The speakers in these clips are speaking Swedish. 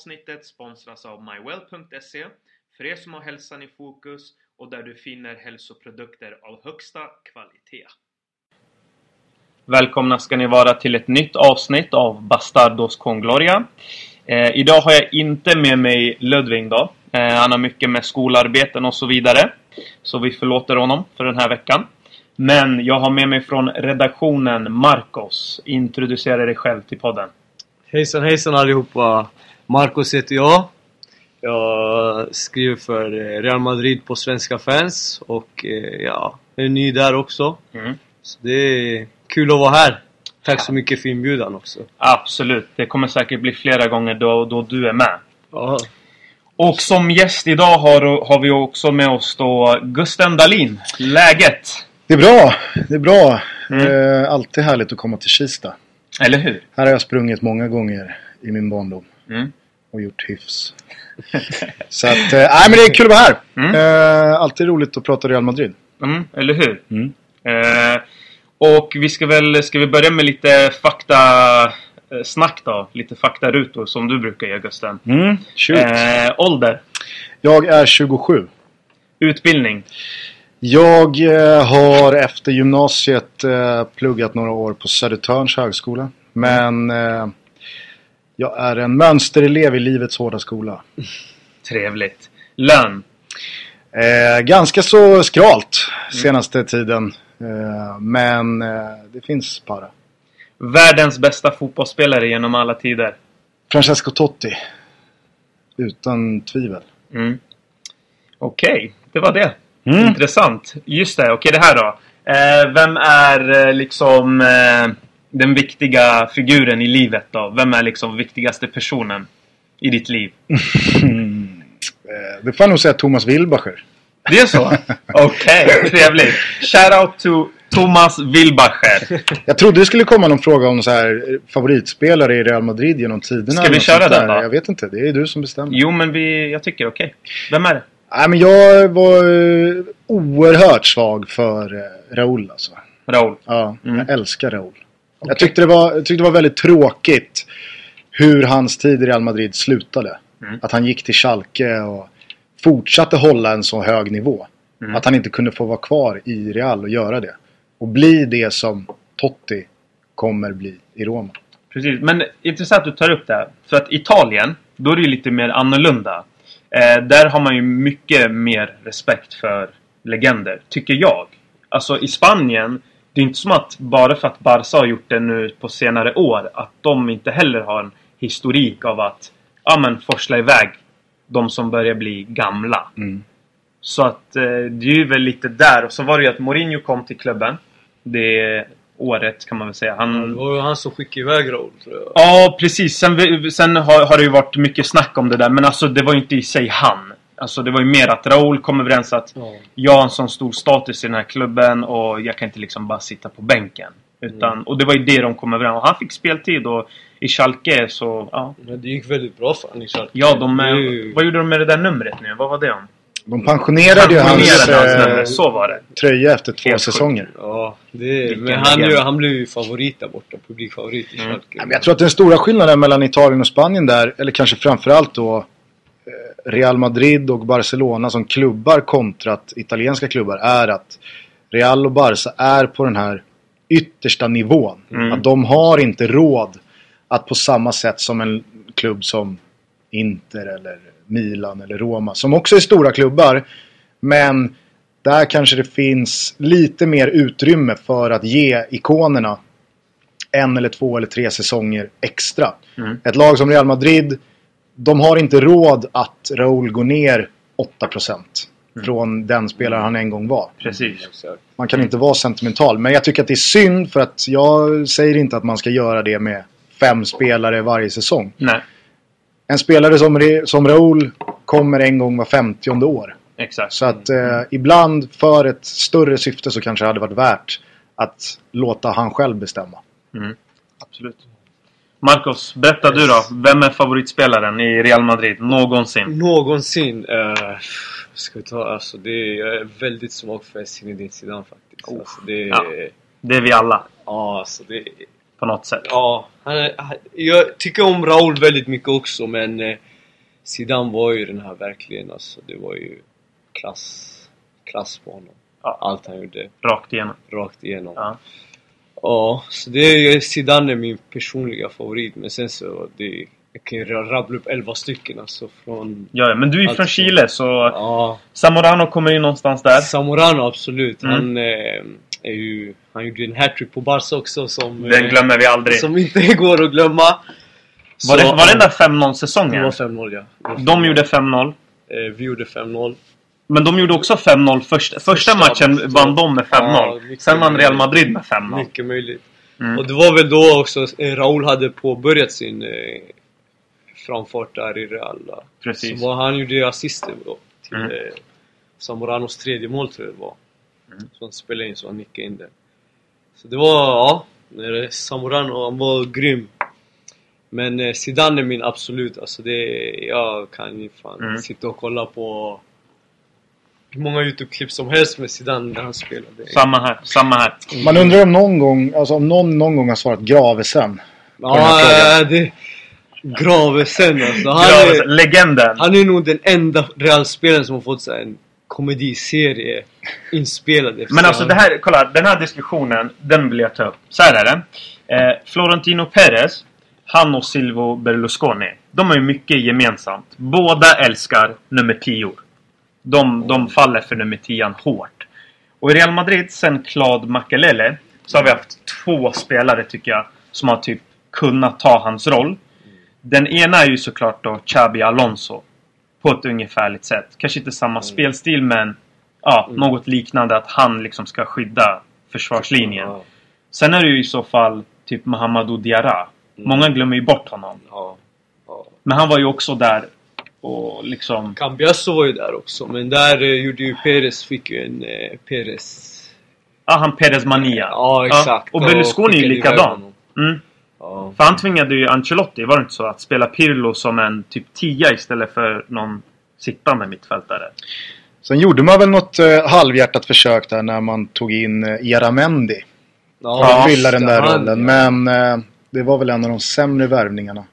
avsnittet sponsras av mywell.se för er som har hälsan i fokus och där du finner hälsoprodukter av högsta kvalitet. Välkomna ska ni vara till ett nytt avsnitt av Bastardos con Gloria. Eh, idag har jag inte med mig Ludvig då. Eh, han har mycket med skolarbeten och så vidare. Så vi förlåter honom för den här veckan. Men jag har med mig från redaktionen Marcos. Introducera dig själv till podden. Hejsan hejsan allihopa! Marcos heter jag. Jag skriver för eh, Real Madrid på Svenska fans och eh, ja, jag är ny där också. Mm. Så det är kul att vara här. Tack så mycket för inbjudan också. Absolut. Det kommer säkert bli flera gånger då, då du är med. Ja, Och som gäst idag har, har vi också med oss då Gusten Dahlin. Läget? Det är bra. Det är bra. Mm. Eh, alltid härligt att komma till Kista. Eller hur? Här har jag sprungit många gånger i min barndom Mm. Och gjort hyfs. Så att, eh, nej men det är kul att vara här. Mm. Eh, alltid roligt att prata Real Madrid. Mm, eller hur? Mm. Eh, och vi ska väl ska vi börja med lite fakta snack då? Lite faktarutor som du brukar göra Gusten. Mm. Ålder? Jag är 27. Utbildning? Jag har efter gymnasiet pluggat några år på Södertörns högskola. Men jag är en mönsterelev i livets hårda skola. Trevligt. Lön? Eh, ganska så skralt senaste tiden. Eh, men eh, det finns para. Världens bästa fotbollsspelare genom alla tider? Francesco Totti. Utan tvivel. Mm. Okej, det var det. Mm. Intressant. Just det, okej det här då. Eh, vem är eh, liksom eh, den viktiga figuren i livet då? Vem är liksom viktigaste personen i ditt liv? Eh, det får jag nog säga Thomas Wilbacher. Det är så? Okej, trevligt. Shoutout to Thomas Wilbacher. Jag trodde det skulle komma någon fråga om så här, eh, favoritspelare i Real Madrid genom tiderna. Ska vi köra den då? Jag vet inte. Det är du som bestämmer. Jo, men vi, jag tycker okej. Vem är det? Nej, men jag var eh, oerhört svag för Raúl alltså. Raúl. Ja, Mm. jag älskar Raúl. Jag, tyckte det var, tyckte det var väldigt tråkigt hur hans tid i Real Madrid slutade. Mm. Att han gick till Schalke och fortsatte hålla en så hög nivå. Mm. Att han inte kunde få vara kvar i Real och göra det. Och bli det som Totti kommer bli i Roma. Precis, men intressant att du tar upp det här. För att Italien, då är det ju lite mer annorlunda. Eh, där har man ju mycket mer respekt för legender, tycker jag. Alltså i Spanien, det är inte som att bara för att Barca har gjort det nu på senare år, att de inte heller har en historik av att ja, men forsla iväg de som börjar bli gamla. Mm. Så att eh, det är ju väl lite där. Och så var det ju att Mourinho kom till klubben. Det året kan man väl säga. Han, det var ju han som skickade iväg Raúl tror jag. Ja, precis. Sen, sen har, har det ju varit mycket snack om det där. Men alltså det var ju inte i sig han. Alltså det var ju mer att Raúl kom överens att Ja. jag har en sån stor status i den här klubben och jag kan inte liksom bara sitta på bänken. Utan, Mm. Och det var ju det de kom överens om. Han fick speltid och i Schalke så, ja. Men det gick väldigt bra för honom i Schalke. Ja, de, eh, ju- vad gjorde de med det där numret nu? Vad var det om? De pensionerade ju hans Pensionerade hans eh, nummer, så var det. tröja efter två Helt sjukt. säsonger. Ja, det, men han, ju- han blev ju favorit där borta. Publikfavorit i Mm. Schalke. Ja, men Jag tror att den stora skillnaden mellan Italien och Spanien där, eller kanske framförallt då Real Madrid och Barcelona som klubbar kontrat italienska klubbar är att Real och Barca är på den här yttersta nivån. Mm. Att de har inte råd att på samma sätt som en klubb som Inter eller Milan eller Roma, som också är stora klubbar, men där kanske det finns lite mer utrymme för att ge ikonerna en eller två eller tre säsonger extra. Mm. Ett lag som Real Madrid, de har inte råd att Raúl går ner 8% Mm. från den spelare han en gång var. Precis. Man kan inte vara sentimental. Men jag tycker att det är synd för att jag säger inte att man ska göra det med fem spelare varje säsong. Nej, En spelare som, som Raúl kommer en gång var 50 år. exakt. Så att eh, ibland för ett större syfte så kanske det hade varit värt att låta han själv bestämma. Mm. Absolut. Marcos, berätta du då. Vem är favoritspelaren i Real Madrid någonsin? Någonsin. Uh, ska vi ta, alltså det är, jag är väldigt svag för Zinedine Zidane faktiskt. Oh, Alltså, det, ja. ja. Det är vi alla. alltså det, På något sätt. ja, han är, han, jag tycker om Raúl väldigt mycket också men eh, Zidane var ju den här verkligen alltså. Det var ju klass, klass på honom. Ja. Allt han gjorde, Rakt igenom. rakt igenom. Ja. Ja, så det är Zidane är min personliga favorit. Men sen så, det, jag kan ju rabbla upp 11 stycken alltså från... Ja, men du är ju från. Chile så Ja, Zamorano kommer ju någonstans där. Zamorano absolut. Mm. Han eh, är ju... Han gjorde en hattrick på Barca också som... Den eh, glömmer vi aldrig. Som inte går att glömma. Var, det, Så- var den där Det 5-0-säsongen? var 5-0 ja. Det var De 5-0. gjorde 5-0. Eh, vi gjorde 5-0. Men de gjorde också 5-0 först, första matchen. vann de med 5-0. Ja, Sen vann Real. Madrid med 5-0. Mycket möjligt. Mm. Och det var väl då också eh, Raúl hade påbörjat sin eh, framfart där i Real. Precis. Så var, han gjorde assisten då till Mm. eh, Zamoranos tredje mål tror jag det var. Mm. Så han spelade in så han nickade in det. Så det var, ja. Zamorano, han var grym. Men eh, Zidane är min absolut, alltså det, jag kan ju fan Mm. sitta och kolla på hur många YouTube-klipp som helst med Zidane när han spelade. Samma här. Samma här. Man undrar om någon gång, alltså om någon någon gång har svarat Gravesen. Ja, det... Gravesen alltså. Han Ja, är, legenden. han är nog den enda Real-spelaren som har fått så här, en komediserie inspelad efter Men alltså det här, kolla. Den här diskussionen, den vill jag ta upp. Så här är det. Eh, Florentino Perez, han och Silvio Berlusconi. De har ju mycket gemensamt. Båda älskar nummer 10. De, de faller för nummer 10 hårt. Och i Real Madrid, sen Claude Makelele, så har vi haft två spelare tycker jag, som har typ kunnat ta hans roll. Den ena är ju såklart då Xabi Alonso. På ett ungefärligt sätt. Kanske inte samma spelstil men ja, Mm. något liknande att han liksom ska skydda försvarslinjen. Sen är det ju i så fall typ Mahamadou Diarra. Mm. Många glömmer ju bort honom. Men han var ju också där och liksom... Cambiasso var ju där också, men där eh, gjorde ju Perez, fick ju en eh, Perez... Ja, han Perez Mania. Ja, exakt. och Berlusconi är ju likadan. Mm. Ja. För han tvingade ju Ancelotti, var det inte så? Att spela Pirlo som en typ tia istället för någon sittande mittfältare. Sen gjorde man väl något eh, halvhjärtat försök där när man tog in eh, Iramendi. Ja, För att fylla den där rollen. ja. Men eh, det var väl en av de sämre värvningarna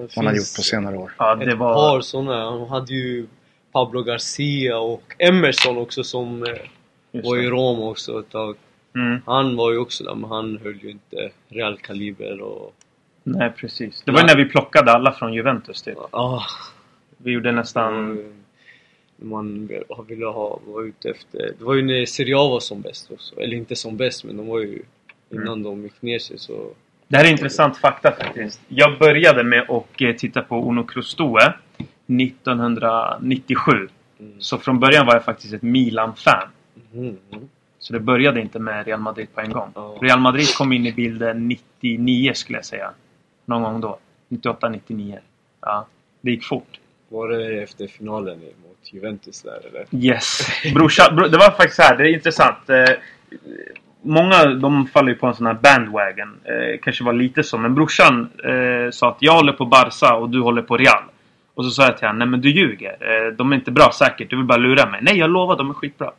Det man har finns gjort på senare år. Ja, det Ett var... par sådana. Han hade ju Pablo Garcia och Emerson också som eh, just var i. Rom också ett tag. Mm. Han var ju också där, men han höll ju inte Real Kaliber och... Nej, precis. Det var ju när vi plockade alla från Juventus typ. Ah, Vi gjorde nästan... mm. man ville ha, var ute efter... Det var ju när Serie A var som bäst också. Eller inte som bäst, men de var ju... Innan Mm. de gick ner sig så... Det här är intressant fakta faktiskt. Jag började med att eh, titta på Uno Crustue 1997. Mm. Så från början var jag faktiskt ett Milan-fan. Mm. Så det började inte med Real Madrid på en gång. Ja. Real Madrid kom in i bilden 99 skulle jag säga. Någon gång då. 98, 99. Ja, det gick fort. Var det efter finalen mot Juventus där eller? Yes. Brorsa, bro, det var faktiskt så här, det är intressant. Många de faller ju på en sån här bandwagon. Eh, kanske var lite så. Men brorsan eh, sa att jag håller på Barca och du håller på Real. Och så sa jag till honom, nej men du ljuger. Eh, de är inte bra säkert, du vill bara lura mig. Nej, jag lovar, de är skitbra.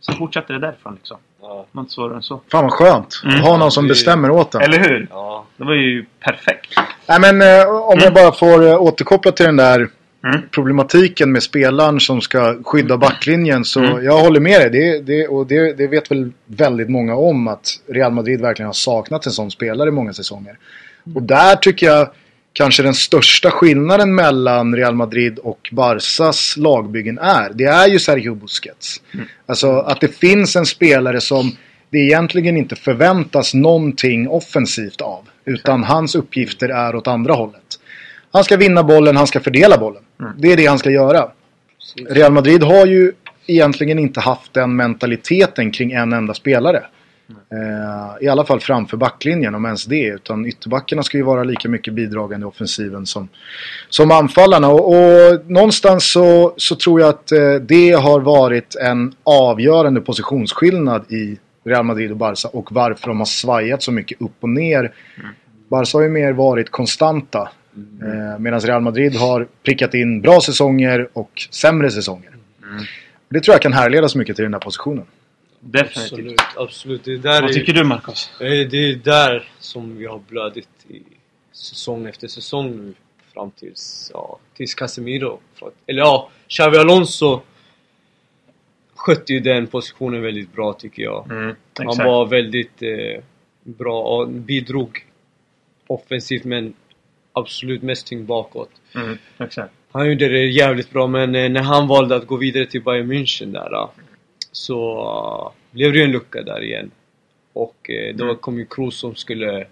Så fortsatte det därifrån liksom. Ja. Något inte svårare än så. Fan vad skönt. Mm. Ha någon som bestämmer åt en. Eller hur? Ja. Det var ju perfekt. Nej men eh, om Mm. jag bara får eh, återkoppla till den där Mm. problematiken med spelaren som ska skydda backlinjen. Så Mm. jag håller med dig. Det, det, och det, det vet väl väldigt många om att Real Madrid verkligen har saknat en sån spelare i många säsonger. Och där tycker jag kanske den största skillnaden mellan Real Madrid och Barsas lagbyggen är. Det är ju Sergio Busquets. Alltså att det finns en spelare som det egentligen inte förväntas någonting offensivt av. Utan hans uppgifter är åt andra hållet. Han ska vinna bollen, han ska fördela bollen. Mm. Det är det han ska göra. Real Madrid har ju egentligen inte haft den mentaliteten kring en enda spelare. Eh, I alla fall framför backlinjen, om ens det. Utan ytterbackarna ska ju vara lika mycket bidragande i offensiven som, som anfallarna. Och, och någonstans så, så tror jag att eh, det har varit en avgörande positionsskillnad i Real Madrid och Barca och varför de har svajat så mycket upp och ner. Barca har ju mer varit konstanta. Eh, Medan Real Madrid har prickat in bra säsonger och sämre säsonger. Mm. Det tror jag kan härledas mycket till den här positionen. Definitivt. Absolut, absolut. Det där Vad är, tycker du Marcos? Eh, Det är där som vi har blödit i säsong efter säsong nu. fram tills, ja, tills Casemiro. Eller ja, Xavi Alonso skötte ju den positionen väldigt bra tycker jag. Mm, Han var väldigt eh, bra och bidrog offensivt men absolut mest tyngd bakåt. Mm, exakt. Han gjorde det jävligt bra men eh, när han valde att gå vidare till Bayern München där eh, så eh, blev det ju en lucka där igen. Och eh, då Mm. kom ju Kroos som skulle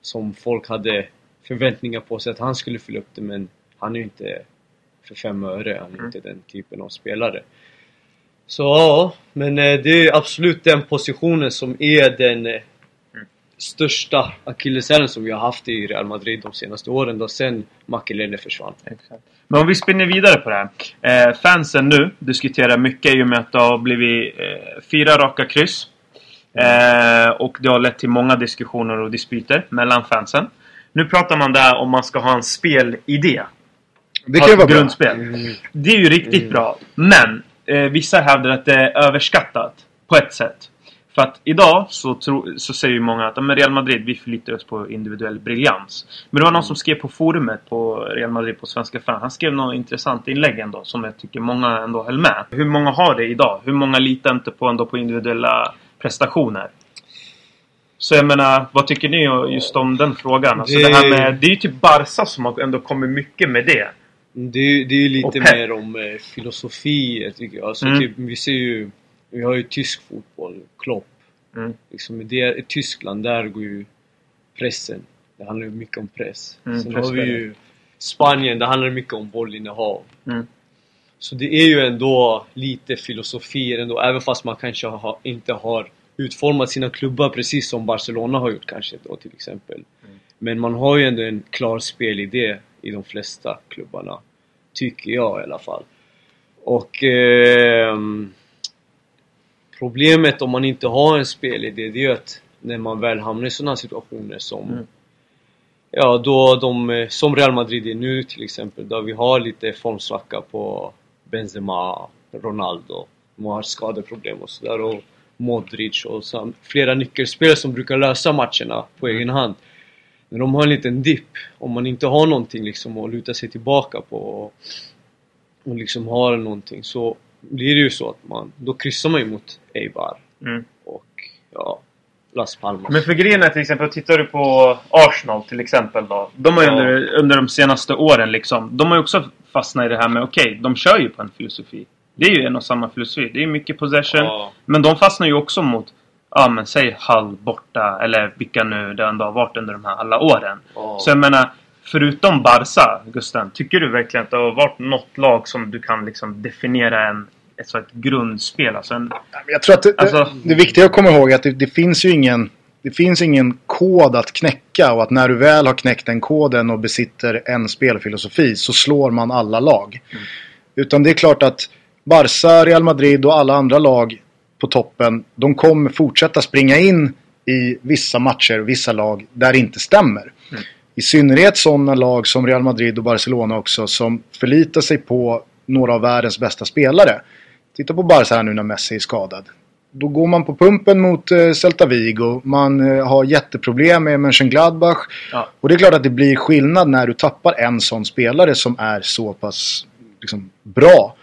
som folk hade förväntningar på sig att han skulle fylla upp det men han är ju inte för fem öre, han är Mm. inte den typen av spelare. Så ja, men det är absolut den positionen som är den största akilleshälen som vi har haft i Real Madrid de senaste åren då sen Makelele försvann. Exakt. Men om vi spinner vidare på det här. Eh, fansen nu diskuterar mycket i och med att det har blivit eh, fyra raka kryss. Eh, och det har lett till många diskussioner och dispyter mellan fansen. Nu pratar man där om man ska ha en spelidé. Det kan ju vara bra. grundspel. Det är ju riktigt bra. Men eh, vissa hävdar att det är överskattat. På ett sätt. För att idag så, tro, så säger ju många att men Real Madrid, vi förlitar oss på individuell briljans. Men det var någon som skrev på forumet på Real Madrid på Svenska fan. Han skrev något intressant inlägg ändå som jag tycker många ändå höll med. Hur många har det idag? Hur många litar inte på ändå på individuella prestationer? Så jag menar, vad tycker ni just om den frågan? Alltså det, Det- här med, det är ju typ Barca som har ändå kommit mycket med det. Det, är- det är ju lite mer om eh, filosofi tycker jag. Alltså, Mm. typ, vi ser ju, vi har ju tysk fotboll, Klopp. Mm. Liksom, det, I Tyskland, där går ju pressen. Det handlar ju mycket om press. Mm, Sen har vi ju Spanien, där handlar det mycket om bollinnehav. Mm. Så det är ju ändå lite filosofier ändå, även fast man kanske har, inte har utformat sina klubbar precis som Barcelona har gjort kanske då till exempel. Mm. Men man har ju ändå en klar spelidé i de flesta klubbarna. Tycker jag i alla fall. Och ehm, Problemet om man inte har en spelidé, det är att när man väl hamnar i sådana situationer som Mm. Ja, då de, eh, som Real Madrid är nu till exempel, där vi har lite formsvacka på Benzema, Ronaldo, de har skadeproblem och sådär och Modric och så, flera nyckelspelare som brukar lösa matcherna på egen hand. När de har en liten dipp, om man inte har någonting liksom att luta sig tillbaka på och, och liksom har någonting så blir det ju så att man, då kryssar man ju mot Eibar Mm. och ja, Las Palmas. Men för grejen är till exempel, tittar du på Arsenal till exempel då. De har ju Ja. under, under de senaste åren liksom, de har ju också fastnat i det här med, okej, de kör ju på en filosofi. Det är ju en och samma filosofi. Det är mycket possession. Ja. Men de fastnar ju också mot, ja men säg Hall borta, eller vilka nu det ändå har varit under de här alla åren. Ja. Så jag menar, förutom Barca, Gusten, tycker du verkligen att det har varit något lag som du kan liksom definiera en, ett, ett grundspel? Alltså en, Jag tror att det, Alltså- det viktiga att komma ihåg är att det, det finns ju ingen det finns ingen kod att knäcka och att när du väl har knäckt den koden och besitter en spelfilosofi så slår man alla lag. Utan det är klart att Barca, Real Madrid och alla andra lag på toppen de kommer fortsätta springa in i vissa matcher vissa lag där det inte stämmer. I synnerhet sådana lag som Real Madrid och Barcelona också som förlitar sig på några av världens bästa spelare. Titta på Barca här nu när Messi är skadad. Då går man på pumpen mot eh, Celta Vigo. Man eh, har jätteproblem med Mönchengladbach. Ja. Och det är klart att det blir skillnad när du tappar en sån spelare som är så pass liksom, bra.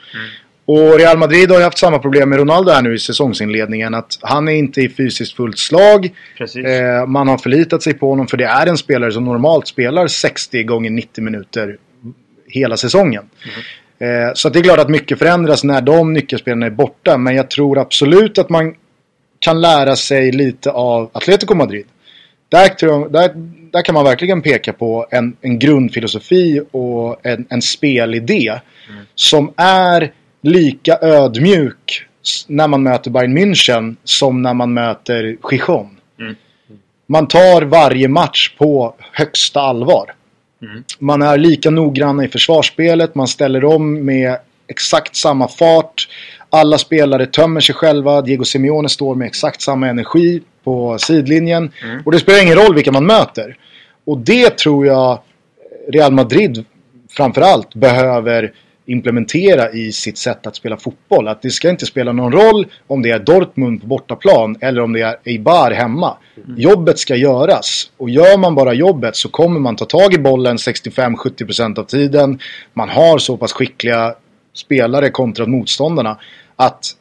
Och Real Madrid har ju haft samma problem med Ronaldo här nu i säsongsinledningen. Att han är inte i fysiskt fullt slag. Eh, man har förlitat sig på honom för det är en spelare som normalt spelar 60 gånger 90 minuter hela säsongen. Eh, så det är klart att mycket förändras när de nyckelspelarna är borta. Men jag tror absolut att man kan lära sig lite av Atletico Madrid. Där, tror där, där kan man verkligen peka på en, en grundfilosofi och en, en spelidé som är lika ödmjuk när man möter Bayern München som när man möter Gijon. Mm. Man tar varje match på högsta allvar. Mm. Man är lika noggranna i försvarsspelet, man ställer om med exakt samma fart. Alla spelare tömmer sig själva, Diego Simeone står med exakt samma energi på sidlinjen. Mm. Och det spelar ingen roll vilka man möter. Och det tror jag Real Madrid framförallt behöver implementera i sitt sätt att spela fotboll. Att det ska inte spela någon roll om det är Dortmund på bortaplan eller om det är Eibar hemma. Jobbet ska göras. Och gör man bara jobbet så kommer man ta tag i bollen 65-70% av tiden. Man har så pass skickliga spelare kontra motståndarna att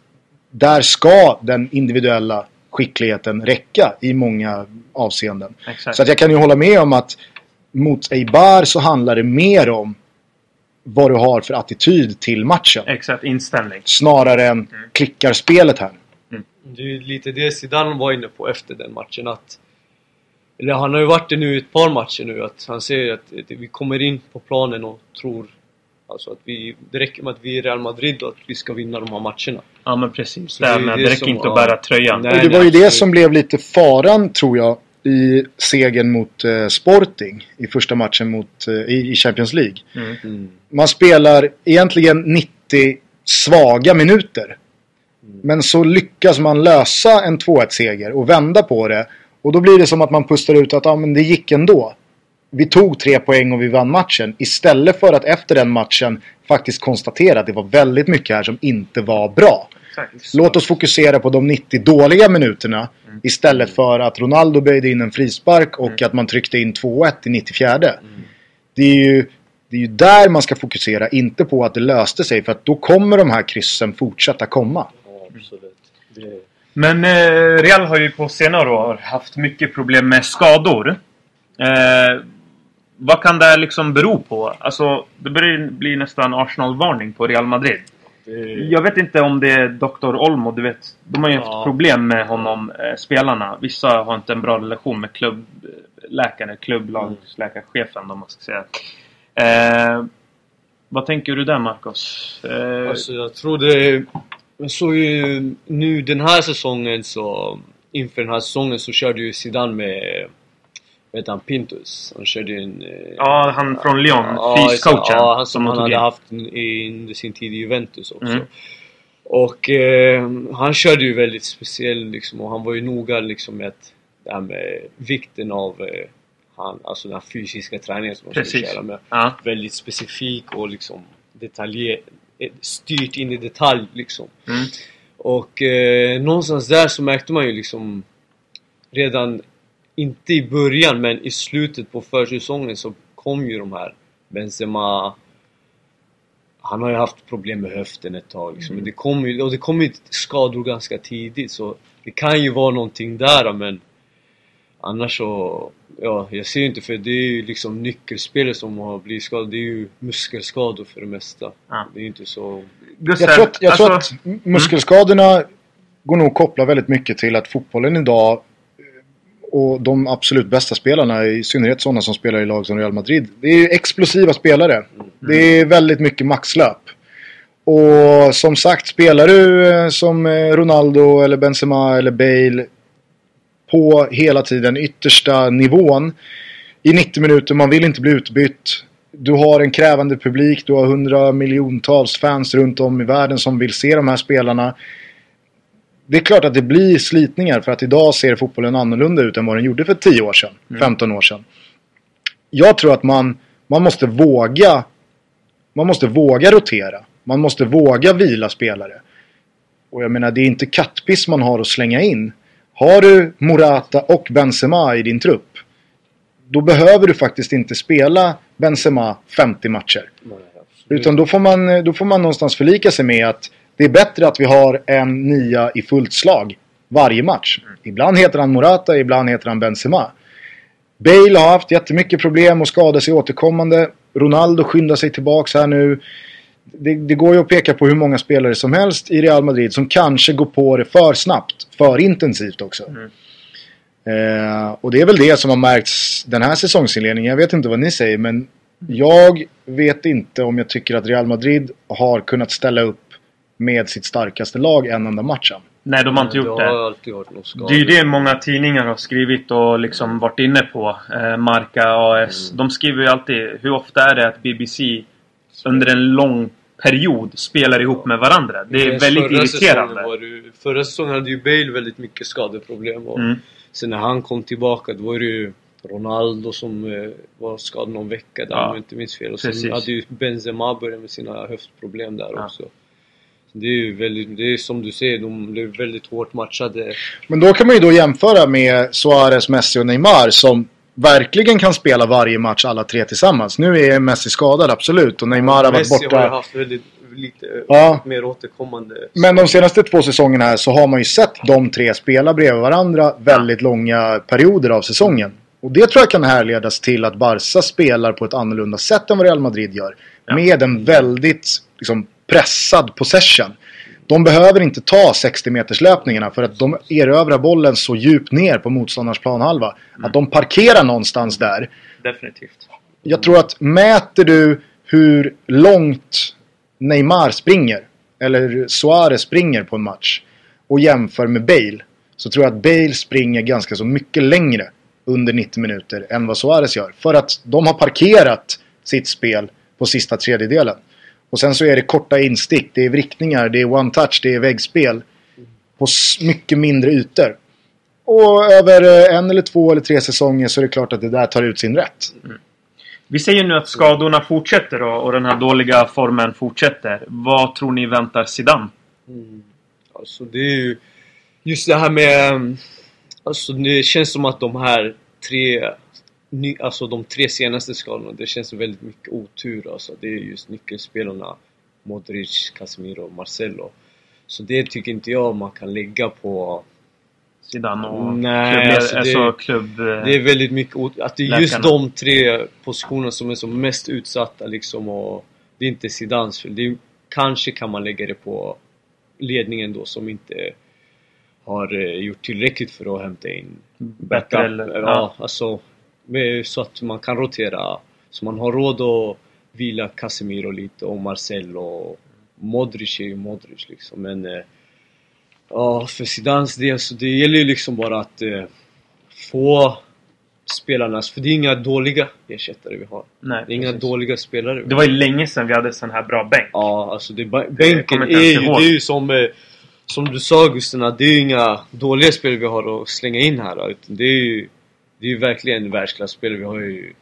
där ska den individuella skickligheten räcka i många avseenden. Exakt. Så att jag kan ju hålla med om att mot Eibar så handlar det mer om vad du har för attityd till matchen. Exakt, inställning. Snarare än klickarspelet här. Det är lite det Zidane var inne på efter den matchen att Eller han har ju varit det nu i ett par matcher nu att han säger att vi kommer in på planen och tror Alltså att vi, det räcker med att vi är Real Madrid och att vi ska vinna de här matcherna. Ja men precis. Så Det, det det räcker som- inte att bära tröjan. Nej. Det var ju det som blev lite faran tror jag i segern mot eh, Sporting i första matchen mot, eh, i, i Champions League. Mm. Mm. Man spelar egentligen 90 svaga minuter. Men så lyckas man lösa en 2-1 seger och vända på det. Och då blir det som att man pustar ut att ah, men det gick ändå. Vi tog tre poäng och vi vann matchen. Istället för att efter den matchen faktiskt konstatera att det var väldigt mycket här som inte var bra. Exakt. Låt oss fokusera på de 90 dåliga minuterna istället för att Ronaldo böjde in en frispark och att man tryckte in 2-1 i 94. Det, är ju, det är ju där man ska fokusera, inte på att det löste sig för att då kommer de här kryssen fortsätta komma. Ja, absolut. Det, Men eh, Real har ju på senare år haft mycket problem med skador. Eh, vad kan det liksom bero på? Alltså, det börjar bli nästan Arsenal-varning på Real Madrid. det, Jag vet inte om det är Dr. Olmo, du vet. De har ju haft Ja. problem med honom, eh, spelarna. Vissa har inte en bra relation med klubbläkare, klubblagsläkarchefen om man ska säga. Eh, vad tänker du där Marcos? Eh, Alltså jag tror det... Jag såg ju nu den här säsongen så... Inför den här säsongen så körde ju Zidane med... Vad heter han? Pintus. Han körde ju en... eh, ja, han från Lyon, Ja, fyscoachen. Ja, han som han hade in. haft i- under sin tid i Juventus också. Mm. Och eh, han körde ju väldigt speciell liksom och han var ju noga liksom med att det här med vikten av eh, han, alltså den fysiska träningen som man skulle Precis. köra med. Ja. Väldigt specifik och liksom detaljer, eh, styrt in i detalj liksom. Mm. Och eh, någonstans där så märkte man ju liksom redan, inte i början men i slutet på försäsongen så kom ju de här Benzema han har ju haft problem med höften ett tag liksom. Men det kom ju, och det kom ju skador ganska tidigt så det kan ju vara någonting där men annars så Ja, jag ser ju inte för det är ju liksom nyckelspelare som har blivit skadade. Det är ju muskelskador för det mesta. Ja. Det är inte så... Jag tror att, jag tror alltså, att muskelskadorna går nog att koppla väldigt mycket till att fotbollen idag eh, och de absolut bästa spelarna, i synnerhet sådana som spelar i lag som Real Madrid, det är ju explosiva spelare. Det är väldigt mycket maxlöp. Och som sagt, spelar du eh, som eh, Ronaldo eller Benzema eller Bale på hela tiden yttersta nivån i 90 minuter, man vill inte bli utbytt. Du har en krävande publik, du har hundra miljontals fans runt om i världen som vill se de här spelarna. Det är klart att det blir slitningar för att idag ser fotbollen annorlunda ut än vad den gjorde för 10 år sedan, 15 år sedan. Jag tror att man, man måste våga man måste våga rotera. Man måste våga vila spelare. Och jag menar, det är inte kattpiss man har att slänga in. Har du Morata och Benzema i din trupp, då behöver du faktiskt inte spela Benzema 50 matcher. Utan då får, man, då får man någonstans förlika sig med att det är bättre att vi har en nia i fullt slag varje match. Ibland heter han Morata, ibland heter han Benzema. Bale har haft jättemycket problem och skadar sig återkommande. Ronaldo skyndar sig tillbaks här nu. Det, det går ju att peka på hur många spelare som helst i Real Madrid som kanske går på det för snabbt, för intensivt också. Eh, och det är väl det som har märkts den här säsongsinledningen. Jag vet inte vad ni säger men jag vet inte om jag tycker att Real Madrid har kunnat ställa upp med sitt starkaste lag en enda match än. nej, de har inte gjort det. Det är ju det många tidningar har skrivit och liksom varit inne på. Eh, Marca, AS. Mm. De skriver ju alltid hur ofta är det att BBC under en lång period spelar ihop med varandra. Det är väldigt förra irriterande. Var det, förra säsongen hade ju Bale väldigt mycket skadeproblem och Mm. sen när han kom tillbaka då var det ju Ronaldo som eh, var skadad någon vecka där Ja. om jag inte minns fel. Och sen Precis. hade ju Benzema börjat med sina höftproblem där Ja. också. Så det är ju väldigt, det är som du säger, de blev väldigt hårt matchade. Men då kan man ju då jämföra med Suarez, Messi och Neymar som verkligen kan spela varje match alla tre tillsammans. Nu är Messi skadad absolut och Neymar har varit Messi borta. har ju haft väldigt lite Ja. mer återkommande. Men de senaste två säsongerna här så har man ju sett de tre spela bredvid varandra väldigt långa perioder av säsongen. Och det tror jag kan härledas till att Barca spelar på ett annorlunda sätt än vad Real Madrid gör. Ja. Med en väldigt liksom, pressad possession. De behöver inte ta 60 meters löpningarna för att de erövrar bollen så djupt ner på motståndarens planhalva. Att de parkerar någonstans där. Definitivt. Jag tror att mäter du hur långt Neymar springer eller Suarez springer på en match och jämför med Bale så tror jag att Bale springer ganska så mycket längre under 90 minuter än vad Suarez gör. För att de har parkerat sitt spel på sista tredjedelen. Och sen så är det korta instick, det är vrickningar, det är one-touch, det är väggspel. På mycket mindre ytor. Och över eh, en eller två eller tre säsonger så är det klart att det där tar ut sin rätt. Vi säger nu att skadorna fortsätter och, och den här dåliga formen fortsätter. Vad tror ni väntar Zidane? Mm. Alltså det är ju just det här med... um, Alltså det känns som att de här tre... Ny, alltså de tre senaste skadorna, det känns väldigt mycket otur alltså. Det är just nyckelspelarna Modric, Casemiro och Marcelo. Så det tycker inte jag man kan lägga på... Zidane och Nej, klubb, alltså alltså det- klubb... Det är väldigt mycket ot- Att det är just Läkarna. de tre positionerna som är som mest utsatta liksom och Det är inte Zidans fel. Det är, kanske kan man lägga det på ledningen då som inte har eh, gjort tillräckligt för att hämta in Bättre eller- Ja, ja. alltså med, så att man kan rotera. Så man har råd att vila Casemiro lite och Marcelo och Modric är ju Modric liksom men eh, Ja, för Zidans del så det gäller ju liksom bara att eh, få spelarna, för det är inga dåliga ersättare vi har. Nej, Det är inga precis. dåliga spelare. vi Det var ju länge sedan vi hade sån här bra bänk. Ja, alltså det, bänken är ju, det är ju som, eh, som du sa Gustina, det är ju inga dåliga spelare vi har att slänga in här utan det är ju, det är ju verkligen världsklasspelare. Vi har ju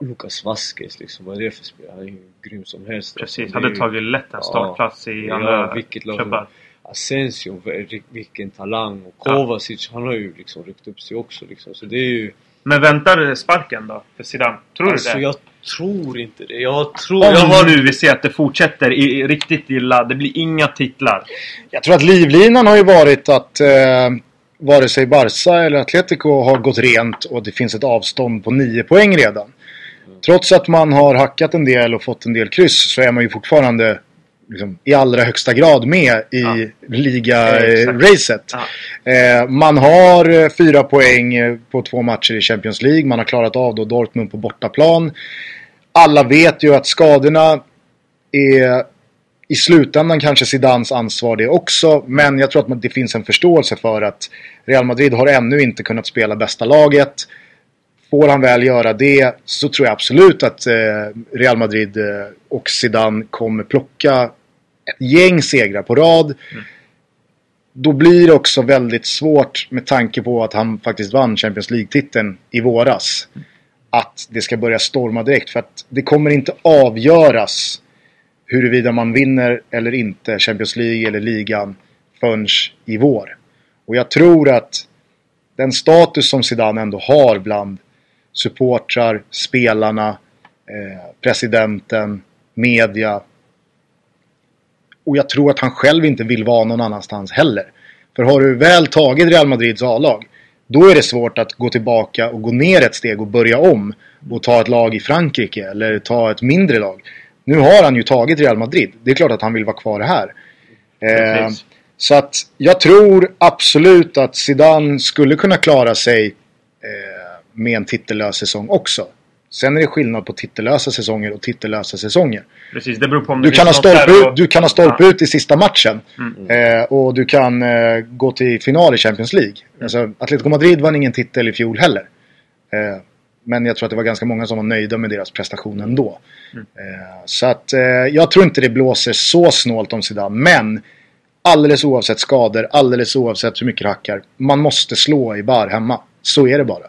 Lucas Vasquez liksom, vad är det för spelare? Han är ju grym som helst. Precis, Alltså, hade ju- tagit lätt en startplats i Ja, andra vilket lag klubbar. Asensio, vil- vilken talang. Och Kovacic, han har ju liksom ryckt upp sig också liksom. Så det är ju... Men väntar sparken då för Zidane? Tror alltså du det? jag tror inte det. Jag tror... Om jag har... nu vi ser att det fortsätter i, i riktigt illa, det blir inga titlar. Jag tror att livlinan har ju varit att eh, vare sig Barca eller Atletico har gått rent och det finns ett avstånd på 9 poäng redan. Trots att man har hackat en del och fått en del kryss så är man ju fortfarande liksom, i allra högsta grad med i Ja. liga-racet. Ja. Eh, man har eh, fyra poäng eh, på två matcher i Champions League. Man har klarat av då Dortmund på bortaplan. Alla vet ju att skadorna är i slutändan kanske Zidans ansvar det också. Men jag tror att det finns en förståelse för att Real Madrid har ännu inte kunnat spela bästa laget. Får han väl göra det så tror jag absolut att eh, Real Madrid eh, och Zidane kommer plocka ett gäng segrar på rad. Då blir det också väldigt svårt med tanke på att han faktiskt vann Champions League-titeln i våras. Att det ska börja storma direkt. För att det kommer inte avgöras huruvida man vinner eller inte Champions League eller ligan förrän i vår. Och jag tror att den status som Zidane ändå har bland supportrar, spelarna, eh, presidenten, media. Och jag tror att han själv inte vill vara någon annanstans heller. För har du väl tagit Real Madrids A-lag, då är det svårt att gå tillbaka och gå ner ett steg och börja om. Och ta ett lag i Frankrike eller ta ett mindre lag. Nu har han ju tagit Real Madrid. Det är klart att han vill vara kvar här. Eh, så att jag tror absolut att Zidane skulle kunna klara sig eh, med en titellös säsong också. Sen är det skillnad på titellösa säsonger och titellösa säsonger. Precis, det beror på om Du kan, ha stolpe ut, och- du kan ha stolpe Ja. ut i sista matchen. Mm. Eh, och du kan eh, gå till final i Champions League. Alltså, Atletico Madrid vann ingen titel i fjol heller. Eh, men jag tror att det var ganska många som var nöjda med deras prestation ändå. Mm. Eh, så att eh, jag tror inte det blåser så snålt om Zidane. Men alldeles oavsett skador, alldeles oavsett hur mycket det hackar. Man måste slå i bar hemma. Så är det bara.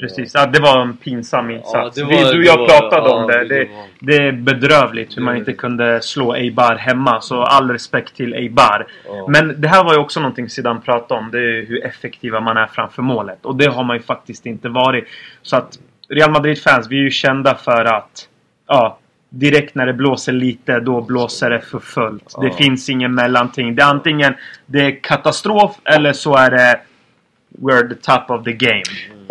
Ja. Precis, ja, det var en pinsam insats. det var- Vi, du och jag var- pratade om ja, det. det Det, är bedrövligt hur man inte kunde slå Eibar hemma. Så all respekt till Eibar. Ja. Men det här var ju också någonting Zidane pratade om. Det är hur effektiva man är framför målet. Och det har man ju faktiskt inte varit. Så att Real Madrid-fans, vi är ju kända för att... Ja, direkt när det blåser lite, då blåser det för fullt. Det Ja. finns ingen mellanting. Det är antingen det är katastrof eller så är det... We're the top of the game.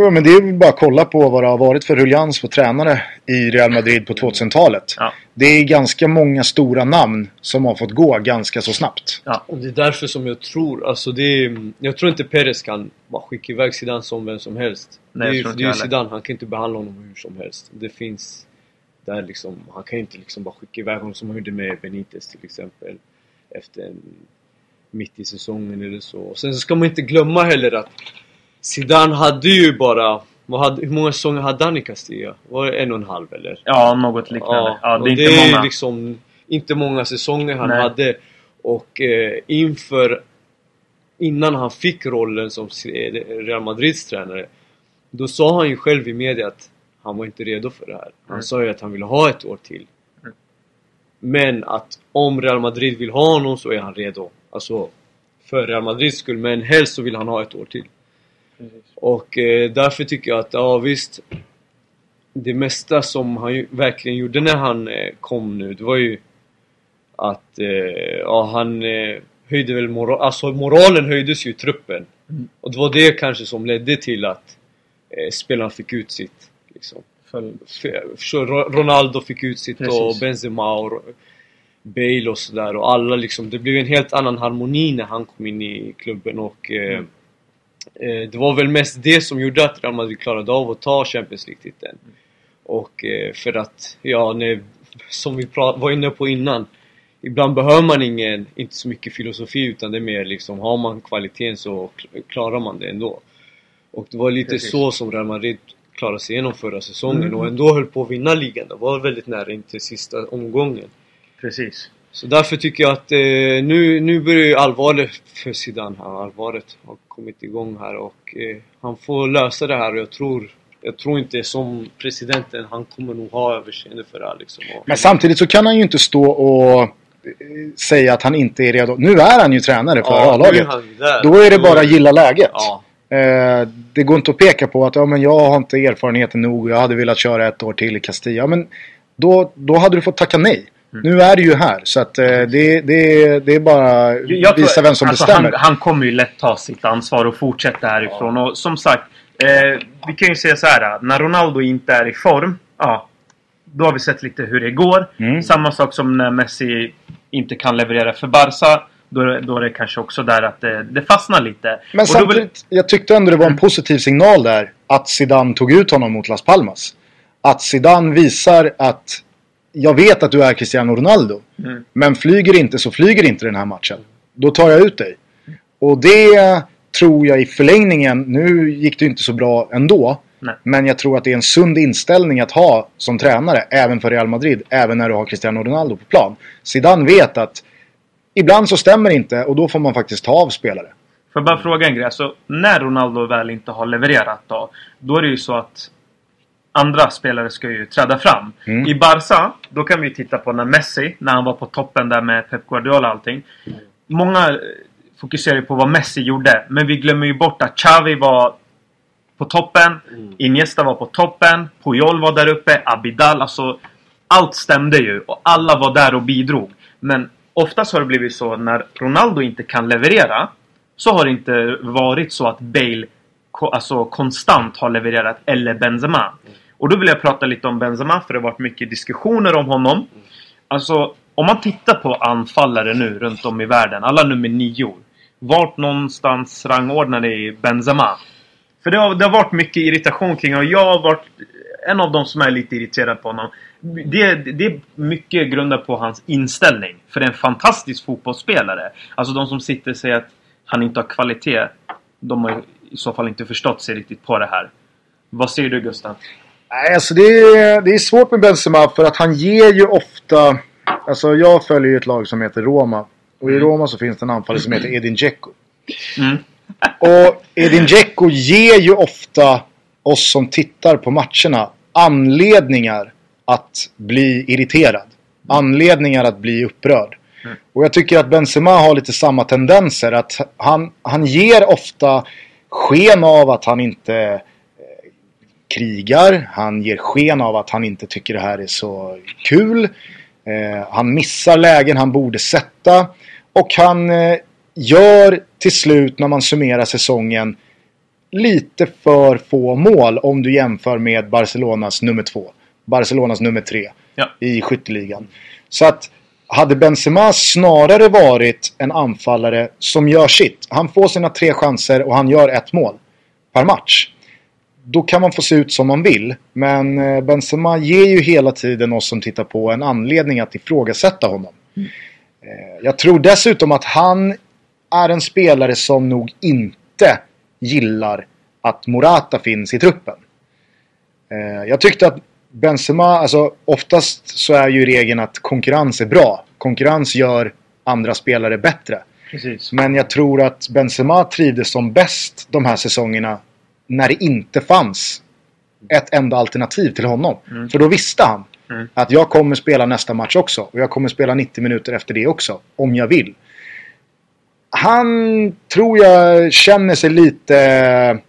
Ja, men det är väl bara att kolla på vad det har varit för ruljans på tränare i Real Madrid på 2000-talet. Ja. Det är ganska många stora namn som har fått gå ganska så snabbt. Och det är därför som jag tror, alltså det är, Jag tror inte Perez kan bara skicka iväg Zidane som vem som helst. Nej, det är, jag det är. Zidane, han kan inte behandla honom hur som helst. Det finns... Där liksom, han kan inte liksom bara skicka iväg honom som han gjorde med Benitez till exempel. Efter en, mitt i säsongen eller så. Och sen så ska man inte glömma heller att Zidane hade ju bara... Hade, hur många säsonger hade han i Castilla? Var det en och en halv eller? Ja, något liknande. Ja, och det är inte är många. liksom inte många säsonger han Nej. hade. Och eh, inför... Innan han fick rollen som Real Madrids tränare. Då sa han ju själv i media att han var inte redo för det här. Han Mm. sa ju att han ville ha ett år till. Mm. Men att om Real Madrid vill ha honom så är han redo. Alltså, för Real Madrids skull. Men helst så vill han ha ett år till. Och eh, därför tycker jag att, ja visst. Det mesta som han ju verkligen gjorde när han eh, kom nu, det var ju att, eh, ja han eh, höjde väl moral, alltså moralen höjdes ju i truppen. Mm. Och det var det kanske som ledde till att eh, spelarna fick ut sitt. Liksom. Ronaldo fick ut sitt och Precis. Benzema och Bale och sådär och alla liksom, det blev en helt annan harmoni när han kom in i klubben och eh, Mm. Eh, det var väl mest det som gjorde att Real Madrid klarade av att ta Champions League-titeln. Och eh, för att, ja, när, som vi var inne på innan Ibland behöver man ingen, inte så mycket filosofi utan det är mer liksom, har man kvaliteten så kl- klarar man det ändå. Och det var lite Precis. så som Real Madrid klarade sig igenom förra säsongen Mm. och ändå höll på att vinna ligan. Det var väldigt nära in till sista omgången. Precis. Så därför tycker jag att eh, nu, nu börjar ju allvaret för Zidane här. Allvaret har kommit igång här och eh, han får lösa det här och jag tror jag tror inte som presidenten, han kommer nog ha överseende för det här liksom. Men samtidigt så kan han ju inte stå och eh, säga att han inte är redo. Nu är han ju tränare för Ja, A-laget. Då är det bara att gilla läget. Ja, Eh, det går inte att peka på att ja, men jag har inte erfarenheten nog. Jag hade velat köra ett år till i Castilla. Ja, Men då, då hade du fått tacka nej. Mm. Nu är du ju här. Så att, eh, det, det, det är bara Jag tror- visa vem som alltså, bestämmer. Han, han kommer ju lätt ta sitt ansvar och fortsätta härifrån. Och som sagt, eh, vi kan ju säga så här. När Ronaldo inte är i form, ja. Då har vi sett lite hur det går. Mm. Samma sak som när Messi inte kan leverera för Barca. Då, är- då är det kanske också där att det, det fastnar lite. Men Och då vill- samtidigt, jag tyckte ändå det var en positiv signal där att Zidane tog ut honom mot Las Palmas. Att Zidane visar att jag vet att du är Cristiano Ronaldo. Mm. Men flyger inte så flyger inte den här matchen. Då tar jag ut dig. Och det tror jag i förlängningen, nu gick det inte så bra ändå. Nej. Men jag tror att det är en sund inställning att ha som tränare, även för Real Madrid, även när du har Cristiano Ronaldo på plan. Zidane vet att ibland så stämmer det inte och då får man faktiskt ta av spelare. Får jag bara fråga en grej? Alltså, när Ronaldo väl inte har levererat då. Då är det ju så att andra spelare ska ju träda fram. Mm. I Barca, då kan vi titta på när Messi, när han var på toppen där med Pep Guardiola och allting. Många eh, fokuserar ju på vad Messi gjorde. Men vi glömmer ju bort att Xavi var på toppen. Mm. Iniesta var på toppen. Puyol var där uppe. Abidal. Alltså, allt stämde ju. Och alla var där och bidrog. Men oftast har det blivit så när Ronaldo inte kan leverera. Så har det inte varit så att Bale alltså, konstant har levererat. Eller Benzema. Och då vill jag prata lite om Benzema. För det har varit mycket diskussioner om honom. Alltså, om man tittar på anfallare nu runt om i världen. Alla nummer nio. Vart någonstans rangordnar ni Benzema? För det har, det har varit mycket irritation kring honom. Jag har varit en av de som är lite irriterad på honom. Det, det är mycket grundat på hans inställning. För det är en fantastisk fotbollsspelare. Alltså de som sitter och säger att han inte har kvalitet. De har i så fall inte förstått sig riktigt på det här. Vad säger du Gustav? Nej, alltså det är, det är svårt med Benzema för att han ger ju ofta... Alltså jag följer ju ett lag som heter Roma. Och i Mm. Roma så finns det en anfallare som heter Edin Dzeko. Mm. Och Edin Dzeko ger ju ofta oss som tittar på matcherna anledningar att bli irriterad. Anledningar att bli upprörd. Mm. Och jag tycker att Benzema har lite samma tendenser. Att han, han ger ofta sken av att han inte eh, krigar. Han ger sken av att han inte tycker det här är så kul. Eh, han missar lägen han borde sätta. Och han eh, gör till slut när man summerar säsongen lite för få mål om du jämför med Barcelonas nummer två. Barcelonas nummer tre Ja. i skytteligan. Så att hade Benzema snarare varit en anfallare som gör sitt. Han får sina tre chanser och han gör ett mål per match. Då kan man få se ut som man vill. Men eh, Benzema ger ju hela tiden oss som tittar på en anledning att ifrågasätta honom. Eh, Jag tror dessutom att han är en spelare som nog inte gillar att Morata finns i truppen. Eh, Jag tyckte att Benzema, alltså oftast så är ju regeln att konkurrens är bra. Konkurrens gör andra spelare bättre. Precis. Men jag tror att Benzema trivdes som bäst de här säsongerna när det inte fanns ett enda alternativ till honom. Mm. För då visste han Mm. att jag kommer spela nästa match också. Och jag kommer spela 90 minuter efter det också. Om jag vill. Han tror jag känner sig lite...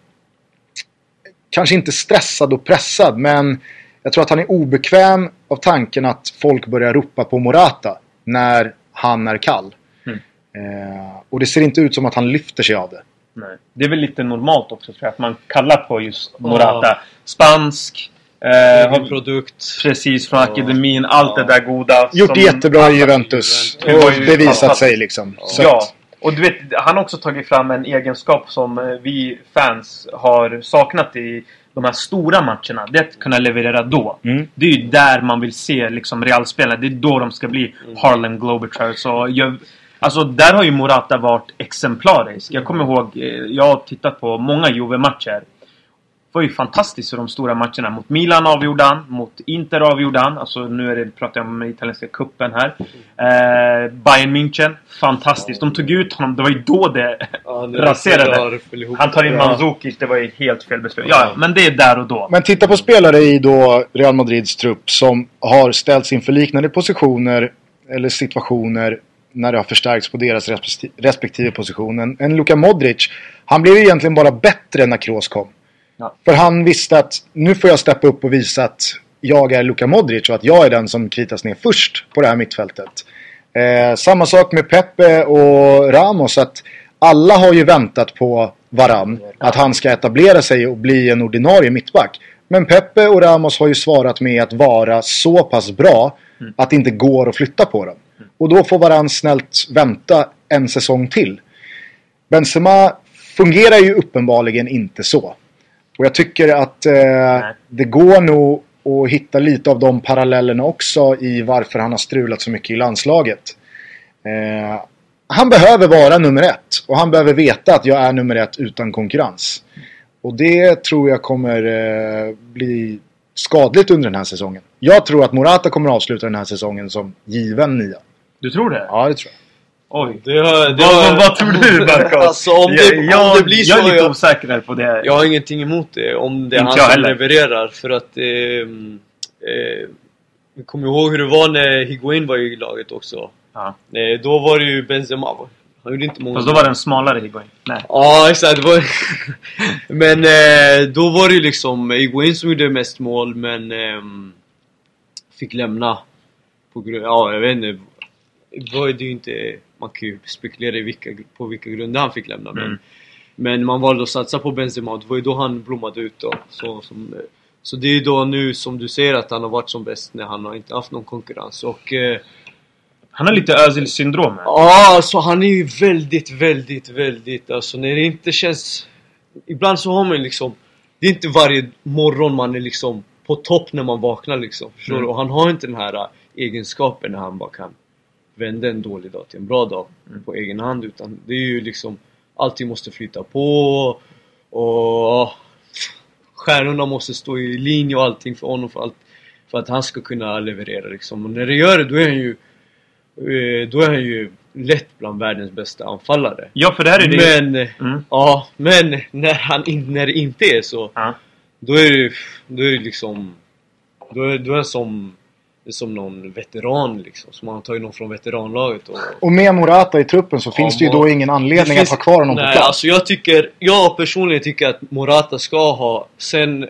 Kanske inte stressad och pressad men jag tror att han är obekväm av tanken att folk börjar ropa på Morata när han är kall. Mm. Eh, och det ser inte ut som att han lyfter sig av det. Nej. Det är väl lite normalt också tror jag, att man kallar på just Morata. Spansk. Eh, har, produkt. precis, från Ja. akademin. Allt Ja. det där goda. Gjort som- det jättebra i Juventus. Och bevisat sig liksom. Så Ja. Och du vet, han har också tagit fram en egenskap som eh, vi fans har saknat i de här stora matcherna. Det är att kunna leverera då. Mm. Det är ju där man vill se liksom Real-spelare. Det är då de ska bli Harlem Globetrotters. Och jag, alltså där har ju Morata varit exemplarisk. Jag kommer ihåg, eh, jag har tittat på många Juve-matcher. Det var ju fantastiskt i de stora matcherna. Mot Milan avgjorde han, mot Inter avgjorde han. Alltså nu är det, pratar jag om italienska kuppen här. Eh, Bayern München, fantastiskt. De tog ut honom, det var ju då det Ja, raserade. Han tar in. Mandzukic, det var ju helt fel beslut. Ja, men det är där och då. Men titta på spelare i då Real Madrids trupp som har ställts inför liknande positioner eller situationer när det har förstärkts på deras respekti- respektive positionen. En Luka Modric, han blev ju egentligen bara bättre när Kroos kom. Ja. För han visste att nu får jag steppa upp och visa att jag är Luka Modric och att jag är den som kritas ner först på det här mittfältet. Eh, samma sak med Pepe och Ramos. att Alla har ju väntat på varann. Att han ska etablera sig och bli en ordinarie mittback. Men Pepe och Ramos har ju svarat med att vara så pass bra att det inte går att flytta på dem. Och då får varann snällt vänta en säsong till. Benzema fungerar ju uppenbarligen inte så. Och jag tycker att eh, det går nog att hitta lite av de parallellerna också i varför han har strulat så mycket i landslaget. Eh, han behöver vara nummer ett och han behöver veta att jag är nummer ett utan konkurrens. Och det tror jag kommer eh, bli skadligt under den här säsongen. Jag tror att Morata kommer avsluta den här säsongen som given nia. Du tror det? Ja, det tror jag. Oj. Det har, det Vad, har, vad tror du Marcos? Alltså om det, jag, jag, om det blir så... jag är lite jag, osäker på det. jag har ingenting emot det. Om det är han jag som heller. levererar. För att... ehm, Eh, vi kommer ihåg hur det var när Higuain var i laget också. Ja. Eh, då var det ju Benzema. Han gjorde inte många Fast då var den smalare Higuain. Nej. Ja, exakt. Det var... men eh, då var det ju liksom Higuain som gjorde mest mål, men ehm, fick lämna. På grund... Ja, jag vet inte. Det var ju inte... Man kan ju spekulera i vilka, på vilka grunder han fick lämna. Men, Mm. men man valde att satsa på Benzema. Det var ju då han blommade ut då. Så, som, eh, så det är ju då nu som du ser att han har varit som bäst när han har inte haft någon konkurrens. Och... Eh, Han har lite Özil-syndrom. här. Ja, alltså han är ju väldigt, väldigt, väldigt... Alltså när det inte känns... Ibland så har man liksom... Det är inte varje morgon man är liksom på topp när man vaknar liksom. Förstår Mm. du? Och han har inte den här äh, egenskapen när han bara kan vända en dålig dag till en bra dag Mm. på egen hand. Utan det är ju liksom... Allting måste flyta på och... Stjärnorna måste stå i linje och allting för honom för, allt, för att han ska kunna leverera liksom. Och när det gör det, då är han ju... eh, Då är han ju lätt bland världens bästa anfallare. Ja, för det här är det... Men... Mm. Ja, men när, han när det inte är så Ja. Då är det, då är det liksom... Då är, då är det som, som någon veteran liksom. Så man har tagit någon från veteranlaget och... Och med Morata i truppen så finns det ju då ingen anledning finns- att ha kvar honom Nej, på plats. alltså jag tycker... Jag personligen tycker att Morata ska ha... Sen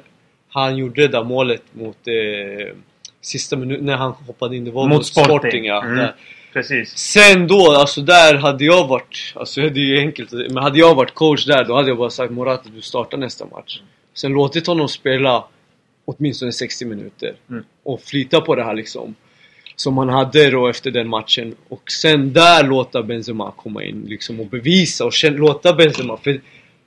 han gjorde det där målet mot... Eh, sista minuten när han hoppade in. Det var Mot Sporting. ja. Mm. Precis. Sen då, alltså där hade jag varit, alltså det är ju enkelt, men hade jag varit coach där då hade jag bara sagt Morata du startar nästa match. Sen låtit honom spela åtminstone 60 minuter. Mm. Och flyta på det här liksom. Som han hade då efter den matchen. Och sen där låta Benzema komma in liksom och bevisa och känna, låta Benzema. För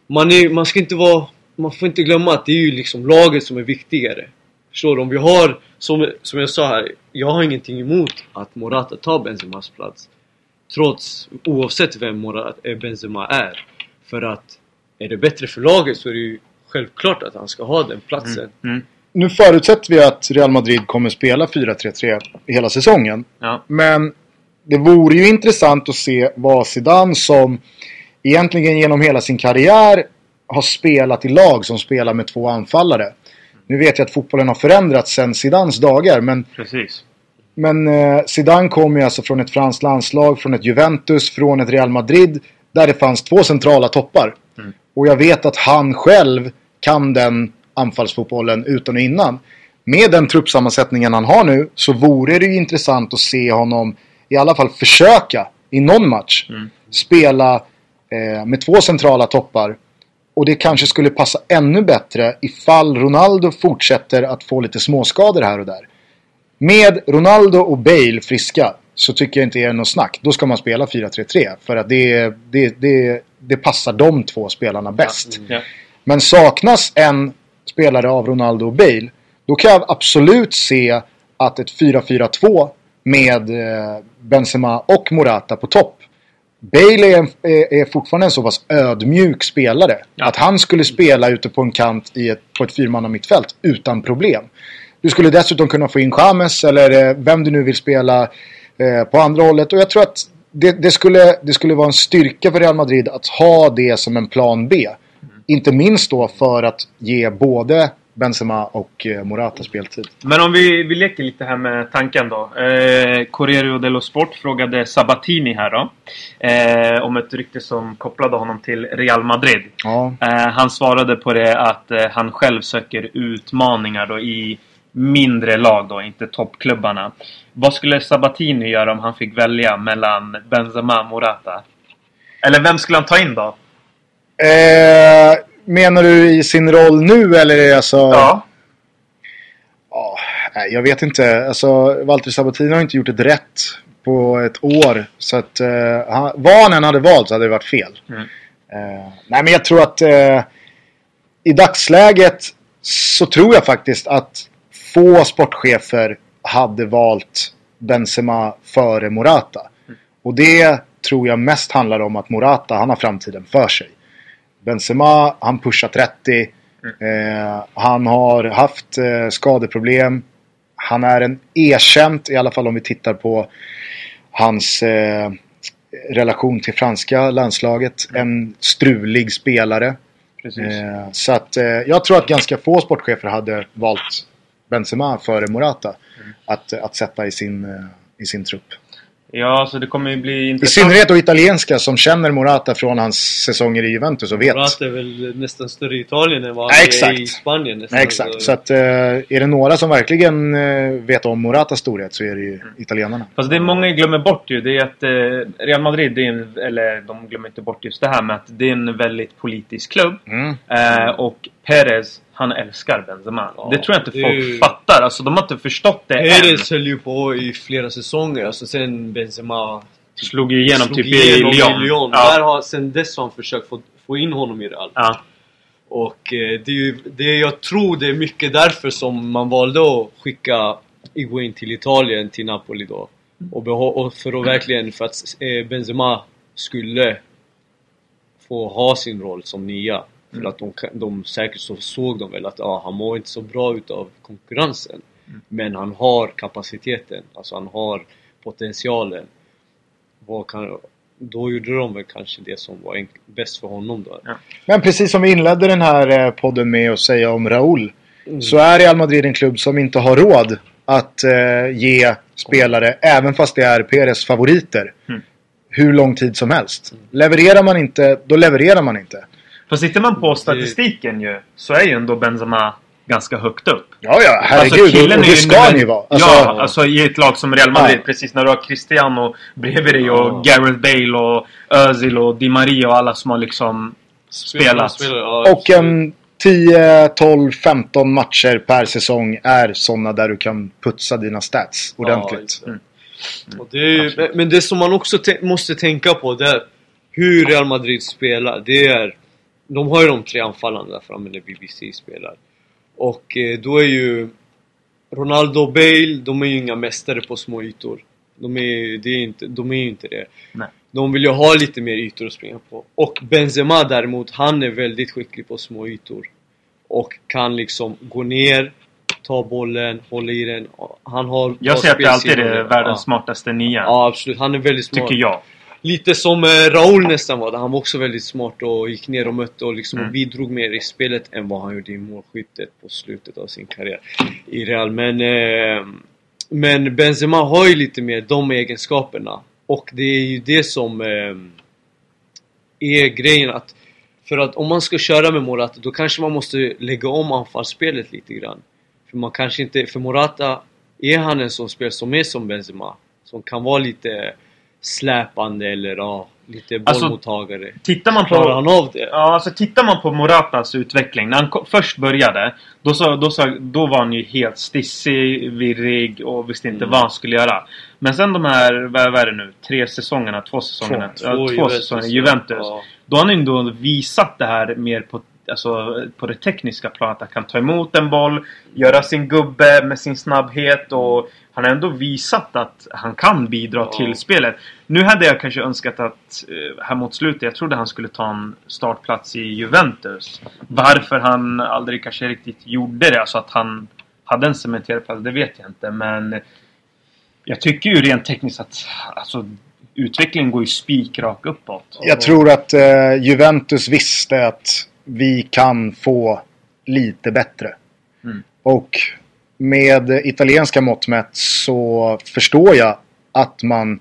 man, är, man ska inte vara, man får inte glömma att det är ju liksom laget som är viktigare. Förstår du? Om vi har, som, som jag sa här, jag har ingenting emot att Morata tar Benzemas plats. Trots, oavsett vem Morata, eh, Benzema är. För att är det bättre för laget så är det ju självklart att han ska ha den platsen. Mm. Nu förutsätter vi att Real Madrid kommer spela 4-3-3 hela säsongen. Ja. Men det vore ju intressant att se vad Zidane som egentligen genom hela sin karriär har spelat i lag som spelar med två anfallare. Nu vet jag att fotbollen har förändrats sedan Zidanes dagar men, Precis. men eh, Zidane kom ju alltså från ett franskt landslag, från ett Juventus, från ett Real Madrid där det fanns två centrala toppar. Mm. Och jag vet att han själv kan den anfallsfotbollen utan och innan. Med den truppsammansättningen han har nu så vore det ju intressant att se honom i alla fall försöka i någon match Mm. spela eh, med två centrala toppar. Och det kanske skulle passa ännu bättre ifall Ronaldo fortsätter att få lite småskador här och där. Med Ronaldo och Bale friska så tycker jag inte det är något snack. Då ska man spela 4-3-3 för att det, det, det, det passar de två spelarna bäst. Ja. Men saknas en spelare av Ronaldo och Bale då kan jag absolut se att ett 4-4-2 med eh, Benzema och Morata på topp. Bale är, är, är fortfarande en så pass ödmjuk spelare Ja. att han skulle spela ute på en kant i ett, på ett fyrmanna mittfält utan problem. Du skulle dessutom kunna få in James eller eh, vem du nu vill spela eh, på andra hållet. Och jag tror att det, det, skulle, det skulle vara en styrka för Real Madrid att ha det som en plan B. Inte minst då för att ge både Benzema och eh, Morata speltid. Men om vi, vi leker lite här med tanken då. Eh, Corriere dello Sport frågade Sabatini här då. Eh, om ett rykte som kopplade honom till Real Madrid. Ja, Eh, han svarade på det att eh, han själv söker utmaningar då i mindre lag då, inte toppklubbarna. Vad skulle Sabatini göra om han fick välja mellan Benzema och Morata? Eller vem skulle han ta in då? Eh, menar du i sin roll nu eller är det alltså... Ja. Ja, nej, jag vet inte. Alltså, Walter Sabatini har inte gjort ett rätt på ett år. Så att eh, han, vad han än hade valt så hade det varit fel. Mm. Eh, nej, men jag tror att eh, i dagsläget så tror jag faktiskt att få sportchefer hade valt Benzema före Morata. Och det tror jag mest handlar om att Morata, han har framtiden för sig. Benzema, han pushar 30. Eh, han har haft eh, skadeproblem. Han är en erkänt, i alla fall om vi tittar på hans eh, relation till franska landslaget, en strulig spelare. Eh, så att eh, jag tror att ganska få sportchefer hade valt Benzema före Morata att, att sätta i sin, eh, i sin trupp. Ja, så det kommer ju bli I intressant. synnerhet då italienska som känner Morata från hans säsonger i Juventus och vet. Morata är väl nästan större i Italien än vad Ja, han är i Spanien nästan. Exakt, så att eh, är det några som verkligen eh, vet om Moratas storhet så är det ju italienarna. Fast det många glömmer bort ju, det är att eh, Real Madrid, det är en, eller de glömmer inte bort just det här med att det är en väldigt politisk klubb. Mm. Och Perez, han älskar Benzema. Ja, det tror jag inte det folk ju- fattar. Alltså de har inte förstått det. Perez höll ju på i flera säsonger, alltså sen Benzema Slog ju igenom slog typ igenom i Lyon. Lyon. Ja. Där har, sen dess har han försökt få, få in honom i Real. Ja. Och eh, det är ju, det, jag tror det är mycket därför som man valde att skicka Higuain till Italien, till Napoli då. Och, och för att verkligen, för att eh, Benzema skulle få ha sin roll som nia. För att de, de säkert så såg de väl att ah, han mår inte så bra utav konkurrensen. Men han har kapaciteten, alltså han har potentialen. Vad kan, då gjorde de väl kanske det som var enk- bäst för honom då. Ja. Men precis som vi inledde den här eh, podden med att säga om Raúl. Mm. Så är Real Madrid en klubb som inte har råd att eh, ge spelare, även fast det är Perez favoriter, Mm. hur lång tid som helst. Levererar man inte, då levererar man inte. Fast tittar man på statistiken ju så är ju ändå Benzema ganska högt upp. Ja, ja, herregud. Alltså, killen och är det ska han ju vara. Alltså, ja, alltså i ett lag som Real Madrid. Ja. Precis när du har Cristiano bredvid dig Ja. och Gareth Bale och Özil och Di Maria och alla som har liksom spelat. Spelar, ja, Och en 10, 12, 15 matcher per säsong är sådana där du kan putsa dina stats ordentligt. exakt. Mm. Och det är ju, men- det som man också te- måste tänka på det är hur Real Madrid spelar. Det är, de har ju de tre anfallarna där framme när BBC spelar. Och eh, då är ju Ronaldo och Bale, de är ju inga mästare på små ytor. De är, det är inte, de är ju inte det. Nej. De vill ju ha lite mer ytor att springa på. Och Benzema däremot, han är väldigt skicklig på små ytor. Och kan liksom gå ner, ta bollen, hålla i den. Han har Jag säger att det alltid är världens ja. smartaste nia. Ja absolut, han är väldigt smart. Tycker jag. Lite som eh, Raúl nästan var, där han var också väldigt smart och gick ner och mötte och liksom Mm. bidrog mer i spelet än vad han gjorde i målskyttet på slutet av sin karriär i Real. Men, eh, men Benzema har ju lite mer de egenskaperna. Och det är ju det som eh, är grejen att för att om man ska köra med Morata då kanske man måste lägga om anfallsspelet lite grann. För man kanske inte, för Morata är han en sån spelare som är som Benzema. Som kan vara lite släpande eller ja, lite Alltså, bollmottagare. Tittar man Klarar på... han av det? Ja, alltså tittar man på Moratas utveckling. När han ko- först började, då, så, då, så, då var han ju helt stissig, virrig och visste inte Mm. vad han skulle göra. Men sen de här, vad vad är det nu? Tre säsongerna? Två säsongerna? Två, ja, två Juventus. säsonger. Juventus. Ja. Då har han ändå visat det här mer på, alltså, på det tekniska planet. Han kan ta emot en boll, göra sin gubbe med sin snabbhet och han har ändå visat att han kan bidra Ja. till spelet. Nu hade jag kanske önskat att eh, här mot slutet, jag trodde han skulle ta en startplats i Juventus. Varför han aldrig kanske riktigt gjorde det, alltså att han hade en cementerad plats, det vet jag inte. Men jag tycker ju rent tekniskt att alltså, utvecklingen går ju spikrak uppåt. Jag tror att eh, Juventus visste att vi kan få lite bättre. Mm. Och med italienska mått mätt så förstår jag att man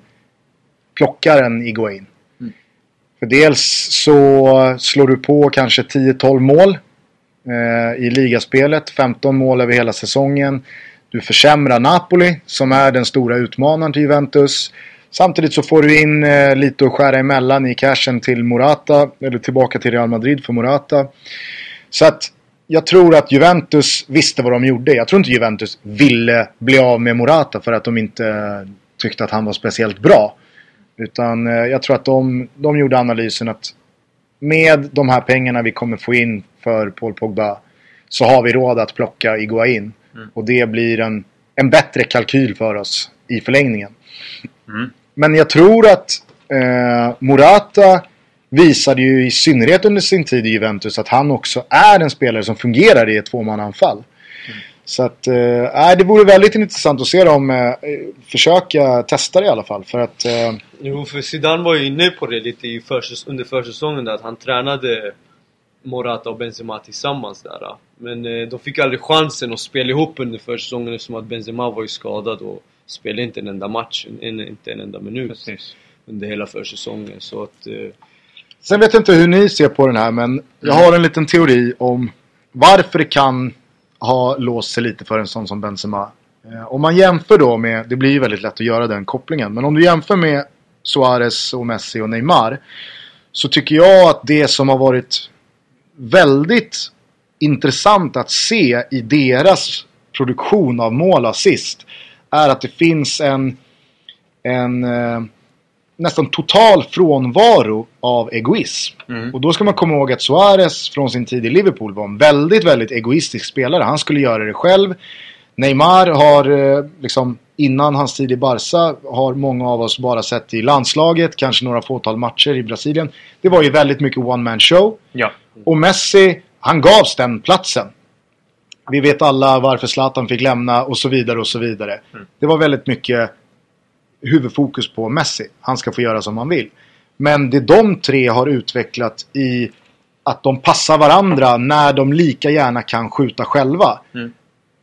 plockar en Iguain. Mm. För dels så slår du på kanske 10-12 mål eh, i ligaspelet. 15 mål över hela säsongen. Du försämrar Napoli som är den stora utmanaren till Juventus. Samtidigt så får du in eh, lite att skära emellan i cashen till Morata. Eller tillbaka till Real Madrid för Morata. Så att jag tror att Juventus visste vad de gjorde. Jag tror inte Juventus ville bli av med Morata för att de inte tyckte att han var speciellt bra. Utan eh, jag tror att de, de gjorde analysen att med de här pengarna vi kommer få in för Paul Pogba så har vi råd att plocka Iguain. Mm. Och det blir en, en bättre kalkyl för oss i förlängningen. Mm. Men jag tror att eh, Morata visade ju i synnerhet under sin tid i Juventus att han också är en spelare som fungerar i ett tvåmannaanfall. Så att, eh, det vore väldigt intressant att se dem eh, försöka testa det i alla fall. För att, eh, Jo, för Zidane var ju inne på det lite i försäs- under försäsongen där, att han tränade Morata och Benzema tillsammans där. Men eh, de fick aldrig chansen att spela ihop under försäsongen eftersom att Benzema var ju skadad och spelade inte en enda match, en, inte en enda minut Precis. under hela försäsongen. Så att... Eh, sen vet jag inte hur ni ser på den här men jag har en liten teori om varför det kan ha låst sig lite för en sån som Benzema. Eh, om man jämför då med, det blir ju väldigt lätt att göra den kopplingen, men om du jämför med Suarez och Messi och Neymar så tycker jag att det som har varit väldigt intressant att se i deras produktion av mål assist är att det finns en, en eh, nästan total frånvaro av egoism. Mm. Och då ska man komma ihåg att Suarez från sin tid i Liverpool var en väldigt, väldigt egoistisk spelare. Han skulle göra det själv. Neymar har eh, liksom innan hans tid i Barca har många av oss bara sett i landslaget, kanske några fåtal matcher i Brasilien. Det var ju väldigt mycket one man show. Ja. Och Messi, han gavs den platsen. Vi vet alla varför Zlatan fick lämna och så vidare och så vidare. Mm. Det var väldigt mycket huvudfokus på Messi. Han ska få göra som han vill. Men det de tre har utvecklat i att de passar varandra när de lika gärna kan skjuta själva. Mm.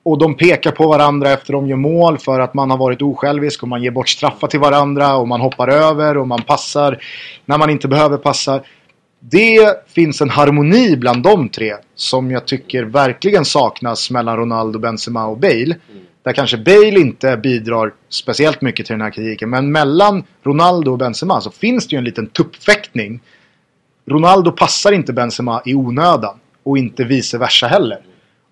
Och de pekar på varandra efter de gör mål för att man har varit osjälvisk och man ger bort straffar till varandra och man hoppar över och man passar när man inte behöver passa. Det finns en harmoni bland de tre som jag tycker verkligen saknas mellan Ronaldo, Benzema och Bale. Där kanske Bale inte bidrar speciellt mycket till den här kritiken. Men mellan Ronaldo och Benzema så finns det ju en liten tuppfäktning. Ronaldo passar inte Benzema i onödan. Och inte vice versa heller.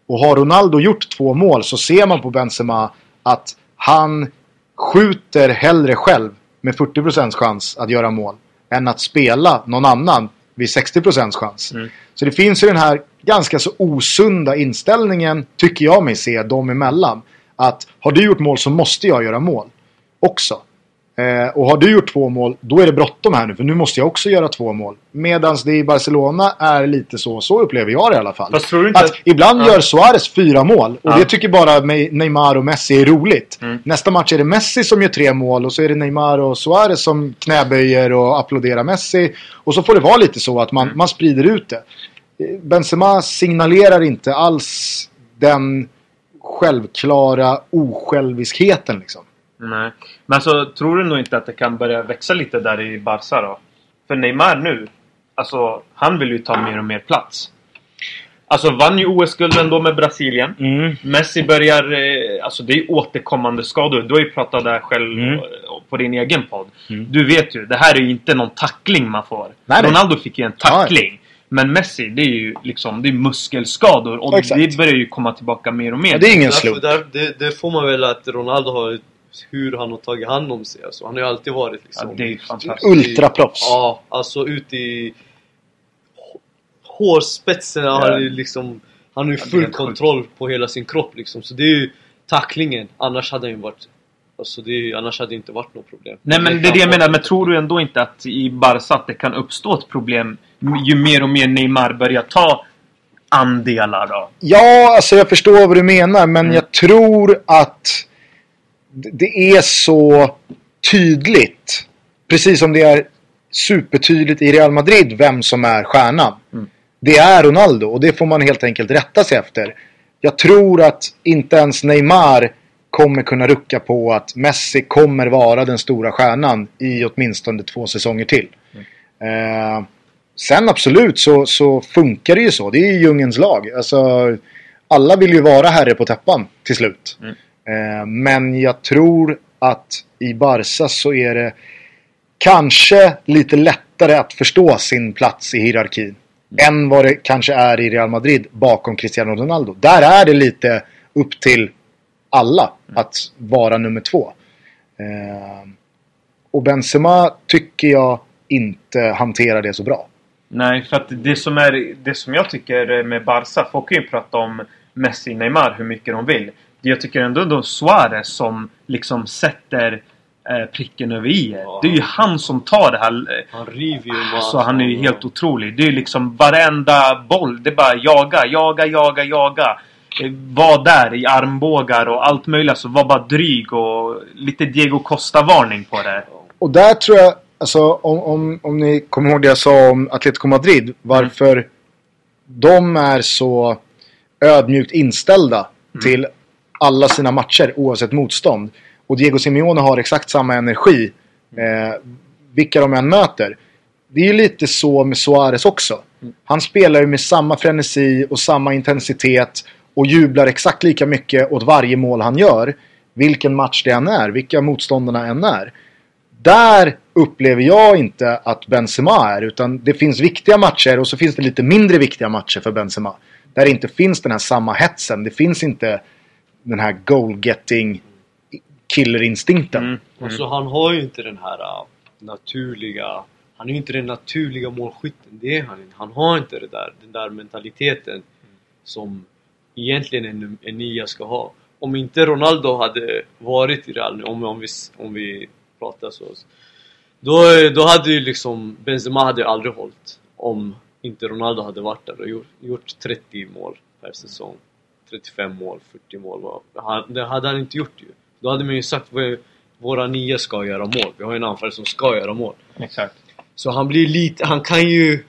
Och har Ronaldo gjort två mål så ser man på Benzema att han skjuter hellre själv med 40% chans att göra mål. Än att spela någon annan vid 60% chans. Mm. Så det finns ju den här ganska så osunda inställningen, tycker jag mig se, dem emellan. Att har du gjort mål så måste jag göra mål. Också. Eh, och har du gjort två mål, då är det bråttom här nu. För nu måste jag också göra två mål. Medan det i Barcelona är lite så. Så upplever jag det i alla fall. Fast tror du inte att, att- ibland Ja. gör Suarez fyra mål. Och Ja. det tycker bara Neymar och Messi är roligt. Mm. Nästa match är det Messi som gör tre mål. Och så är det Neymar och Suarez som knäböjer och applåderar Messi. Och så får det vara lite så att man, Mm. man sprider ut det. Benzema signalerar inte alls den självklara osjälviskheten liksom. Nej. Men alltså, tror du nog inte att det kan börja växa lite där i Barca då? För Neymar nu, alltså han vill ju ta mer och mer plats. Alltså vann ju OS-gulden då med Brasilien. Messi börjar, eh, alltså det är återkommande skador. Du har ju pratat där själv Mm. på din egen podd. Mm. Du vet ju, det här är ju inte någon tackling man får. Nej, nej. Ronaldo fick ju en tackling. Men Messi, det är ju liksom, det är muskelskador. Och Exakt. det börjar ju komma tillbaka mer och mer. Ja, det är ingen slump. där, det, det får man väl att Ronaldo har hur han har tagit hand om sig. Alltså, han har ju alltid varit liksom... Ja, det är fantastiskt. Ultraproffs. Ja, alltså ut i hå- hårspetsen har han ju liksom... Han har ju Ja, full kontroll på hela sin kropp liksom. Så det är ju tacklingen. Annars hade han ju varit... Alltså det annars hade det inte varit något problem. Nej men det är det jag menar, men tror du ändå inte att i Barca att det kan uppstå ett problem ju mer och mer Neymar börjar ta andelar då? Ja, alltså jag förstår vad du menar men Mm. jag tror att det är så tydligt. Precis som det är supertydligt i Real Madrid vem som är stjärnan. Mm. Det är Ronaldo och det får man helt enkelt rätta sig efter. Jag tror att inte ens Neymar kommer kunna rucka på att Messi kommer vara den stora stjärnan i åtminstone två säsonger till. Eh, sen absolut så, så funkar det ju så. Det är ju djungens lag. Alltså, alla vill ju vara herre på täppan till slut. Mm. Eh, men jag tror att i Barca så är det kanske lite lättare att förstå sin plats i hierarkin. Än vad det kanske är i Real Madrid bakom Cristiano Ronaldo. Där är det lite upp till alla att vara nummer två. Eh, och Benzema tycker jag inte hanterar det så bra. Nej, för att det som, är, det som jag tycker med Barca, folk kan ju prata om Messi, Neymar hur mycket de vill. Det jag tycker ändå då Suarez som liksom sätter eh, pricken över i. Ja. Det är ju han som tar det här. eh, Han river ju Så Alltså, han är ju helt otrolig. Det är ju liksom varenda boll. Det är bara jaga, jaga, jaga, jaga. Var där i armbågar och allt möjligt. Så var bara dryg och lite Diego Costa-varning på det. Och där tror jag, alltså om, om, om ni kommer ihåg det jag sa om Atletico Madrid. Varför de är så ödmjukt inställda till alla sina matcher oavsett motstånd. Och Diego Simeone har exakt samma energi eh, vilka de än möter. Det är ju lite så med Suarez också. Han spelar ju med samma frenesi och samma intensitet och jublar exakt lika mycket åt varje mål han gör. Vilken match det än är, vilka motståndarna än är. Där upplever jag inte att Benzema är. Utan det finns viktiga matcher och så finns det lite mindre viktiga matcher för Benzema. Där det inte finns den här samma hetsen. Det finns inte den här goal-getting killerinstinkten. Mm. Alltså han har ju inte den här uh, naturliga... Han är ju inte den naturliga målskytten. Det är han inte. Han har inte det där, den där mentaliteten som egentligen en, en nia ska ha. Om inte Ronaldo hade varit i Real nu, om, om, vi, om vi pratar så. Då, då hade ju liksom Benzema hade aldrig hållit om inte Ronaldo hade varit där och gjort, gjort 30 mål per säsong. 35 mål, 40 mål. det hade han inte gjort ju. Då hade man ju sagt att våra nia ska göra mål. Vi har ju en anfallare som ska göra mål. Exakt. Så han blir lite, han kan ju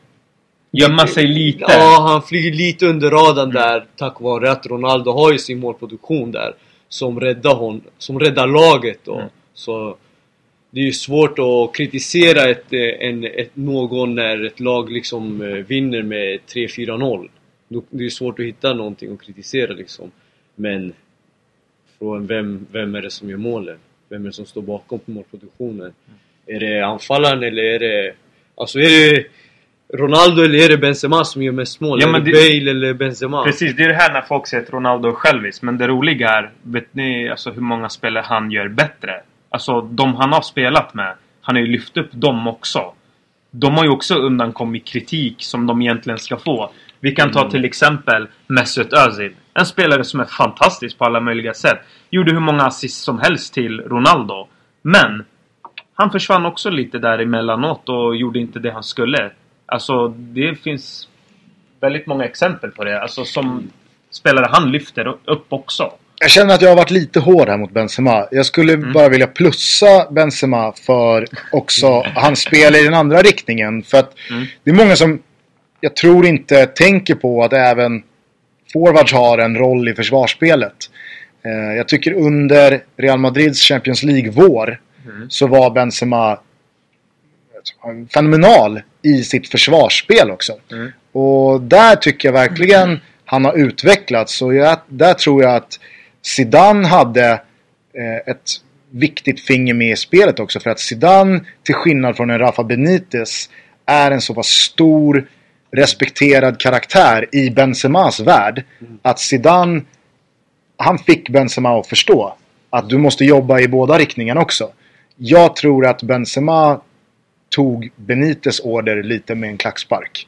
Gömma sig lite. Ja, han flyger lite under radarn där tack vare att Ronaldo har ju sin målproduktion där som räddar hon, som räddar laget då. Mm. Så det är ju svårt att kritisera ett, eh, en, ett, någon när ett lag liksom eh, vinner med 3-4-0. Då- Det är svårt att hitta någonting att kritisera liksom. Men från vem, vem är det som gör målen? Vem är det som står bakom målproduktionen? Är det anfallaren eller är det... Alltså är det Ronaldo eller är det Benzema som gör mest mål? Ja, men det det- Bale eller Benzema? Precis, det är det här när folk säger att Ronaldo är självisk. Men det roliga är, vet ni alltså, hur många spelare han gör bättre? Alltså de han har spelat med, han har ju lyft upp dem också. De har ju också undankommit kritik som de egentligen ska få. Vi kan ta till exempel Mesut Özil. En spelare som är fantastisk på alla möjliga sätt. Gjorde hur många assist som helst till Ronaldo. Men han försvann också lite där emellanåt och gjorde inte det han skulle. Alltså det finns väldigt många exempel på det. Alltså som spelare han lyfter upp också. Jag känner att jag har varit lite hård här mot Benzema. Jag skulle bara vilja plussa Benzema för också hans spel i den andra riktningen. För att Mm. det är många som jag tror inte tänker på att även forwards har en roll i försvarsspelet. Eh, jag tycker under Real Madrids Champions League-vår Mm. så var Benzema fenomenal i sitt försvarsspel också. Mm. Och där tycker jag verkligen han har utvecklats. Och jag, där tror jag att Zidane hade eh, ett viktigt finger med i spelet också. För att Zidane, till skillnad från en Rafa Benitez, är en så pass stor respekterad karaktär i Benzemas värld. Att Zidane, han fick Benzema att förstå att du måste jobba i båda riktningarna också. Jag tror att Benzema tog Benites order lite med en klackspark.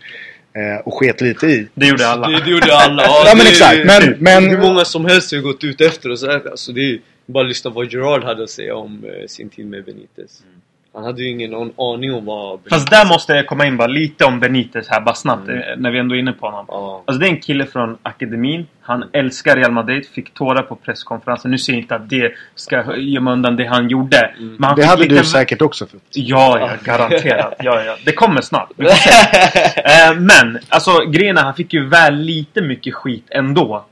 Eh, och sket lite i. Det gjorde alla. Det, det gjorde alla. Ja, Ja, men det- exakt. Men- men- Hur många som helst har gått ut efter och så här. Alltså det är bara att lyssna på vad Gerard hade att säga om eh, sin tid med Benitez. Han hade ju ingen an- aning om vad Benitez... Fast där måste jag komma in bara lite om Benitez här, bara snabbt, Mm. eh, när vi ändå är inne på honom. Ja. Alltså det är en kille från akademin. Han älskar Real Madrid. Fick tårar på presskonferensen. Nu säger jag inte att det ska gömma undan det han gjorde. Men han Det hade lite... du säkert också fått. Ja, ja, garanterat. Ja, ja. Det kommer snart. Vi får se. eh, men, alltså grejen han fick ju väl lite mycket skit ändå.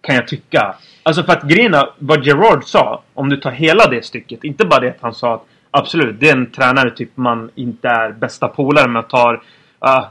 Kan jag tycka. Alltså för att grejen vad Gerard sa, om du tar hela det stycket. Inte bara det att han sa att Absolut, det är en tränare typ man inte är bästa polare med. Tar, uh,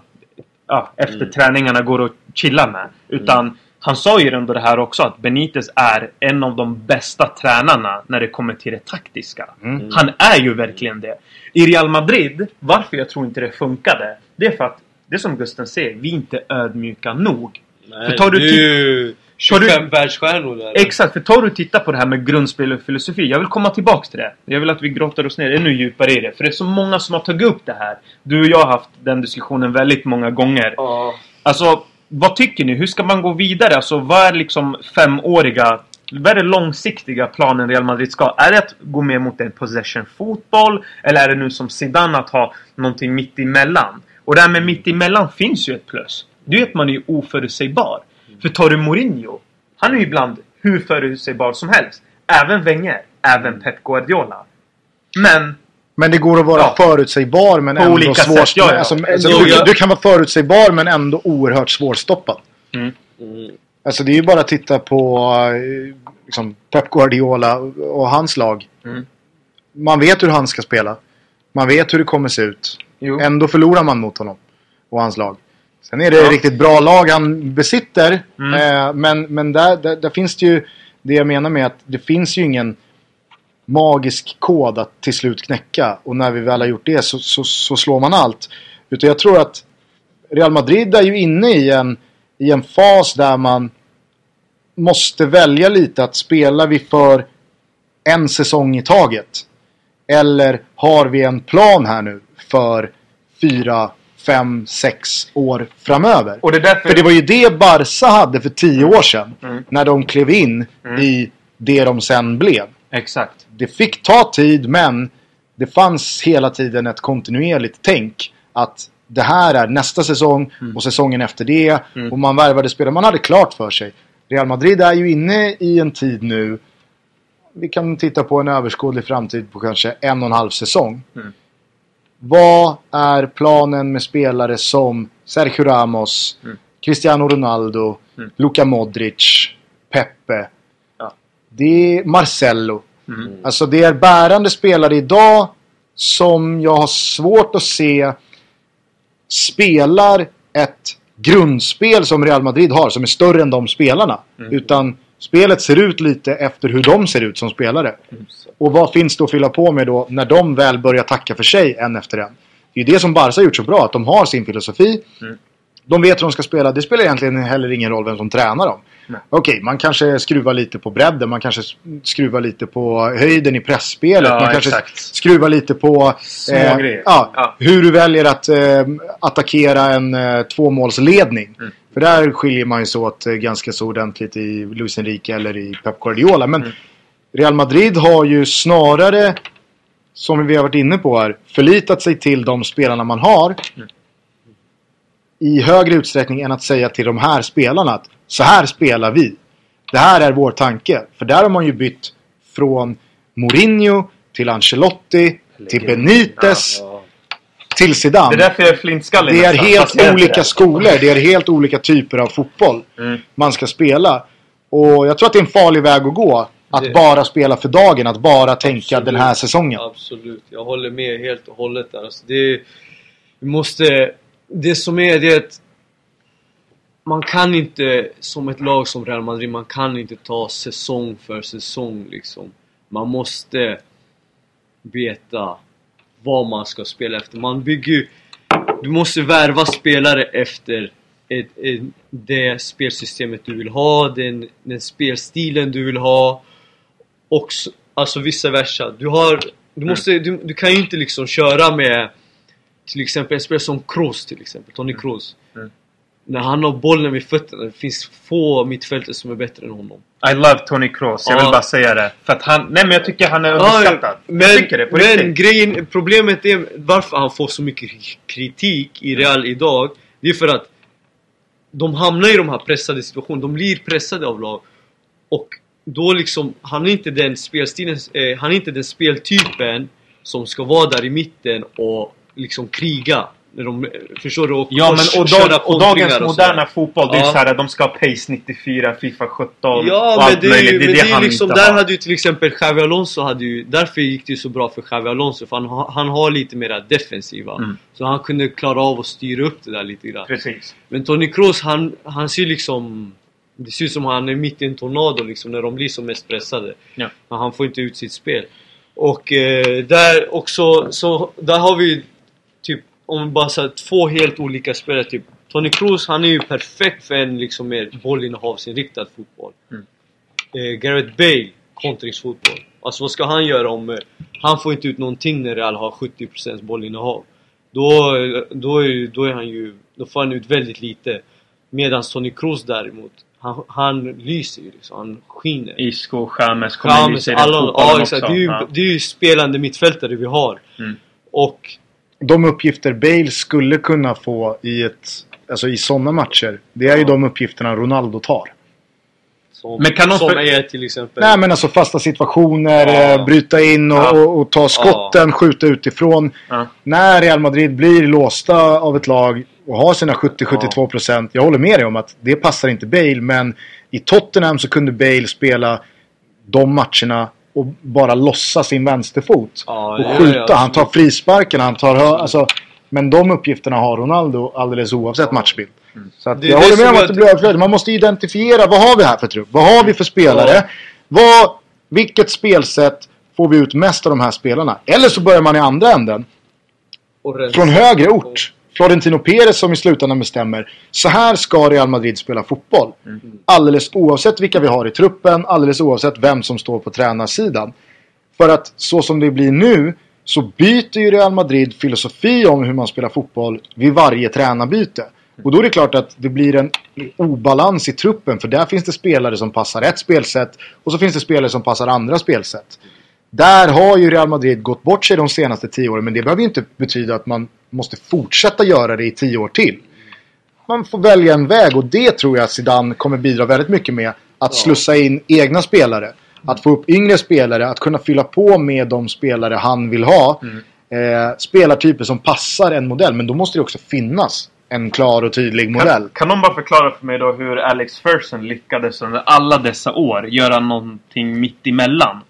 uh, efter mm. träningarna går och chillar med. Utan mm. han sa ju ändå det här också att Benitez är en av de bästa tränarna när det kommer till det taktiska. Mm. mm. Han är ju verkligen det. I Real Madrid, varför jag tror inte det funkade. Det är för att, det är som Gusten säger, vi är inte ödmjuka nog. Nej, för tar du nu 25 världsstjärnor där. Exakt, för tar du och tittar på det här med grundspel och filosofi. Jag vill komma tillbaks till det. Jag vill att vi grottar oss ner ännu djupare i det. För det är så många som har tagit upp det här. Du och jag har haft den diskussionen väldigt många gånger. Ja. Alltså, vad tycker ni? Hur ska man gå vidare? Alltså, vad är liksom femåriga vad är den långsiktiga planen Real Madrid ska? Är det att gå mer mot en possession-fotboll? Eller är det nu som Zidane att ha någonting mitt emellan? Och det här med mitt emellan finns ju ett plus. Det är att man är oförutsägbar. För tar du Mourinho, han är ju ibland hur förutsägbar som helst. Även Wenger, även Pep Guardiola. Men Men det går att vara Ja. förutsägbar men På ändå olika svår... sätt, ja, ja. Alltså, Jo, alltså, du, du kan vara förutsägbar men ändå oerhört svårstoppad. Mm. Alltså det är ju bara att titta på eh, liksom, Pep Guardiola och och hans lag. Mm. Man vet hur han ska spela. Man vet hur det kommer se ut. Jo. Ändå förlorar man mot honom och hans lag. Sen är det Ja. riktigt bra lag han besitter. Mm. Eh, men men där, där, där finns det ju... Det jag menar med att det finns ju ingen magisk kod att till slut knäcka. Och när vi väl har gjort det så, så, så slår man allt. Utan jag tror att Real Madrid är ju inne i en, i en fas där man måste välja lite att spelar vi för en säsong i taget? Eller har vi en plan här nu för fyra, fem, sex år framöver? Och det är därför... För det var ju det Barca hade för tio år sedan. Mm. När de klev in Mm. i det de sen blev. Exakt. Det fick ta tid men det fanns hela tiden ett kontinuerligt tänk. Att det här är nästa säsong och säsongen efter det. Mm. Och man värvade spelare. Man hade klart för sig. Real Madrid är ju inne i en tid nu. Vi kan titta på en överskådlig framtid på kanske en och en halv säsong. Vad är planen med spelare som Sergio Ramos, Mm. Cristiano Ronaldo, Mm. Luka Modric, Pepe. Ja. Det är Marcello. Mm. Alltså det är bärande spelare idag som jag har svårt att se spelar ett grundspel som Real Madrid har som är större än de spelarna. Mm. Utan spelet ser ut lite efter hur de ser ut som spelare. Och vad finns det att fylla på med då när de väl börjar tacka för sig en efter en? Det är ju det som Barca har gjort så bra, att de har sin filosofi. Mm. De vet hur de ska spela. Det spelar egentligen heller ingen roll vem som tränar dem. Okej, man kanske skruvar lite på bredden, man kanske skruvar lite på höjden i pressspelet. Ja, man kanske exakt. skruvar lite på eh, ja, Ja. hur du väljer att eh, attackera en eh, tvåmålsledning. Mm. För där skiljer man ju sig åt eh, ganska så ordentligt i Luis Enrique eller i Pep Guardiola. Men Mm. Real Madrid har ju snarare, som vi har varit inne på här, förlitat sig till de spelarna man har. Mm. I högre utsträckning än att säga till de här spelarna att så här spelar vi. Det här är vår tanke. För där har man ju bytt från Mourinho till Ancelotti till Benitez Ja. Till Zidane. Det är därför jag är flintskallig Det är nästan, helt olika det. skolor. Det är helt olika typer av fotboll Mm. man ska spela. Och jag tror att det är en farlig väg att gå. Att Det- bara spela för dagen. Att bara tänka Absolut. den här säsongen. Absolut, jag håller med helt och hållet där. Alltså det, vi måste... Det som är det är att man kan inte, som ett lag som Real Madrid, man kan inte ta säsong för säsong liksom. Man måste veta vad man ska spela efter. Man bygger ju- Du måste värva spelare efter ett, ett, det spelsystemet du vill ha, den, den spelstilen du vill ha. Och s- alltså vice versa. Du har... Du måste... Du, du kan ju inte liksom köra med till exempel en spelare som Kroos till exempel, Toni Kroos. Mm. När han har bollen vid fötterna, det finns få mittfältare som är bättre än honom. I love Tony Kroos. Jag vill Ja. bara säga det. För att han... Nej men jag tycker han är underskattad. men, jag tycker det på men riktigt. grejen, problemet är varför han får så mycket kritik i Real idag. Det är för att de hamnar i de här pressade situationerna. De blir pressade av lag. Och då liksom, han är inte den spelstilen, eh, han är inte den speltypen som ska vara där i mitten och liksom kriga. De, förstår du? Och, Ja men och, dag, och dagens och moderna fotboll, det är Ja. så här att de ska ha pace 94, Fifa 17 och Ja, allt men det är möjligt. ju, men det är han liksom, inte där har. hade ju till exempel Xavi Alonso hade ju, därför gick det ju så bra för Xavi Alonso för han, han har lite mera defensiva. Mm. Så han kunde klara av att styra upp det där lite grann. Precis. Men Toni Kroos han, han ser liksom Det ser ut som han är mitt i en tornado liksom när de blir som mest pressade. Ja. Men han får inte ut sitt spel. Och eh, där också, så där har vi om bara säger två helt olika spelare typ Toni Kroos han är ju perfekt för en liksom mer bollinnehavsinriktad fotboll. Mm. Eh, Gareth Bale, kontringsfotboll. Alltså vad ska han göra om eh, han får inte ut någonting när Real har 70% bollinnehav? Då, då, är, då är han ju, då får han ut väldigt lite. Medan Toni Kroos däremot, han, han lyser ju liksom, han skiner. Isco, Chamez kommer James, lysa i den alla, ja, exakt. Det är, ju, Ja. det är ju spelande mittfältare vi har. Mm. Och De uppgifter Bale skulle kunna få i ett Alltså i sådana matcher. Det är ju Ja. de uppgifterna Ronaldo tar. som, Men kan de som är till exempel... Nej men alltså fasta situationer, Ja. eh, bryta in och, Ja. och, och ta skotten, skjuta utifrån. Ja. När Real Madrid blir låsta av ett lag och har sina 70-72%. Jag håller med dig om att det passar inte Bale men i Tottenham så kunde Bale spela de matcherna och bara lossa sin vänsterfot. Ja, och ja, skjuta. ja, han tar frisparken, han tar hö- alltså, Men de uppgifterna har Ronaldo alldeles oavsett matchbild. Så att Det jag det håller med om att det blir överflödigt. Man måste identifiera vad har vi här för trupp? Vad har vi för spelare? Vad, vilket spelsätt får vi ut mest av de här spelarna? Eller så börjar man i andra änden. Från högre ort. Florentino Perez som i slutändan bestämmer. Så här ska Real Madrid spela fotboll. Alldeles oavsett vilka vi har i truppen. Alldeles oavsett vem som står på tränarsidan. För att så som det blir nu så byter ju Real Madrid filosofi om hur man spelar fotboll vid varje tränarbyte. Och då är det klart att det blir en obalans i truppen för där finns det spelare som passar ett spelsätt och så finns det spelare som passar andra spelsätt. Där har ju Real Madrid gått bort sig de senaste tio åren men det behöver ju inte betyda att man måste fortsätta göra det i tio år till. Man får välja en väg och det tror jag Zidane kommer bidra väldigt mycket med. Att slussa in egna spelare. Att få upp yngre spelare, att kunna fylla på med de spelare han vill ha. Mm. eh, spelartyper som passar en modell. Men då måste det också finnas en klar och tydlig modell. Kan, kan någon bara förklara för mig då hur Alex Ferguson lyckades under alla dessa år göra någonting mitt emellan?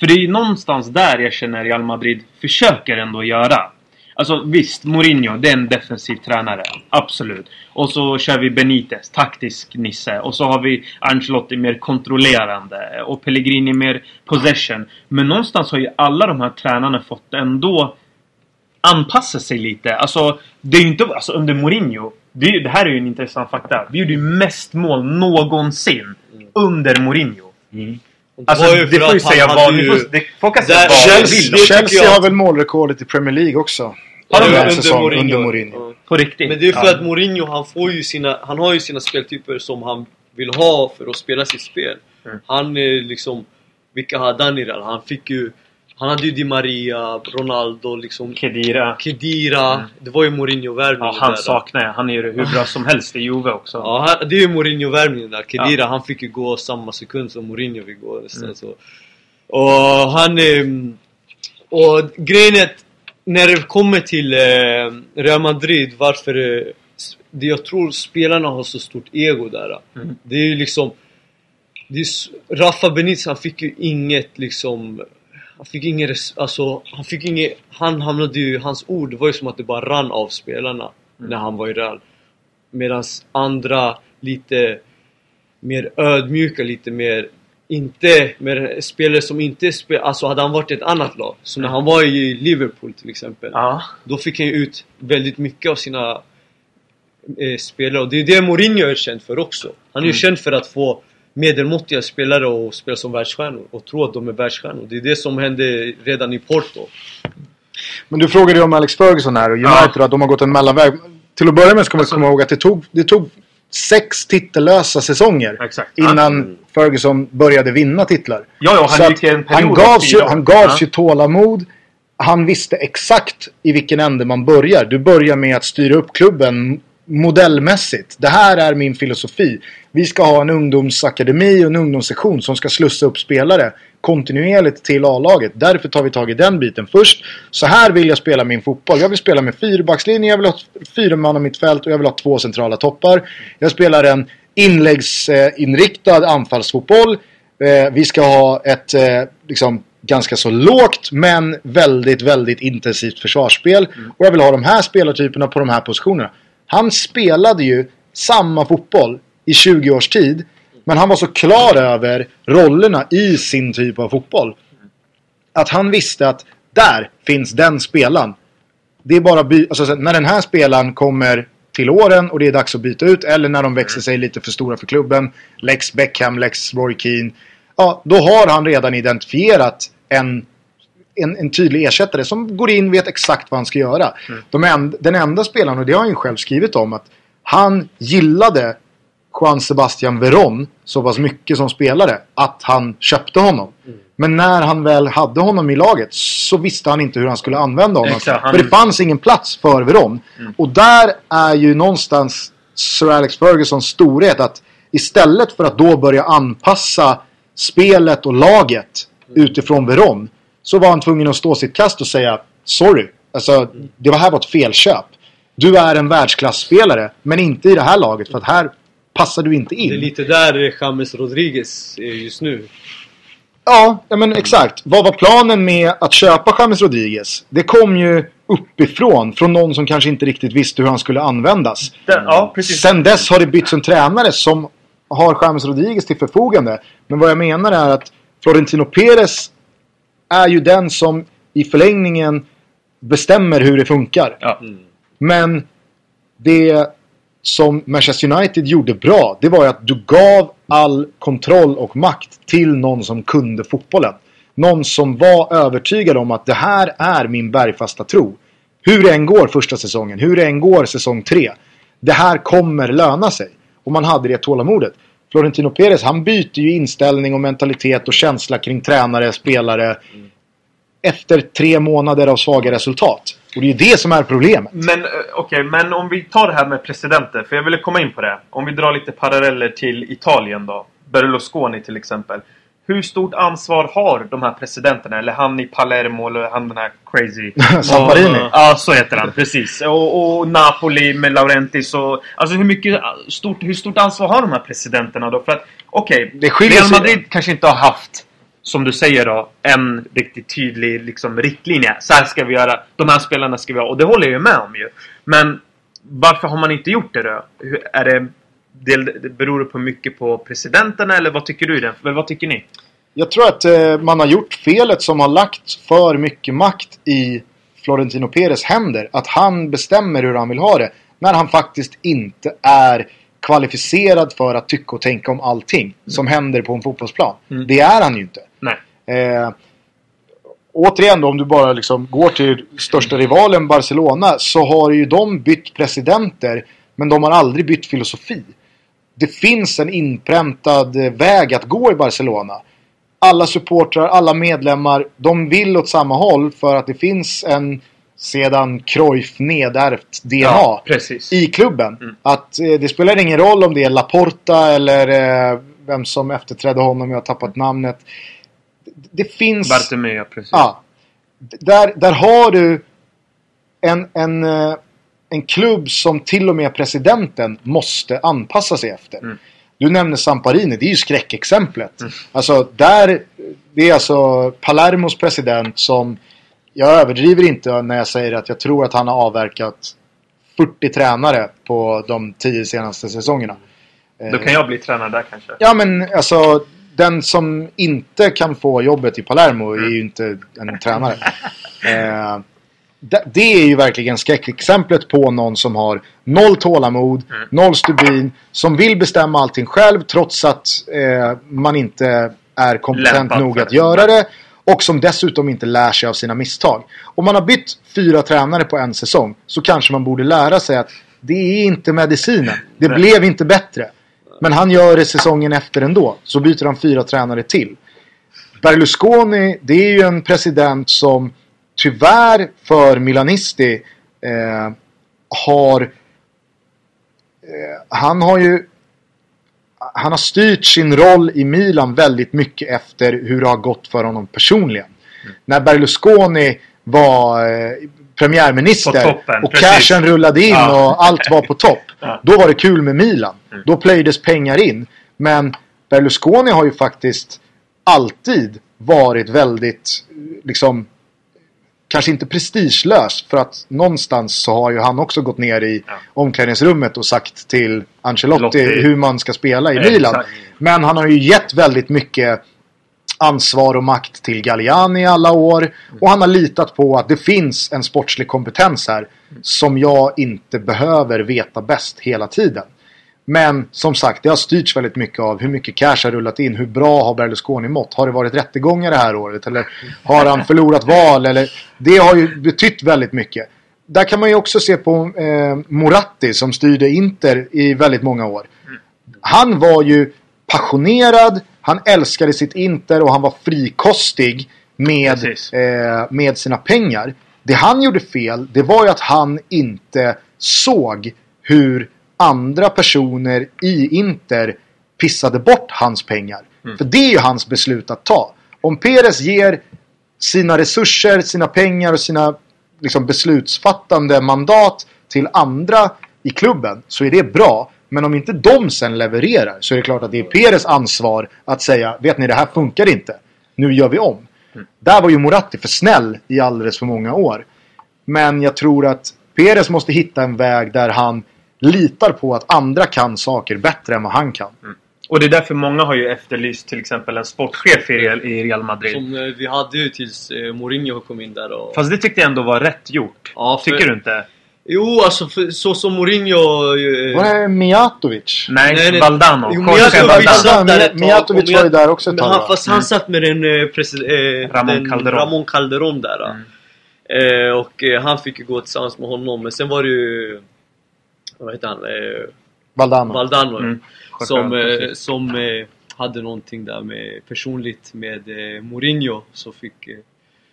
För det är ju någonstans där jag känner Real Madrid försöker ändå göra. Alltså visst, Mourinho, det är en defensiv tränare. Absolut. Och så kör vi Benitez, taktisk nisse. Och så har vi Ancelotti mer kontrollerande. Och Pellegrini mer possession. Men någonstans har ju alla de här tränarna fått ändå anpassa sig lite. Alltså, det är ju inte... Alltså under Mourinho. Det, det här är ju en intressant fakta. Vi gjorde ju mest mål någonsin under Mourinho. Och Alltså, det för får ju säga vad ju- får, det, Folk kan säga Där- vad de Chelsea, vill. det Chelsea jag- har väl målrekordet i Premier League också? Har de Under det? säsong under Mourinho. Ja. På riktigt. Men det är för Ja. att Mourinho, han får ju sina, han har ju sina speltyper som han vill ha för att spela sitt spel. Mm. Han är liksom, vilka hade han i Real? Han fick ju, han hade ju Di Maria, Ronaldo, liksom Kedira. Kedira. Det var ju Mourinho-värvningen Ja, han där. saknar jag. Han är ju hur bra som helst i Juve också. Ja, det är ju Mourinho-värvningen där. Kedira, han fick ju gå samma sekund som Mourinho fick gå nästan Mm. så. Och han... ehm, Och grejen är att när det kommer till eh, Real Madrid, varför... eh, Det jag tror spelarna har så stort ego där. Mm. Det är ju liksom... Det är, Rafa Benitez, han fick ju inget liksom... Han fick ingen res- alltså, han fick inget... Han hamnade ju... Hans ord var ju som att det bara rann av spelarna när han var i Real. Medan andra lite mer ödmjuka, lite mer inte, mer spelare som inte spelar, alltså hade han varit i ett annat lag, som när han var i Liverpool till exempel. Ja. Då fick han ju ut väldigt mycket av sina eh, spelare och det är det Mourinho är känd för också. Han är ju Mm. känd för att få medelmåttiga spelare och spela som världsstjärnor och tro att de är världsstjärnor. Det är det som hände redan i Porto. Men du frågade ju om Alex Ferguson här och United Ja. att de har gått en mellanväg. Till att börja med ska man komma ihåg att det tog, det tog sex titellösa säsonger Exakt. innan Ferguson började vinna titlar. Ja, ja, Så han att gick en period han av gavs, ju, han gavs Ja. ju tålamod. Han visste exakt i vilken ände man börjar. Du börjar med att styra upp klubben modellmässigt. Det här är min filosofi. Vi ska ha en ungdomsakademi och en ungdomssektion som ska slussa upp spelare kontinuerligt till A-laget. Därför tar vi tag i den biten först. Så här vill jag spela min fotboll. Jag vill spela med fyrbackslinje, jag vill ha fyra man mitt fält och jag vill ha två centrala toppar. Jag spelar en inläggsinriktad anfallsfotboll. Eh, vi ska ha ett eh, liksom, ganska så lågt men väldigt, väldigt intensivt försvarsspel. Och jag vill ha de här spelartyperna på de här positionerna. Han spelade ju samma fotboll i 20 års tid. Men han var så klar över rollerna i sin typ av fotboll. Att han visste att där finns den spelaren. Det är bara by- alltså, när den här spelaren kommer till åren och det är dags att byta ut eller när de växer sig lite för stora för klubben. Lex Beckham, Lex Roy Keane. Ja, då har han redan identifierat en, en, en tydlig ersättare som går in vet exakt vad han ska göra. De en, den enda spelaren, och det har han ju själv skrivit om, att han gillade Juan Sebastian Veron så pass mycket som spelare att han köpte honom. Men när han väl hade honom i laget så visste han inte hur han skulle använda honom. Exakt, han- För det fanns ingen plats för Veron. Och där är ju någonstans Sir Alex Fergusons storhet att istället för att då börja anpassa spelet och laget utifrån Veron så var han tvungen att stå sitt kast och säga Sorry, alltså det var här var ett felköp. Du är en världsklasspelare men inte i det här laget för att här passar du inte in. Det är lite där James Rodriguez är just nu. Ja, ja, men exakt. Vad var planen med att köpa James Rodriguez? Det kom ju uppifrån, från någon som kanske inte riktigt visste hur han skulle användas. Den, ja, precis. Sen dess har det bytts en tränare som har James Rodriguez till förfogande. Men vad jag menar är att Florentino Perez är ju den som i förlängningen bestämmer hur det funkar. Ja. Men det som Manchester United gjorde bra, det var ju att du gav all kontroll och makt till någon som kunde fotbollen. Någon som var övertygad om att det här är min bergfasta tro. Hur det än går första säsongen, hur det än går säsong tre. Det här kommer löna sig. Och man hade det tålamodet. Florentino Perez, han byter ju inställning och mentalitet och känsla kring tränare, spelare. Efter tre månader av svaga resultat. Och det är ju det som är problemet. Men okej, okej, men om vi tar det här med presidenter, för jag ville komma in på det. Om vi drar lite paralleller till Italien då. Berlusconi till exempel hur stort ansvar har de här presidenterna? Eller han i Palermo eller han den här crazy... Samparini. Ja, så heter han. Precis. Och, och Napoli med Laurentis och... Alltså hur mycket... Stort, hur stort ansvar har de här presidenterna då? För att, okej. Skiljer Real Madrid kanske inte har haft, som du säger då, en riktigt tydlig liksom, riktlinje. Så här ska vi göra. De här spelarna ska vi ha. Och det håller jag ju med om ju. Men varför har man inte gjort det då? Är det... Det, beror det på mycket på presidenterna eller vad tycker du? den? Vad tycker ni? Jag tror att eh, man har gjort felet som har lagt för mycket makt i Florentino Perez händer. Att han bestämmer hur han vill ha det. När han faktiskt inte är kvalificerad för att tycka och tänka om allting som händer på en fotbollsplan. Mm. Det är han ju inte. Eh, återigen då, om du bara liksom går till största rivalen Barcelona så har ju de bytt presidenter men de har aldrig bytt filosofi. Det finns en inpräntad eh, väg att gå i Barcelona. Alla supportrar, alla medlemmar, de vill åt samma håll för att det finns en sedan Cruyff nedärvt DNA Ja, i klubben. Mm. Att eh, det spelar ingen roll om det är Laporta eller eh, vem som efterträdde honom, jag har tappat namnet. Det- Det finns... Bartomeu, precis. Ja. Där, där har du en, en, eh, en klubb som till och med presidenten måste anpassa sig efter. Mm. Du nämner Samparini, det är ju skräckexemplet. Alltså där, det är alltså Palermos president som jag överdriver inte när jag säger att jag tror att han har avverkat 40 tränare på de 10 senaste säsongerna. Då kan jag bli tränare där kanske. Ja men alltså den som inte kan få jobbet i Palermo är ju inte en tränare. Eh, det, är ju verkligen skräckexemplet på någon som har noll tålamod, Mm. noll stubin, som vill bestämma allting själv trots att eh, man inte är kompetent Lämpad nog att göra det. Och som dessutom inte lär sig av sina misstag. Om man har bytt fyra tränare på en säsong så kanske man borde lära sig att det är inte medicinen. Det Nej. blev inte bättre. Men han gör det säsongen efter ändå. Så byter han fyra tränare till. Berlusconi, det är ju en president som tyvärr för Milanisti eh, har... Eh, han har ju... Han har styrt sin roll i Milan väldigt mycket efter hur det har gått för honom personligen. När Berlusconi var eh, premiärminister toppen, och precis. cashen rullade in Ja. och allt var på topp. Ja. Då var det kul med Milan. Mm. Då plöjdes pengar in. Men Berlusconi har ju faktiskt alltid varit väldigt, liksom, kanske inte prestigelös. För att någonstans så har ju han också gått ner i Ja. omklädningsrummet och sagt till Ancelotti Lotti. hur man ska spela i. Milan. Men han har ju gett väldigt mycket ansvar och makt till Galliani i alla år. Och han har litat på att det finns en sportslig kompetens här som jag inte behöver veta bäst hela tiden. Men som sagt, det har styrts väldigt mycket av hur mycket cash har rullat in. Hur bra har Berlusconi mått? Har det varit rättegångar det här året? Eller har han förlorat val? Eller, det har ju betytt väldigt mycket. Där kan man ju också se på eh, Moratti som styrde Inter i väldigt många år. Han var ju passionerad, han älskade sitt Inter och han var frikostig med, eh, med sina pengar. Det han gjorde fel, det var ju att han inte såg hur andra personer i Inter pissade bort hans pengar. För det är ju hans beslut att ta. Om Perez ger sina resurser, sina pengar och sina liksom, beslutsfattande mandat till andra i klubben så är det bra. Men om inte de sen levererar så är det klart att det är Perez ansvar att säga Vet ni det här funkar inte. Nu gör vi om. Där var ju Moratti för snäll i alldeles för många år. Men jag tror att Perez måste hitta en väg där han litar på att andra kan saker bättre än vad han kan. Och det är därför många har ju efterlyst till exempel en sportchef i Real, i Real Madrid. Som eh, vi hade ju tills eh, Mourinho kom in där och... Fast det tyckte jag ändå var rätt gjort. Ja, för- Tycker du inte? Jo, alltså för, så som Mourinho... eh, Var det Mijatovic? Nej, Nej, nej. Valdano. Jo, Mijatovic Valdano. satt där ett tag, Mijatovic och var ju där också ett tag, han, fast han satt med den, eh, precis, Ramon den Calderon. Ramon Calderon där. Mm. Eh, och eh, han fick ju gå tillsammans med honom. Men sen var det ju... Vad heter han? Eh, Valdano. Valdano. Mm. Som, eh, som eh, hade någonting där med personligt med eh, Mourinho. Så fick... Eh,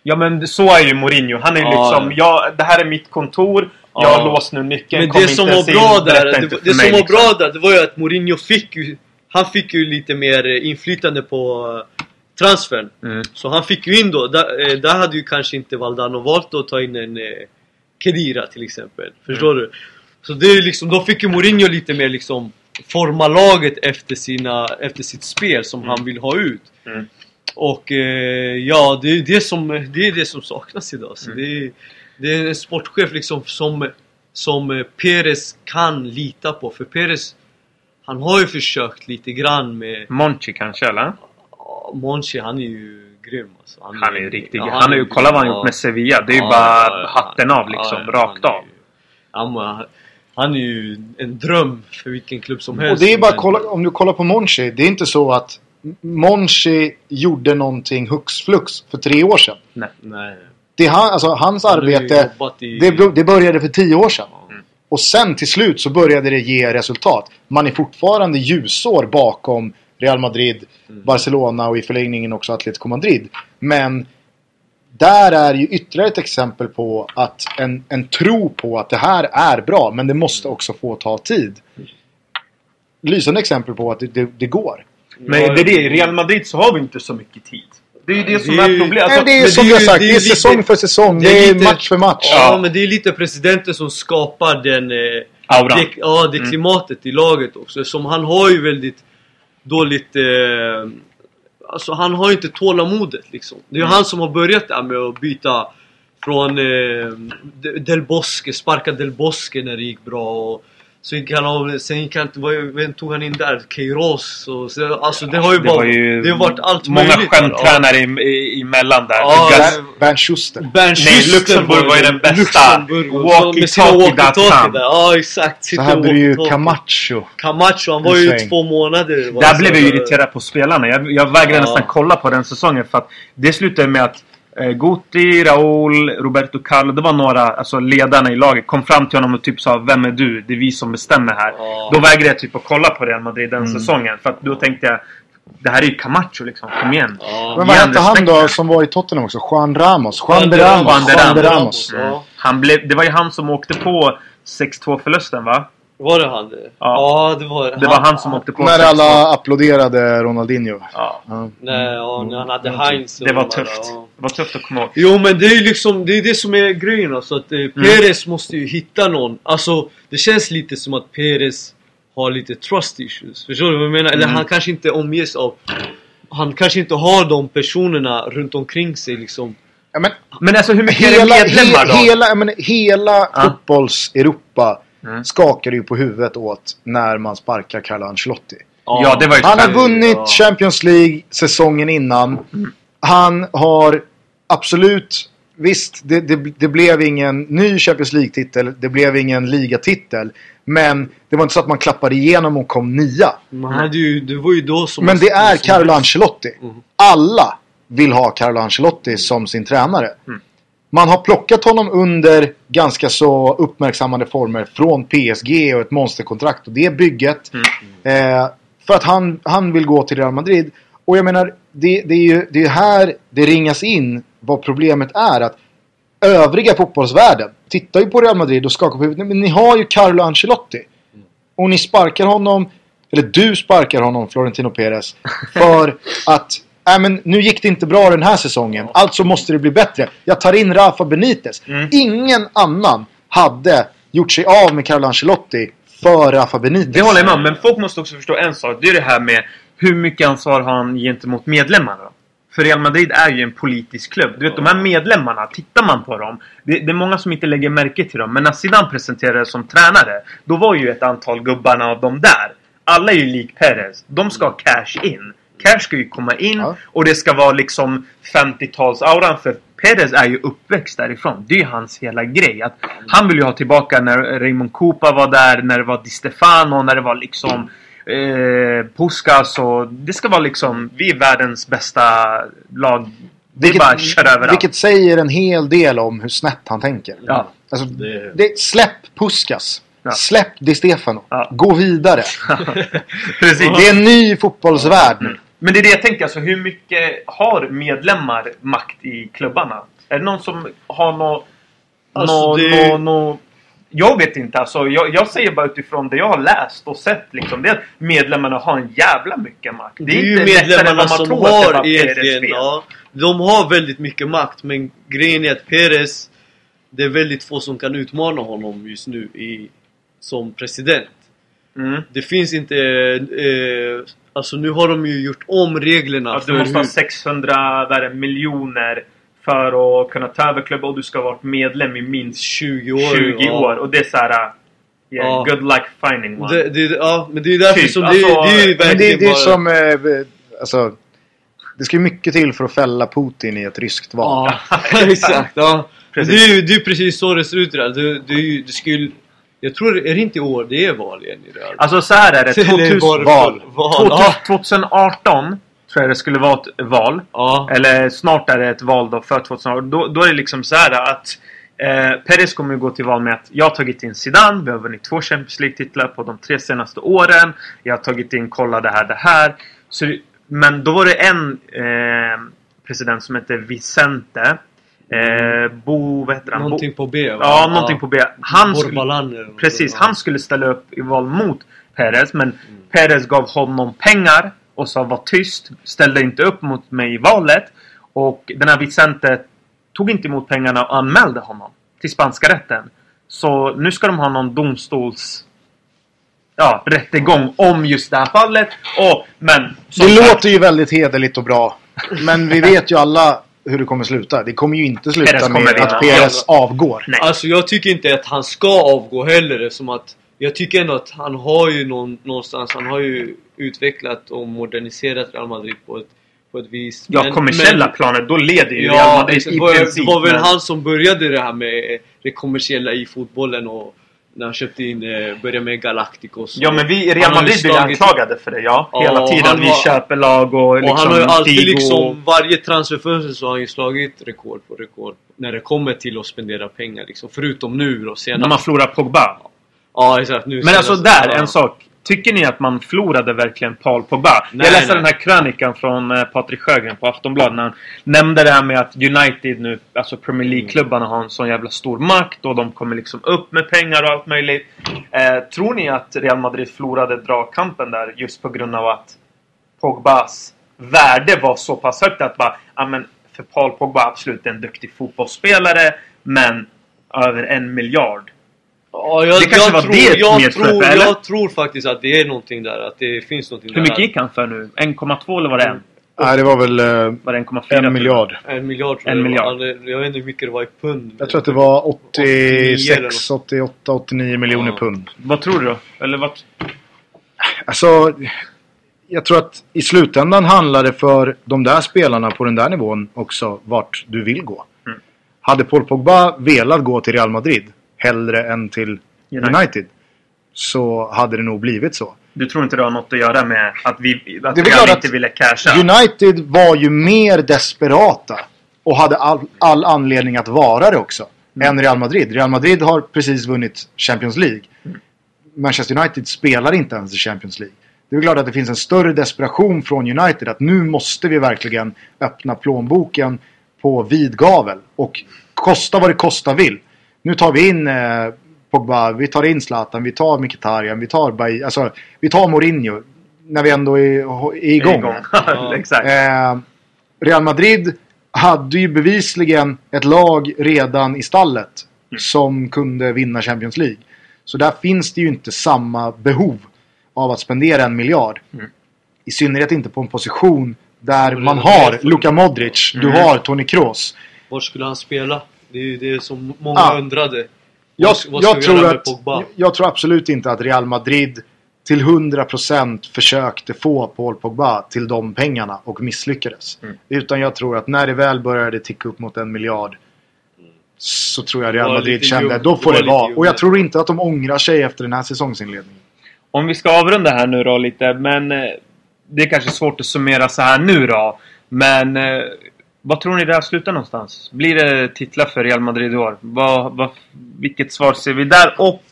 Ja men så är ju Mourinho. Han är Ja, liksom, ja, det här är mitt kontor. Jag Ja. har låst nu nyckeln. Men det som var in, bra där, det, det för som mig, var liksom. bra där, det var ju att Mourinho fick ju Han fick ju lite mer inflytande på transfern. Mm. Så han fick ju in då, där, där hade ju kanske inte Valdano valt att ta in en eh, Kedira till exempel. Förstår du? Så det är ju liksom, då fick ju Mourinho lite mer liksom forma laget efter, sina, efter sitt spel som han vill ha ut. Mm. Och eh, ja, det är det som, det är det som saknas idag. Så Mm. det, är, det är en sportchef liksom som, som Perez kan lita på. För Perez, han har ju försökt lite grann med Monchi kanske eller? Ja, Monchi, han är ju grym alltså. Han är ju riktigt ja, Han är ju, kolla vad han ja. gjort med Sevilla. Det är ju Ja, bara ja, ja. hatten av liksom. Ja, rakt han av. ju- Han, är ju en dröm för vilken klubb som Och helst. det är bara kolla, om du kollar på Monchi. Det är inte så att Monchi gjorde någonting hux flux för tre år sedan. Nej. Nej. Det han, alltså, hans Han arbete, i- det, det började för tio år sedan. Mm. Och sen till slut så började det ge resultat. Man är fortfarande ljusår bakom Real Madrid, Mm. Barcelona och i förlängningen också Atletico Madrid. Men där är ju ytterligare ett exempel på att en, en tro på att det här är bra, men det måste också få ta tid. Lysande exempel på att det, det, det går. Men det är det, i Real Madrid så har vi inte så mycket tid. Det är ju det som Det är är problemet. Alltså, det är men som är ju- sagt, det det är är lite- säsong för säsong. det Det är är lite- match för match. Ja, Ja. men det är lite presidenten som skapar den... Eh, Auran. det, ja, det klimatet i laget också. Som han har ju väldigt dåligt... Eh, alltså han har ju inte tålamodet liksom. Det är ju han som har börjat där med att byta från eh, De- Del Bosque, sparka Del Bosque när det gick bra. Och, så gick han av, sen gick han, vem tog han in där? Queiroz och så, Alltså det har ju det bara, var ju det har varit allt många möjligt. skämttränare i, i, emellan där. Ja, ja. Bernt- Schuster. Bernt Nej, Schuster Luxemburg var ju den bästa. Luxemburg och så med sina Walkie-talkie walkie-talkie that där. Ja exakt. Så hade du ju. Camacho. Camacho, han var ju två månader. Där blev jag ju irriterad på spelarna. Jag, jag vägrade Ja. nästan kolla på den säsongen för att det slutade med att Guti, Raúl, Roberto Carlo, det var några alltså ledarna i laget, kom fram till honom och typ sa Vem är du? Det är vi som bestämmer här. Ja. Då vägrade jag typ att kolla på Real Madrid den Mm. säsongen. För att då tänkte jag Det här är ju Camacho liksom, kom igen. Ja. Men vad hette han då som var i Tottenham också? Juan Ramos? Juan de Ramos? Ramos. Juan de Juan de Ramos. Ja. Han blev, det var ju han som åkte på 6-2 förlusten va? Var det han det? Ja. Ja, det var Det var han som åkte på När 6-2. alla applåderade Ronaldinho. Ja. Ja. Nej, ja, när han hade Heinz och Det var där, tufft. ja. Det var tufft att komma ihåg. Jo men det är ju liksom, det är det som är grejen alltså att eh, Mm. Perez måste ju hitta någon. Alltså det känns lite som att Perez har lite trust issues. Förstår du vad jag menar? Eller Mm. han kanske inte omges av... Han kanske inte har de personerna runt omkring sig liksom. Ja, men Men alltså hur mycket hela, är det medlemmar då? he, hela, jag menar, hela fotbolls-Europa Mm. skakar ju på huvudet åt när man sparkar Carlo Ancelotti. Ja, det var ju Han har vunnit ja. Champions League säsongen innan. Han har absolut... Visst, det, det, det blev ingen ny Champions League-titel. Det blev ingen ligatitel. Men det var inte så att man klappade igenom och kom nia. Man hade ju, det var ju då som... Men det är Carlo Ancelotti. Mm. Alla vill ha Carlo Ancelotti som sin tränare. Mm. Man har plockat honom under ganska så uppmärksammade former från PSG och ett monsterkontrakt och det bygget. Eh, för att han, han vill gå till Real Madrid. Och jag menar, det, det är ju det är här det ringas in vad problemet är. att Övriga fotbollsvärlden tittar ju på Real Madrid och skakar på huvudet. Men ni har ju Carlo Ancelotti. Och ni sparkar honom, eller du sparkar honom, Florentino Perez. För att, nej men nu gick det inte bra den här säsongen. Alltså måste det bli bättre. Jag tar in Rafa Benitez. Mm. Ingen annan hade gjort sig av med Carlo Ancelotti för Rafa Benitez. Det håller jag med om, men folk måste också förstå en sak. Det är det här med hur mycket ansvar har han gentemot medlemmarna. För Real Madrid är ju en politisk klubb. Du vet de här medlemmarna, tittar man på dem. Det, det är många som inte lägger märke till dem. Men när Zidane presenterades som tränare. Då var ju ett antal gubbarna av dem där. Alla är ju lik Perez. De ska cash in. Cash ska ju komma in Ja. och det ska vara liksom 50-talsauran. För Perez är ju uppväxt därifrån. Det är ju hans hela grej. Att han vill ju ha tillbaka när Raymond Cooper var där, när det var Di Stefano, när det var liksom eh, Puskas och det ska vara liksom, vi är världens bästa lag. Det är bara att köra över allt. vilket säger en hel del om hur snett han tänker. Ja. Alltså, Det- det, släpp Puskas. Ja. Släpp Di Stefano. Ja. Gå vidare. Precis. Det är en ny fotbollsvärld nu. Men det är det jag tänker, alltså hur mycket har medlemmar makt i klubbarna? Är det någon som har nå, Alltså, nå, det- nå, nå Jag vet inte alltså. Jag, jag säger bara utifrån det jag har läst och sett liksom. Det är att medlemmarna har en jävla mycket makt. Det är ju inte lättare än medlemmarna som det har egentligen, ja, de har väldigt mycket makt men grejen är att Perez Det är väldigt få som kan utmana honom just nu i, som president Mm. Det finns inte, eh, alltså nu har de ju gjort om reglerna för du måste ha hur, 600 vad är det, miljoner för att kunna ta över klubben och du ska ha varit medlem i minst 20 år 20 ja. år. Och det är såhär... Yeah, Ja. Good luck finding one. Det, det, ja, men det är därför Typ, som alltså, det, det är ju verkligen det, det är bara... som... Eh, alltså, det ska ju mycket till för att fälla Putin i ett ryskt val. Ja, exakt. Ja. Det är ju det är precis så det ser ut. Det, det, är ju- det skulle... Jag tror, är det inte i år det är val igen i Real? Alltså så här är det. Eller 2000, var det val. val. Ja. 2018 tror jag det skulle vara ett val. Ja. Eller snart är det ett val då för 2018. Då, då är det liksom så här att eh, Perez kommer ju gå till val med att jag har tagit in Zidane. Vi har vunnit två Champions League-titlar på de tre senaste åren. Jag har tagit in kolla det här, det här. Så, men då var det en eh, president som hette Vicente. Eh, Bo, vad heter han? Någonting Bo, på B va? Ja, någonting på B. Han skulle, Precis, han skulle ställa upp i val mot Perez men Perez gav honom pengar och sa var tyst, ställde inte upp mot mig i valet. Och den här Vicente tog inte emot pengarna och anmälde honom till spanska rätten. Så nu ska de ha någon domstols ja, rättegång om just det här fallet. Och, men... Det sagt, låter ju väldigt hederligt och bra. Men vi vet ju alla hur det kommer sluta. Det kommer ju inte sluta kommer med vinna. att Perez avgår. Nej. Alltså jag tycker inte att han ska avgå heller som att Jag tycker ändå att han har ju någon, någonstans, han har ju utvecklat och moderniserat Real Madrid på ett, på ett vis Ja, Men- kommersiella men- planet, då leder ju Real Ja, Madrid exakt. i princip. det var väl men- han som började det här med det kommersiella i fotbollen och när han köpte in, eh, började med Galacticos. Ja men vi i Real Madrid blir anklagade för det ja. Ja, Hela tiden. Vi har- köper lag och liksom och han har ju alltid Figo. liksom, varje transferfönster så har han ju slagit rekord på rekord. När det kommer till att spendera pengar liksom. Förutom nu då senast. När man förlorar Pogba. Ja exakt. Nu Men senast. alltså där, Ja. en sak. Tycker ni att man förlorade verkligen Paul Pogba? Nej, jag läste nej. den här krönikan från eh, Patrik Sjögren på Aftonbladet när han nämnde det här med att United nu, alltså Premier League-klubbarna har en sån jävla stor makt och de kommer liksom upp med pengar och allt möjligt. Eh, tror ni att Real Madrid förlorade dragkampen där just på grund av att Pogbas värde var så pass högt att bara, ja men för Paul Pogba absolut en duktig fotbollsspelare men över en miljard. Ja, jag, Det kanske jag var tror, det jag, tror, eller? jag tror faktiskt att det är någonting där. Att det finns någonting Hur där. mycket gick han för nu? 1,2 eller var det en? Nej, det var väl eh, Var det 1,4? en miljard. En miljard tror En jag. miljard. Han- Jag vet inte hur mycket det var i pund. Jag tror att det var 89 eller 86, 88, 89 miljoner Ja. pund. Vad tror du då? Eller vad? Alltså, jag tror att i slutändan handlar det för de där spelarna på den där nivån också vart du vill gå. Mm. Hade Paul Pogba velat gå till Real Madrid hellre än till United. United, så hade det nog blivit så. Du tror inte det har något att göra med att vi att Det klart inte att ville casha? United var ju mer desperata och hade all, all anledning att vara det också. Mm. Än Real Madrid. Real Madrid har precis vunnit Champions League. Mm. Manchester United spelar inte ens i Champions League. Det är klart att det finns en större desperation från United att nu måste vi verkligen öppna plånboken på vid gavel. Och kosta vad det kosta vill. Nu tar vi in eh, Pogba, vi tar in Zlatan, vi tar Mkhitaryan, vi tar Bay, alltså, vi tar Mourinho. När vi ändå är, är igång. Igång. Ja. Exakt. Eh, Real Madrid hade ju bevisligen ett lag redan i stallet som kunde vinna Champions League. Så där finns det ju inte samma behov av att spendera en miljard. Mm. I synnerhet inte på en position där man har Luka Modric, du Mm. har Toni Kroos. Var skulle han spela? Det är ju det som många Ja. undrade. Jag, Vad- jag, tror att, jag, jag tror absolut inte att Real Madrid till 100% försökte få Paul Pogba till de pengarna och misslyckades. Mm. Utan jag tror att när det väl började ticka upp mot en miljard så tror jag Real Madrid kände ljum- då får det det, vara. Och jag tror inte att de ångrar sig efter den här säsongsinledningen. Om vi ska avrunda här nu då lite, men eh, det är kanske svårt att summera så här nu då. Men eh, vad tror ni det här slutar någonstans? Blir det titlar för Real Madrid i år? Vad, vad, vilket svar ser vi där? Och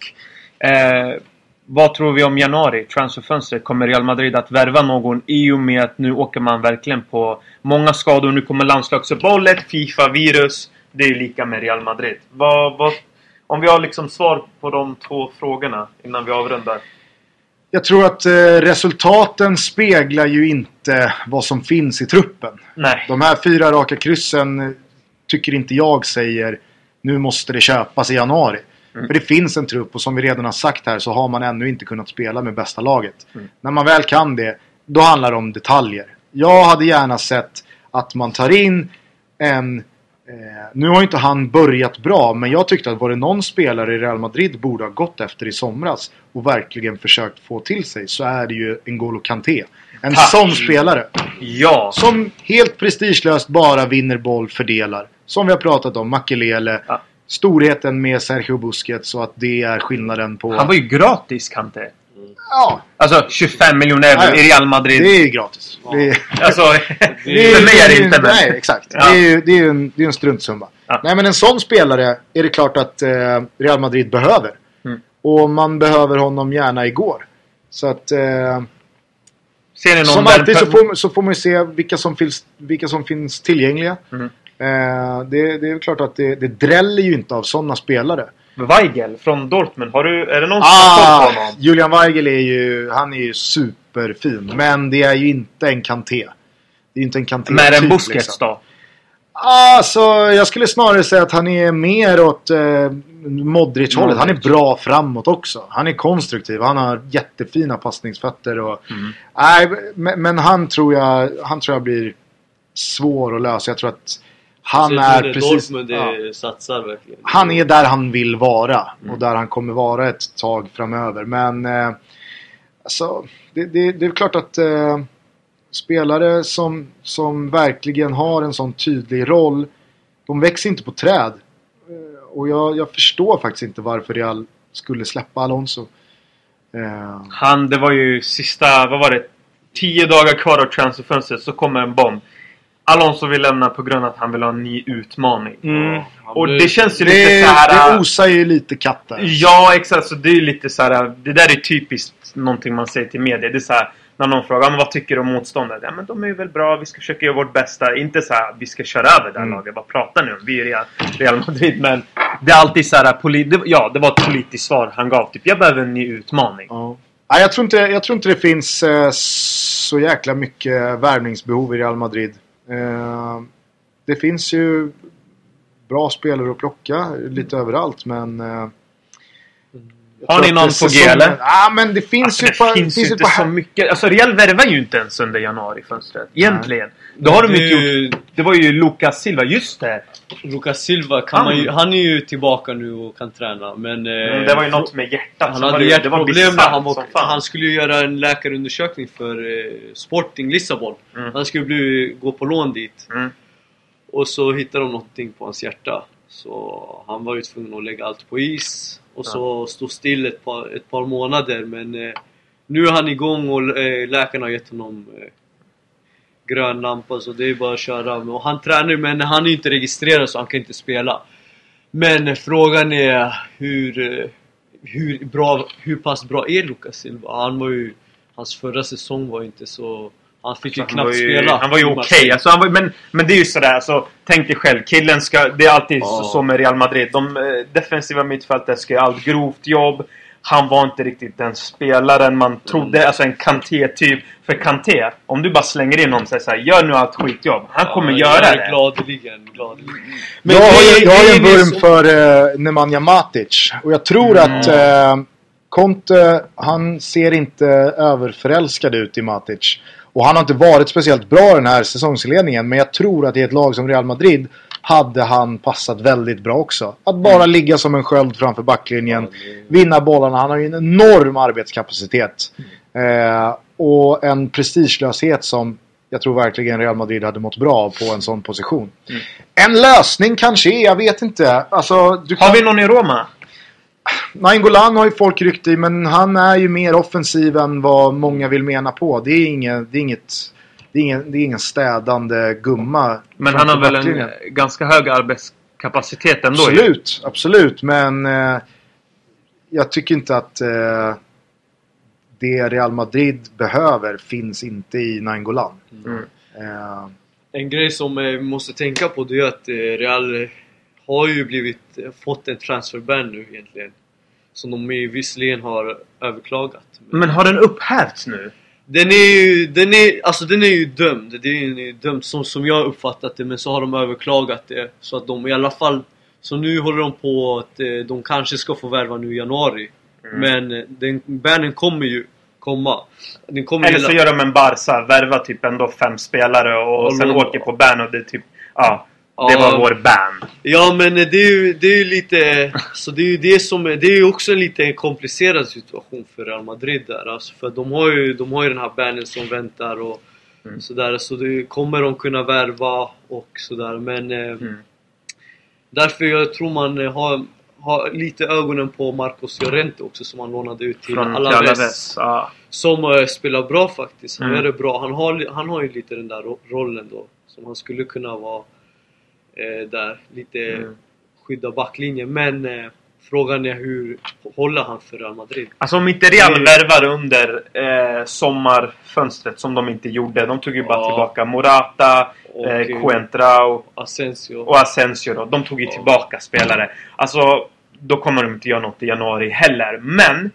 eh, vad tror vi om januari, transferfönstret? Kommer Real Madrid att värva någon i och med att nu åker man verkligen på många skador. Nu kommer landslagsuppehållet, Fifa-virus. Det är ju lika med Real Madrid. Vad, vad, Om vi har liksom svar på de två frågorna innan vi avrundar. Jag tror att eh, resultaten speglar ju inte vad som finns i truppen. Nej. De här fyra raka kryssen eh, tycker inte jag säger nu måste det köpas i januari. Mm. För det finns en trupp och som vi redan har sagt här så har man ännu inte kunnat spela med bästa laget. Mm. När man väl kan det, då handlar det om detaljer. Jag hade gärna sett att man tar in en... Eh, nu har inte han börjat bra, men jag tyckte att var det någon spelare i Real Madrid borde ha gått efter i somras och verkligen försökt få till sig så är det ju N'Golo Kanté. En Tack. sån spelare. Ja! Som helt prestigelöst bara vinner boll, fördelar. Som vi har pratat om, Makelele. Ja. Storheten med Sergio Busquets och att det är skillnaden på... Han var ju gratis Kante. Ja, Alltså 25 miljoner euro Ja, ja. i Real Madrid. det är ju gratis. Ja. Det är... Alltså, Det är, för mig är det inte men... Nej, exakt. Det är ju det är en, det är en struntsumma. Nej, men en sån spelare är det klart att eh, Real Madrid behöver. Mm. Och man behöver honom gärna igår. Så att... Eh, som alltid så får, så får man ju se vilka som finns, vilka som finns tillgängliga. Mm. Eh, det, det är klart att det, det dräller ju inte av sådana spelare. Weigel från Dortmund. Har du, är det någon som har koll på Ah, honom? Julian Weigel är ju, han är ju superfin. Men det är ju inte en Kanté. Det är inte en Kanté Med en typ, Busquets liksom. då? Alltså, jag skulle snarare säga att han är mer åt eh, Modric-hållet. Han är bra framåt också. Han är konstruktiv. Han har jättefina passningsfötter. Och, Mm. nej, men, men han, tror jag, han tror jag blir svår att lösa. Jag tror att han Så jag är precis... Dortmund ja. satsar verkligen. Han är där han vill vara. Mm. Och där han kommer vara ett tag framöver. Men eh, alltså, det, det, det är klart att eh, spelare som, som verkligen har en sån tydlig roll. De växer inte på träd. Eh, och jag, jag förstår faktiskt inte varför Real skulle släppa Alonso. Eh, Han, det var ju sista, vad var det? 10 dagar kvar av transferfönstret så kommer en bomb. Alonso vill lämna på grund av att han vill ha en ny utmaning. Mm. Och det känns ju det, lite så här. det osar ju lite katt där. Ja, exakt. Så det är ju lite så här. Det där är typiskt någonting man säger till media. Det är så här. När någon frågar "Ja, men vad tycker du om motståndet? Ja men de är ju väl bra, vi ska försöka göra vårt bästa. Inte så här, vi ska köra över det här Mm. laget. Vad pratar ni om? Vi är Real, Real Madrid. Men det är alltid så här, poli- det, ja det var ett politiskt svar han gav. Typ, jag behöver en ny utmaning. Ja. Nej, jag, tror inte, jag tror inte det finns eh, så jäkla mycket värvningsbehov i Real Madrid. Eh, det finns ju bra spelare att plocka lite överallt men... Eh, Har ni någon på G eller? Ja men det finns Alltså, ju... det på- finns ju inte på- så mycket. Alltså Real värvar ju inte ens under januari-fönstret. Egentligen. Då har de det inte gjort... Det var ju Lucas Silva, just det! Lucas Silva kan Han- man ju, han är ju tillbaka nu och kan träna men... Men det var ju något med hjärtat. Han hade det- det hjärtproblem när han, var, han skulle ju göra en läkarundersökning för eh, Sporting Lissabon. Mm. Han skulle bli, gå på lån dit. Mm. Och så hittade de någonting på hans hjärta. Så han var ju tvungen att lägga allt på is. Och så stå still ett par, ett par månader men eh, nu är han igång och eh, läkarna har gett honom eh, grön lampa så det är bara att köra. Och han tränar ju, men han är inte registrerad så han kan inte spela. Men frågan är hur, eh, hur, bra, hur pass bra är Lucas Silva? Han var ju, hans förra säsong var inte så... Han fick ju han knappt ju, spela. Han var ju okej. Marseille. Alltså, han var- men, men det är ju sådär, alltså, tänk dig själv. Killen ska... Det är alltid så, Ja. så med Real Madrid. De eh, defensiva mittfältet ska göra allt grovt jobb. Han var inte riktigt den spelaren man trodde. Mm. Alltså en Kanté-typ. För Kanté, om du bara slänger in honom och säger gör nu allt skitjobb. Han kommer Ja, göra jag är det. Gladeligen, gladeligen. jag har jag har en vurm så- för uh, Nemanja Matic. Och jag tror Mm. att eh, Conte, han ser inte överförälskad ut i Matic. Och han har inte varit speciellt bra den här säsongsinledningen. Men jag tror att i ett lag som Real Madrid hade han passat väldigt bra också. Att bara ligga som en sköld framför backlinjen. Vinna bollarna. Han har ju en enorm arbetskapacitet. Eh, och en prestigelöshet som jag tror verkligen Real Madrid hade mått bra av på en sån position. Mm. En lösning kanske är, jag vet inte. Alltså, kan... Har vi någon i Roma? Nainggolan har ju folk ryckt i men han är ju mer offensiv än vad många vill mena på. Det är, inget, det är inget... Det är ingen, det är ingen städande gumma. Men han har väl en ganska hög arbetskapacitet ändå ju. Absolut, absolut. Men eh, jag tycker inte att eh, det Real Madrid behöver finns inte i Nainggolan. Mm. Eh, En grej som vi måste tänka på det är att eh, Real har ju blivit, fått en transferban nu egentligen. Som de visserligen har överklagat. Men har den upphävts nu? Den är ju, den är, alltså den är ju dömd. Den är ju dömd som, som jag uppfattat det men så har de överklagat det. Så att de i alla fall Så nu håller de på att eh, de kanske ska få värva nu i januari. Mm. Men eh, den, bannen kommer ju komma. Den kommer Eller så hela- gör de en Barca, värva typ ändå fem spelare och Och sen åker på ban och det är typ... Ja, det var vår ban. Ja men det är ju, det är ju lite... Så det är ju det som Det är ju också en lite komplicerad situation för Real Madrid där alltså, För de har ju, de har ju den här bannen som väntar och Mm. sådär Så det kommer de kunna värva och sådär men... Eh, Mm. Därför jag tror man har, har lite ögonen på Marcos Llorente också som han lånade ut till Från Alaves. Alaves. Ja. Som eh, spelar bra faktiskt. Han Mm. gör det bra. Han har, han har ju lite den där ro- rollen då. Som han skulle kunna vara där. Lite Mm. skydda backlinjen. Men eh, frågan är hur håller han för Real Madrid? Alltså om inte Real Mm. värvar under eh, sommarfönstret som de inte gjorde. De tog ju bara Ja. tillbaka Morata, Och, eh, eh, Coentrao Asensio. och Asensio då. De tog ju Ja. tillbaka spelare. Alltså, då kommer de inte göra något i januari heller. Men!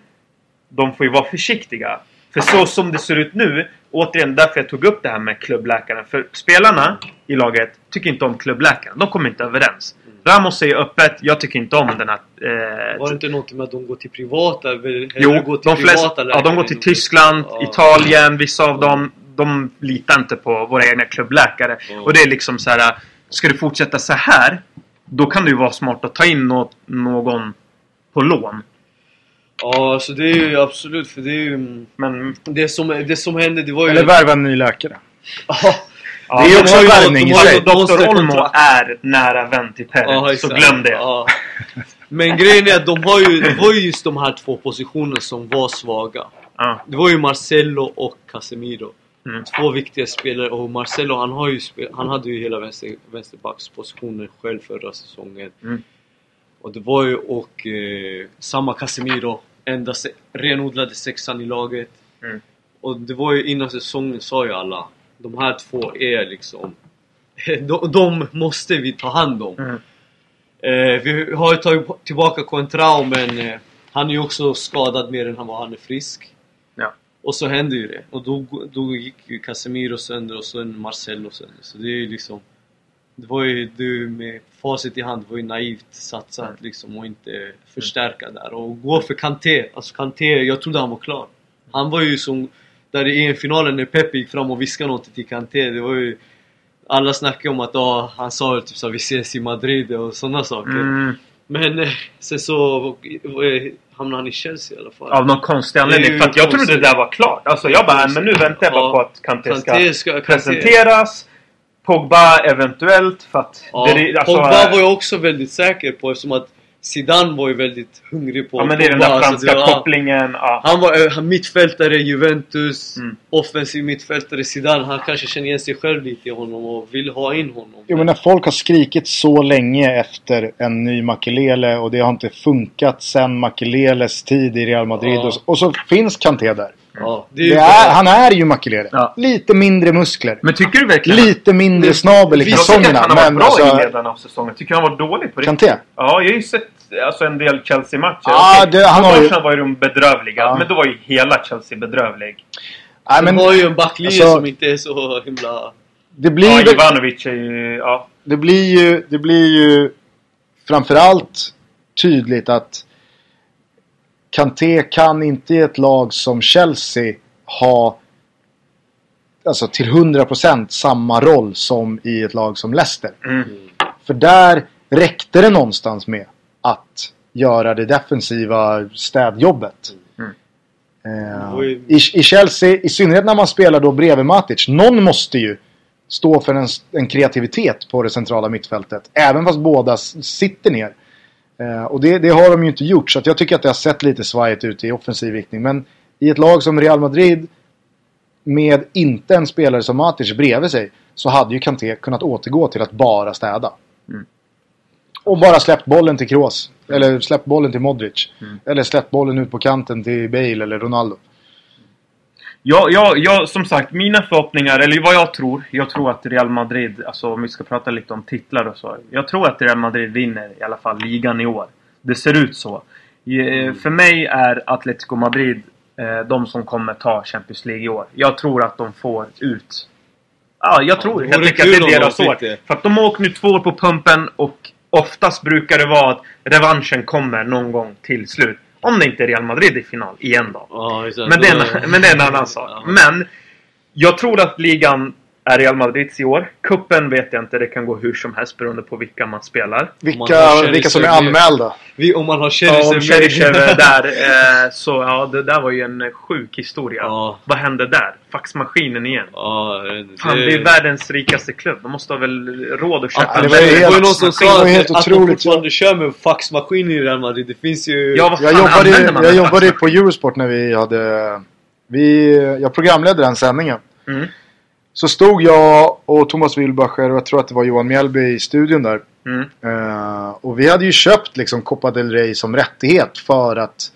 De får ju vara försiktiga. För så som det ser ut nu, återigen därför jag tog upp det här med klubbläkaren. För spelarna i laget tycker inte om klubbläkaren. De kommer inte överens. Ramos säger öppet, jag tycker inte om den här... Eh, Var det inte något med att de går till privata? Eller Jo, går till de flesta, ja, de går till Tyskland, Ja. Italien, vissa av dem. De litar inte på våra egna klubbläkare. Ja. Och det är liksom så här. Ska du fortsätta så här Då kan det ju vara smart att ta in nå- någon på lån. Ja, så det är ju absolut. För det är ju... Men... Det som, det som hände, det var ju... Eller värva en ny läkare. Ja, Ja, Det är också ju- värvning de i sig. Dr. Olmo är nära vän till Perez. Ja, så glöm det. Ja. Men grejen är att de har ju, det var ju just de här två positionerna som var svaga. Ja. Det var ju Marcelo och Casemiro. Mm. Två viktiga spelare och Marcelo han, har ju spel, han hade ju hela vänster, vänsterbackspositionen själv förra säsongen. Mm. Och det var ju och eh, samma Casemiro, enda se, renodlade sexan i laget. Mm. Och det var ju innan säsongen sa ju alla, de här två är liksom de, de måste vi ta hand om. Mm. Eh, vi har ju tagit tillbaka Coentrao men eh, han är ju också skadad mer än han var han är frisk. Ja. Och så hände ju det. Och då, då gick ju Casemiro sönder och sen Marcelo sönder. Så det är ju liksom... Det var ju du med facit i hand, det var ju naivt satsat Mm. liksom och inte förstärka där. Och gå för Kanté. Alltså Kanté, jag trodde han var klar. Han var ju som... Där i EM-finalen när Pepe gick fram och viskade något till Kanté, det var ju... Alla snackade om att ah, han sa typ så vi ses i Madrid och sådana saker. Mm. Men eh, sen så eh, hamnade han i Chelsea i alla fall. Av någon konstig anledning. För att jag trodde det där var klart. Alltså jag bara, men nu väntar jag bara på att Kanté ska, Kanté ska- presenteras. Pogba eventuellt. För att... Ja, det, alltså, Pogba var jag också väldigt säker på eftersom att Zidane var ju väldigt hungrig på Ja men det är den Pogba, där så franska var- kopplingen. Ja. Han var eh, mittfältare Juventus, Mm. offensiv mittfältare Zidane. Han kanske känner igen sig själv lite i honom och vill ha in honom. Jo men när folk har skrikit så länge efter en ny Makelele och det har inte funkat sen Makeleles tid i Real Madrid. Ja. Och, så, och så finns Kanté där. Ja, det är Det är, han är ju Makelele. Ja. Lite mindre muskler. Men tycker du verkligen... Lite mindre Men- snabel i vi- jag tycker att kalsongerna. han har varit bra i alltså, inledningen av säsongen. Tycker han var dålig på riktigt. Kanté? Ja, jag har ju sett alltså, en del Chelsea-matcher. Okej, det- han har ju- var ju de bedrövliga. Ja. Men då var ju hela Chelsea bedrövlig. Nej, De men har ju en backlinje alltså- som inte är så himla... det blir, Ja, Ivanovic är ju... Ja. det blir ju... Det blir ju framförallt tydligt att Kanté kan inte i ett lag som Chelsea ha alltså till 100% samma roll som i ett lag som Leicester. Mm. För där räckte det någonstans med att göra det defensiva städjobbet. Mm. Eh, i, I Chelsea, i synnerhet när man spelar då bredvid Matic, någon måste ju stå för en, en kreativitet på det centrala mittfältet. Även fast båda sitter ner. Eh, och det, det har de ju inte gjort, så jag tycker att det har sett lite svajigt ut i offensiv riktning. Men i ett lag som Real Madrid med inte en spelare som Matic bredvid sig så hade ju Kanté kunnat återgå till att bara städa. Mm. Och bara släppt bollen till Kroos. Eller släppt bollen till Modric. Mm. Eller släppt bollen ut på kanten till Bale eller Ronaldo. Jag, jag, jag, som sagt, mina förhoppningar, eller vad jag tror. Jag tror att Real Madrid, alltså om vi ska prata lite om titlar och så. Jag tror att Real Madrid vinner i alla fall ligan i år. Det ser ut så. Eh, För mig är Atletico Madrid eh, de som kommer ta Champions League i år. Jag tror att de får ut... Ja, jag tror det helt enkelt att det är de deras år. För att de har åkt nu två år på pumpen och oftast brukar det vara att revanschen kommer någon gång till slut. Om det inte är Real Madrid i final igen då. Ja. Men det, är men det är en annan sak. Men jag tror att ligan är Real Madrids i år. Kuppen vet jag inte. Det kan gå hur som helst beroende på vilka man spelar. Man Vilka, har vilka som är anmälda? Vi, om man har Ja, om Cheryshev är där eh, så ja, det där var ju en sjuk historia. Ja. Vad hände där? Faxmaskinen igen. Ja, det, Fan, det är världens rikaste klubb. De måste ha väl råd att köpa Ja, det var ju det helt- var ju någon som sa att, helt att de fortfarande kör med faxmaskin i Real Madrid. Det finns ju... Ja, vad fan Jag jobbade, man jag en jobbade faxmaskin? på Eurosport när vi hade... Vi, jag programledde den sändningen. Mm. Så stod jag och Thomas Wilbacher och jag tror att det var Johan Mjällby i studion där. Mm. Eh, och vi hade ju köpt liksom Copa del Rey som rättighet för att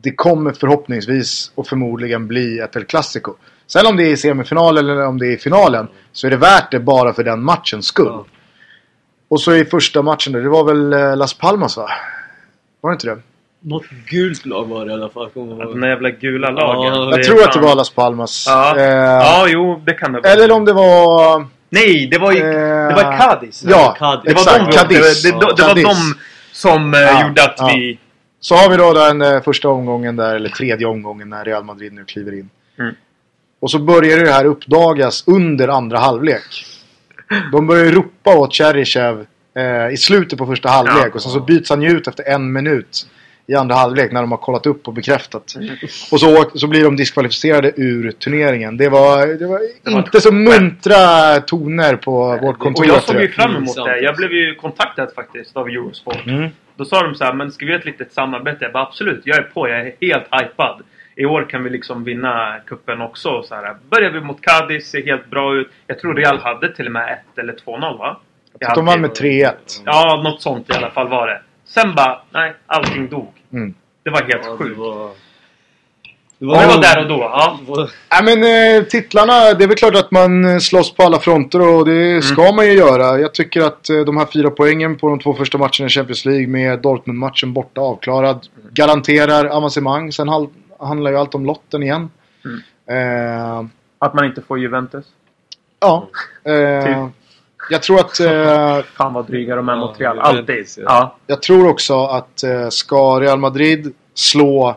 det kommer förhoppningsvis och förmodligen bli ett El Clasico. Sen om det är i semifinal eller om det är i finalen så är det värt det bara för den matchens skull. Ja. Och så i första matchen där, det var väl eh, Las Palmas va? Var det inte det? Något gult lag var det i alla fall. Den där jävla gula lagen. Ja, Jag tror att det fan- var Las Palmas. Ja. Eh, Ja, jo, det kan det vara. Eller om det var... Nej, det var ju... Eh, Det var Cadiz. Ja, Cadiz. Det var exakt. de, Cadiz. Det, det, det, var Cadiz. de som eh, gjorde att ja. vi... Så har vi då den eh, första omgången där, eller tredje omgången när Real Madrid nu kliver in. Mm. Och så börjar det här uppdagas under andra halvlek. De börjar ju ropa åt Cheryshev eh, i slutet på första halvlek Ja. och sen så byts han ju ut efter en minut i andra halvlek när de har kollat upp och bekräftat. Mm. Och så, så blir de diskvalificerade ur turneringen. Det var, det var Det var inte så ett muntra toner på vårt kontor. Och jag såg ju fram emot Pinsamt det. Jag blev ju kontaktad faktiskt av Eurosport. Mm. Då sa de så här, men ska vi göra ett litet samarbete? Jag bara absolut, jag är på. Jag är helt hypad. I år kan vi liksom vinna kuppen också. Så här, börjar vi mot Cadiz, ser helt bra ut. Jag tror Real hade till och med 1 eller 2-0 va? Så de vann med 3-1. Ja, något sånt i alla fall var det. Sen bara, nej, allting dog. Mm. Det var helt Ja, det sjukt. var... Det Det var där och då, ja. det var- Nej men eh, titlarna, det är väl klart att man eh, slåss på alla fronter och det ska man ju göra. Jag tycker att eh, de här fyra poängen på de två första matcherna i Champions League med Dortmund-matchen borta avklarad garanterar avancemang. Sen handlar ju allt om lotten igen. Eh, Att man inte får Juventus. ja. Eh, Typ. Jag tror att... Eh, Fan vad dryga de är mot Real. Alltid. Ja. Ja. jag tror också att eh, ska Real Madrid slå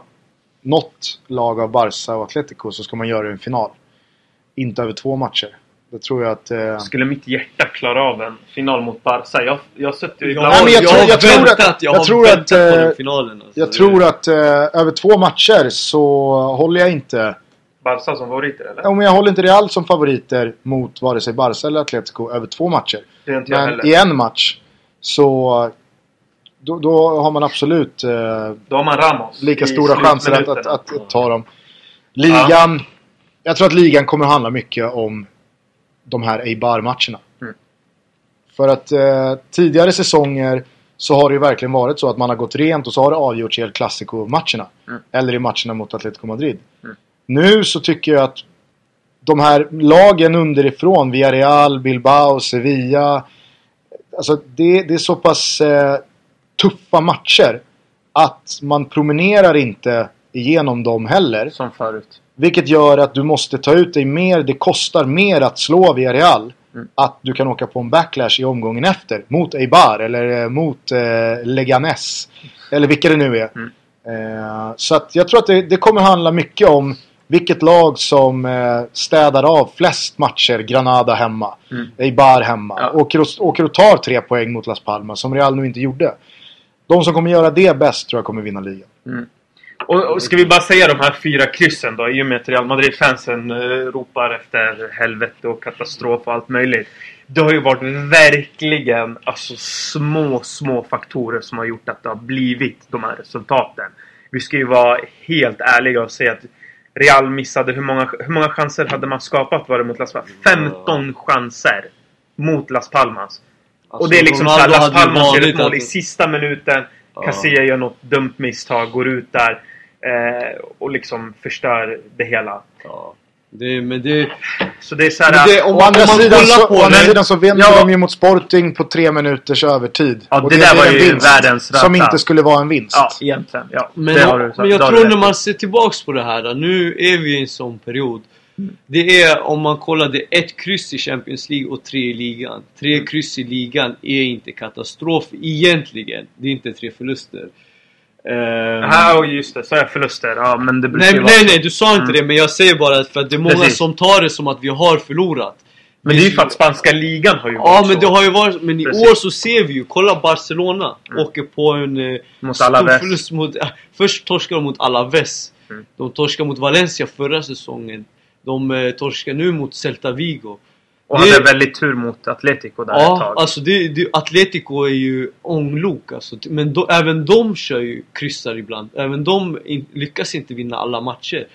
något lag av Barca och Atletico så ska man göra det i en final. Inte över två matcher. Det tror jag att... Eh, Skulle mitt hjärta klara av en final mot Barca? Jag, jag suttit Jag, ibland... Nej, men jag jag, tror- har jag tror att- väntat, jag, jag har tror att, på eh, den finalen. Alltså. Jag tror att eh, över två matcher så håller jag inte... Barca som favoriter eller? Om jag håller inte Real som favoriter mot vare sig Barca eller Atletico över två matcher. Det Men heller. i en match så... Då, då har man absolut eh, Då har man Ramos. lika stora chanser att, att, att, att ta dem. Ligan... Jag tror att ligan kommer handla mycket om de här Eibar-matcherna. Mm. För att eh, tidigare säsonger så har det ju verkligen varit så att man har gått rent och så har det avgjorts i El Clasico-matcherna. Mm. Eller i matcherna mot Atletico Madrid. Mm. Nu så tycker jag att de här lagen underifrån, Villarreal, Bilbao, Sevilla. Alltså det, det är så pass eh, tuffa matcher att man promenerar inte igenom dem heller. Som förut. Vilket gör att du måste ta ut dig mer. Det kostar mer att slå Villarreal. Mm. Att du kan åka på en backlash i omgången efter. Mot Eibar eller eh, mot eh, Leganes. Eller vilka det nu är. Mm. Eh, så att jag tror att det, det kommer handla mycket om vilket lag som eh, städar av flest matcher. Granada hemma. Mm. Eibar hemma. Ja. Åker, och, åker och tar tre poäng mot Las Palmas. Som Real nu inte gjorde. De som kommer göra det bäst tror jag kommer vinna ligan. Och, och ska vi bara säga de här fyra kryssen då? I och med att Real Madrid-fansen eh, ropar efter helvete och katastrof och allt möjligt. Det har ju varit verkligen alltså, små, små faktorer som har gjort att det har blivit de här resultaten. Vi ska ju vara helt ärliga och säga att Real missade hur många, hur många chanser hade man skapat var det mot Las Palmas? 15 chanser mot Las Palmas. Alltså, och det är liksom såhär, Las Palmas gör ett mål i sista minuten. Ja. Casilla gör något dumt misstag, går ut där. Eh, och liksom förstör det hela. Ja. Det, men det... Så det är så här, Men det- om Å man- andra om sidan, så, på å andra det- sidan så vänder Ja. de ju mot Sporting på tre minuters övertid. Ja, Och det där var en ju vinst världens röta. Som inte skulle vara en vinst. Ja, egentligen. Ja, Men, det har du sagt. men jag Det tror när man ser tillbaks på det här, nu är vi i en sån period. Det är om man kollar, det ett kryss i Champions League och tre i ligan. Tre Mm. kryss i ligan är inte katastrof egentligen. Det är inte tre förluster. Ehm, Ja, och just det. Så är förluster. Ja, men det brukar nej, ju vara nej, nej, du sa inte Mm. det, men jag säger bara att för att det är många Precis. som tar det som att vi har förlorat. Men det är ju för att spanska ligan har ju Ja, varit men så. det har ju varit, men i Precis. år så ser vi ju, kolla Barcelona Mm. åker på en eh, Mot Alaves. förlust mot, äh, först torskar de mot Alaves. Mm. De torskar mot Valencia förra säsongen. De eh, torskar nu mot Celta Vigo. Och det- hade väldigt tur mot Atletico där ett Ja, tag. alltså det, det, Atletico är ju ånglok alltså. Men då, även de kör ju kryssar ibland. Även de in, lyckas inte vinna alla matcher.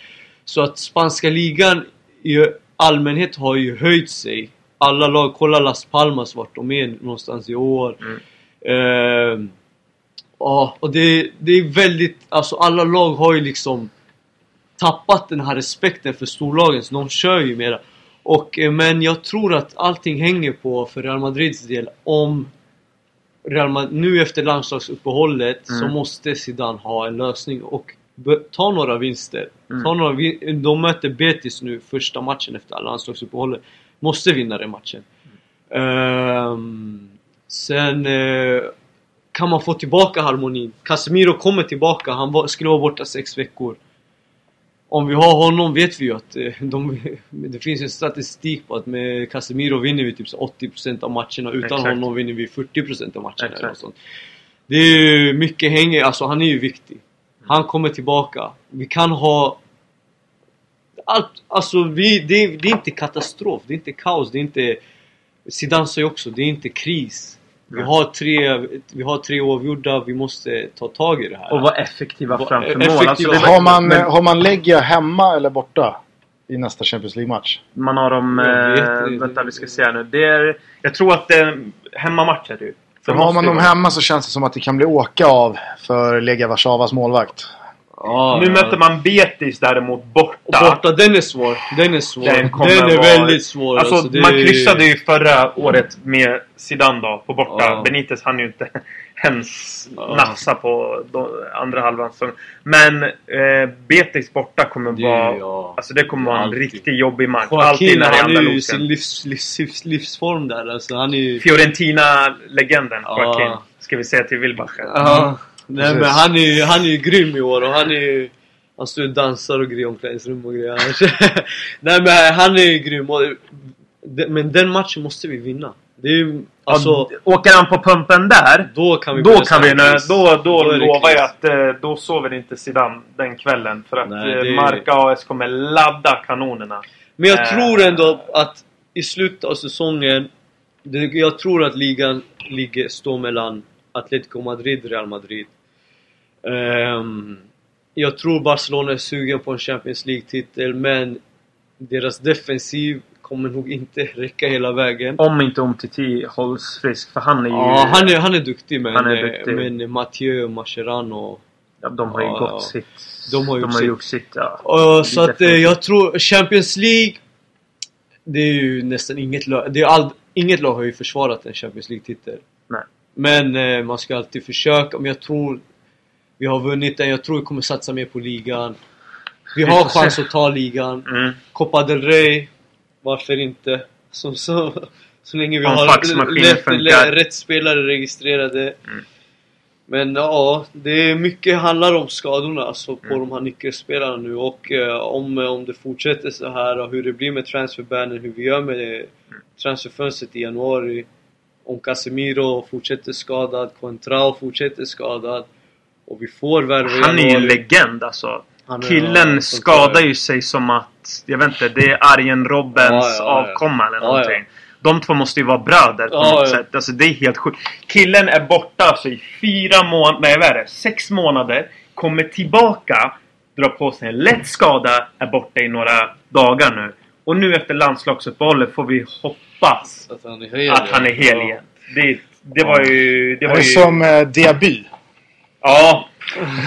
Så att spanska ligan i allmänhet har ju höjt sig. Alla lag, kolla Las Palmas vart de är någonstans i år. Mm. Ehm, ja, och det, det är väldigt, alltså alla lag har ju liksom tappat den här respekten för storlagen, så de kör ju mera. Och, eh, men jag tror att allting hänger på, för Real Madrids del, om Real Madrid, nu efter landslagsuppehållet så Mm. måste Zidane ha en lösning och ta några vinster. Mm. Ta några, vin- de möter Betis nu första matchen efter landslagsuppehållet. Måste vinna den matchen. Ehm, sen eh, kan man få tillbaka harmonin. Casemiro kommer tillbaka, han var, skulle vara borta sex veckor. Om vi har honom vet vi ju att eh, de, det finns en statistik på att med Casemiro vinner vi typ så 80% av matcherna. Utan Exakt. honom vinner vi 40% av matcherna. Eller sånt. Det är ju mycket hänger, alltså han är ju viktig. Han kommer tillbaka. Vi kan ha... Allt, alltså vi, det, det är inte katastrof, det är inte kaos, det är inte... Zidane sa ju också, det är inte kris. Vi har, tre, vi har tre oavgjorda, vi måste ta tag i det här. Och vara effektiva Var- framför effektiva. mål. Alltså Har man, men har man Legia hemma eller borta? I nästa Champions League-match? man har dem... Eh, vänta, vi ska se här nu. Det är, jag tror att det är hemmamatch är det ju. För har man dem hemma så känns det som att det kan bli åka av för Legia Warszawas målvakt. Ja, Nu ja. möter man Betis däremot borta. Och borta, den är svår. Den är svår. Den Den, är vara- väldigt svår. Alltså, det man kryssade ju förra året med Zidane då, på borta. Ja. Benitez hann ju inte ens Ja. nafsa på de, andra halvan. Men eh, Betis borta kommer Det- vara... ja. Alltså det kommer vara en Alltid. riktigt jobbig match. Alltid Joaquin, när det är han är ju sin livs, livs, livs, livsform där. Alltså, han är ju... Fiorentina-legenden. Joaquin. Ska vi säga till Wilbacher. Nej Precis. men han är ju han är ju grym i år och han är ju... Han står och dansar och grejer i omklädningsrum och grejer. Nej men han är ju grym och, Men den matchen måste vi vinna. Det är ju... Alltså... Ja, åker han på pumpen där Då kan vi Då kan vi, kris. då, då, det lovar jag att eh, då sover inte Zidane den kvällen. För att Nej, eh, det- Marca AS kommer ladda kanonerna. Men jag Eh. tror ändå att i slutet av säsongen det, Jag tror att ligan ligger, står mellan Atletico Madrid och Real Madrid Ehm, Jag tror Barcelona är sugen på en Champions League-titel men Deras defensiv kommer nog inte räcka hela vägen Om inte Umtiti hålls frisk. För han är ju... Ja, han är, han är duktig men, Han är duktig. men Mathieu, Mascherano ja, de har ju Ja, gått ja. sitt. De har gjort sitt. gjort sitt. Ja. Och, så att eh, definitivt. jag tror Champions League Det är ju nästan inget lag, det är all, inget lag har ju försvarat en Champions League-titel Nej. Men eh, man ska alltid försöka, men jag tror Vi har vunnit den, jag tror vi kommer satsa mer på ligan. Vi har chans att ta ligan. Mm. Copa del Rey Varför inte? Så, så, så länge vi Om har rätt, spelare registrerade. Mm. Men ja, det är mycket handlar om skadorna alltså, på Mm. de här nyckelspelarna nu. Och eh, om, om det fortsätter så här och hur det blir med transferbanen, hur vi gör med transferfönstret i januari. Om Casemiro fortsätter skadad, Contrao fortsätter skadad och vi får värva Han är ju en legend alltså. Han är- Killen ja, skadar ju sig som att, jag vet inte, det är Arjen Robbens Ja, ja, ja. avkomma eller Ja, någonting. ja. De två måste ju vara bröder på Ja, något ja. sätt. Alltså det är helt sjukt. Killen är borta alltså i fyra månader, nej vad är det? Sex månader. Kommer tillbaka, drar på sig en lätt skada, är borta i några dagar nu. Och nu efter landslagsuppehållet får vi hoppas Att han är hel, att han är hel ja. igen. Det, det var ju... Det Det var är ju som eh, Diaby. Ja,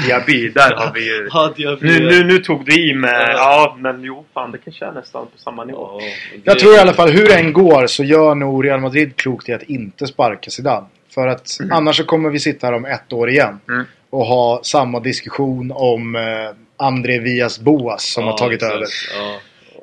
Diaby, där har vi ju... Ja, jag Nu, nu, nu tog du i med... Ja. Men jo, fan det kanske är nästan på samma nivå. Ja, Jag det- tror i alla fall hur det än går så gör nog Real Madrid klokt i att inte sparka Zidane. För att annars så kommer vi sitta här om ett år igen. Mm. Och ha samma diskussion om eh, André Villas Boas som Ja, har tagit exakt. över.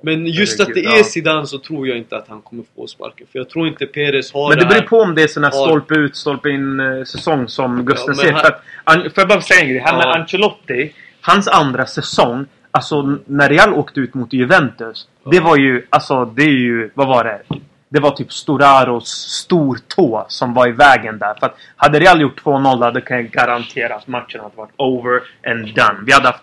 Ja. Men just att det är ja. Zidane så tror jag inte att han kommer få sparken. För jag tror inte Perez har Men det beror på om det är sån här Har- stolpe ut, stolpe in eh, säsong som Gusten han- För att, An- får jag bara säga en grej? Med Ja. Ancelotti. Hans andra säsong. Alltså när Real åkte ut mot Juventus. Det var ju, alltså det är ju, vad var det? Det var typ Storaros stortå som var i vägen där. För att hade Real gjort 2-0 då kan jag garantera att matchen hade varit over and done. Vi hade haft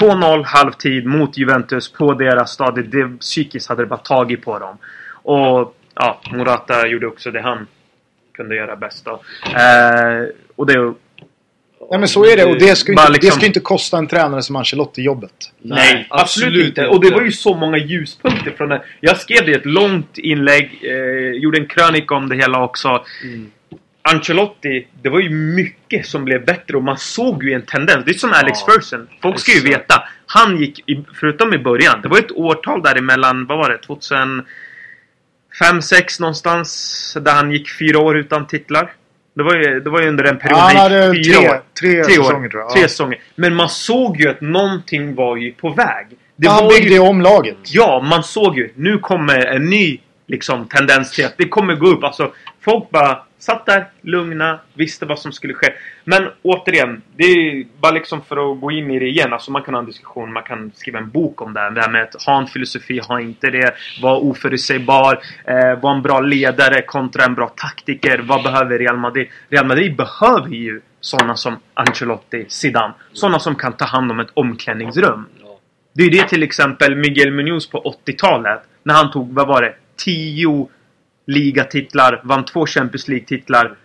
2-0 halvtid mot Juventus på deras stadie. Det, psykiskt hade det bara tagit på dem. Och ja, Morata gjorde också det han kunde göra bäst då. Eh, och det... Nej men så är det och det ska, inte, det liksom- ska ju inte kosta en tränare som Ancelotti jobbet. Nej, absolut, inte. Och det var ju så många ljuspunkter från det. Jag skrev det i ett långt inlägg. Eh, gjorde en krönika om det hela också. Mm. Ancelotti, det var ju mycket som blev bättre och man såg ju en tendens. Det är som Alex Ja, Ferguson. Folk ska ju veta. Han gick, i, förutom i början, det var ett årtal däremellan, vad var det? 2005, 6 någonstans. Där han gick fyra år utan titlar. Det var ju, det var ju under en period han hade fyra tre, år. tre, Tre år. säsonger tror jag. Tre säsonger. Men man såg ju att någonting var ju på väg. Det han byggde ju, om laget. Ja, man såg ju. Nu kommer en ny liksom, tendens till att det kommer gå upp. Alltså, folk bara satt där, lugna, visste vad som skulle ske. Men återigen, det är bara liksom för att gå in i det igen. Alltså, man kan ha en diskussion, man kan skriva en bok om det här. Det här med att ha en filosofi, ha inte det. Vara oförutsägbar. Eh, vara en bra ledare kontra en bra taktiker. Vad behöver Real Madrid? Real Madrid behöver ju sådana som Ancelotti, Zidane. Sådana som kan ta hand om ett omklädningsrum. Det är det till exempel Miguel Munoz på 80-talet. När han tog, vad var det? 10 ligatitlar, vann två Champions League-titlar.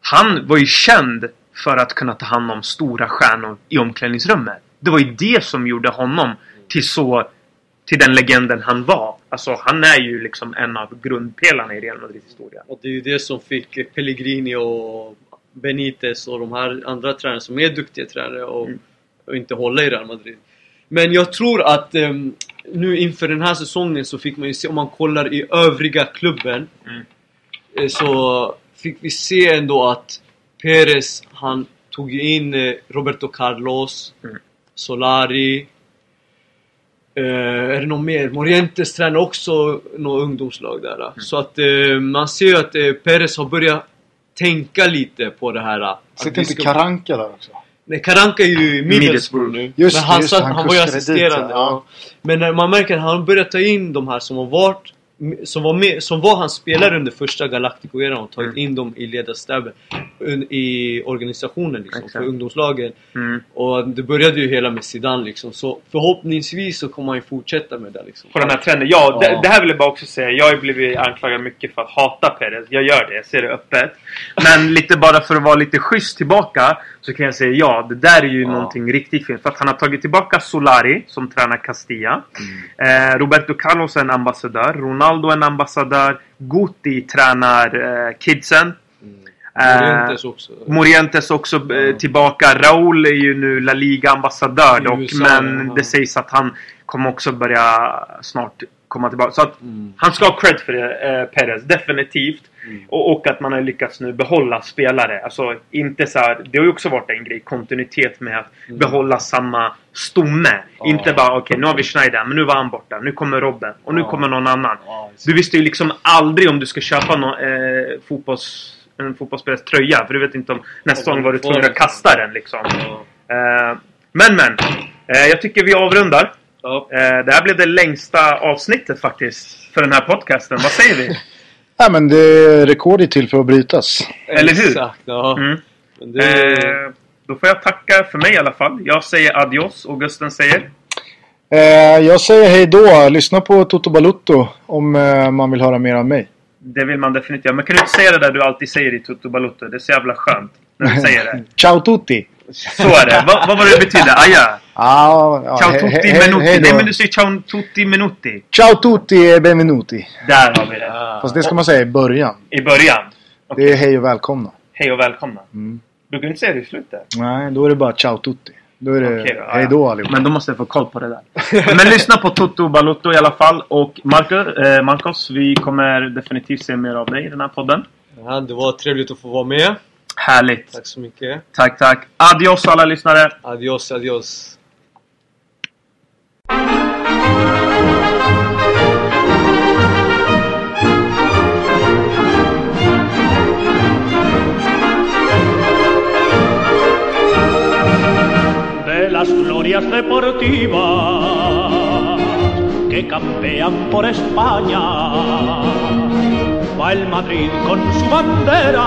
Han var ju känd för att kunna ta hand om stora stjärnor i omklädningsrummet. Det var ju det som gjorde honom till så... Till den legenden han var. Alltså han är ju liksom en av grundpelarna i Real Madrids historia. Och det är ju det som fick Pellegrini och Benitez och de här andra tränarna som är duktiga tränare och, Mm. och inte hålla i Real Madrid. Men jag tror att ehm, nu inför den här säsongen så fick man ju se, om man kollar i övriga klubben Mm. eh, Så fick vi se ändå att Perez, han tog in eh, Roberto Carlos, Mm. Solari Eh, är det någon mer? Morientes tränar också något ungdomslag där. Mm. Så att eh, man ser ju att eh, Perez har börjat tänka lite på det här. Sitter inte ska- Karanka där också? Nej, Karanka är ju i Middlesbrough nu. Just men han, just satt, han han var ju kuskade dit, assisterande. ja. ja. Men när man märker att han börjar ta in de här som har varit som var, med, som var hans spelare under första Galactico-eran och tagit Mm. in dem i ledarstaben i organisationen liksom, för Exakt. ungdomslagen. Mm. Och det började ju hela med Zidane liksom. Så förhoppningsvis så kommer han ju fortsätta med det liksom. På den här trenden. Ja, Ja. Det, det här vill jag bara också säga. Jag har ju blivit anklagad mycket för att hata Perez. Jag gör det, jag ser det öppet. Men lite bara för att vara lite schysst tillbaka så kan jag säga ja, det där är ju Ja. någonting riktigt fint. För att han har tagit tillbaka Solari som tränar Castilla. Mm. Eh, Roberto Carlos är en ambassadör. Ronaldo är en ambassadör. Guti tränar eh, kidsen. Eh, Morientes också. Morientes också eh, Ja. tillbaka. Raúl är ju nu La Liga-ambassadör dock. Men ja. det sägs att han kommer också börja snart komma tillbaka. Så att Mm. han ska ha cred för det, eh, Perez. Definitivt. Mm. Och, och att man har lyckats nu behålla spelare. Alltså inte så här, Det har ju också varit en grej. Kontinuitet med att Mm. behålla samma stomme. Ja. Inte bara okej, nu har vi Schneider. Men nu var han borta. Nu kommer Robben. Och nu Ja. kommer någon annan. Ja, Du visste ju liksom aldrig om du ska köpa någon, eh, fotbolls, en fotbollsspelares tröja. För du vet inte om nästa gång var du tvungen att kasta den liksom. Eh, men men. Eh, jag tycker vi avrundar. Ja. Eh, det här blev det längsta avsnittet faktiskt. För den här podcasten. Vad säger vi? Nej men det rekord är till för att brytas. Eller hur? Exakt, ja. Mm. Men det, Eh, då får jag tacka för mig i alla fall. Jag säger adios och Gusten säger Eh, jag säger hej då. Lyssna på Toto Balutto om eh, man vill höra mer av mig. det vill man definitivt. Men kan du inte säga det där du alltid säger i Toto Balutto? Det är så jävla skönt när du säger det. Ciao tutti! Så är det. Vad, vad var det betyder? Aja. Ah, ja, Ciao tutti he-. Nej men du säger ciao tutti minuti. Ciao tutti e benvenuti. Där har vi det. ja. Fast det ska man säga i början. I början. Okej. Det är hej och välkomna. Hej och välkomna. Mm. Du inte säga det i slutet? Nej, då är det bara ciao tutti. Då är det ja, hej då allihopa. Men då måste jag få koll på det där. Men lyssna på Toto Balotto i alla fall. Och Marcus, eh, Marcos, vi kommer definitivt se mer av dig i den här podden. Ja, det var trevligt att få vara med. Härligt! Tack så mycket. Tack, tack. Adios alla lyssnare! Adios, adios. de las glorias deportivas que campean por España. Va el Madrid con su bandera,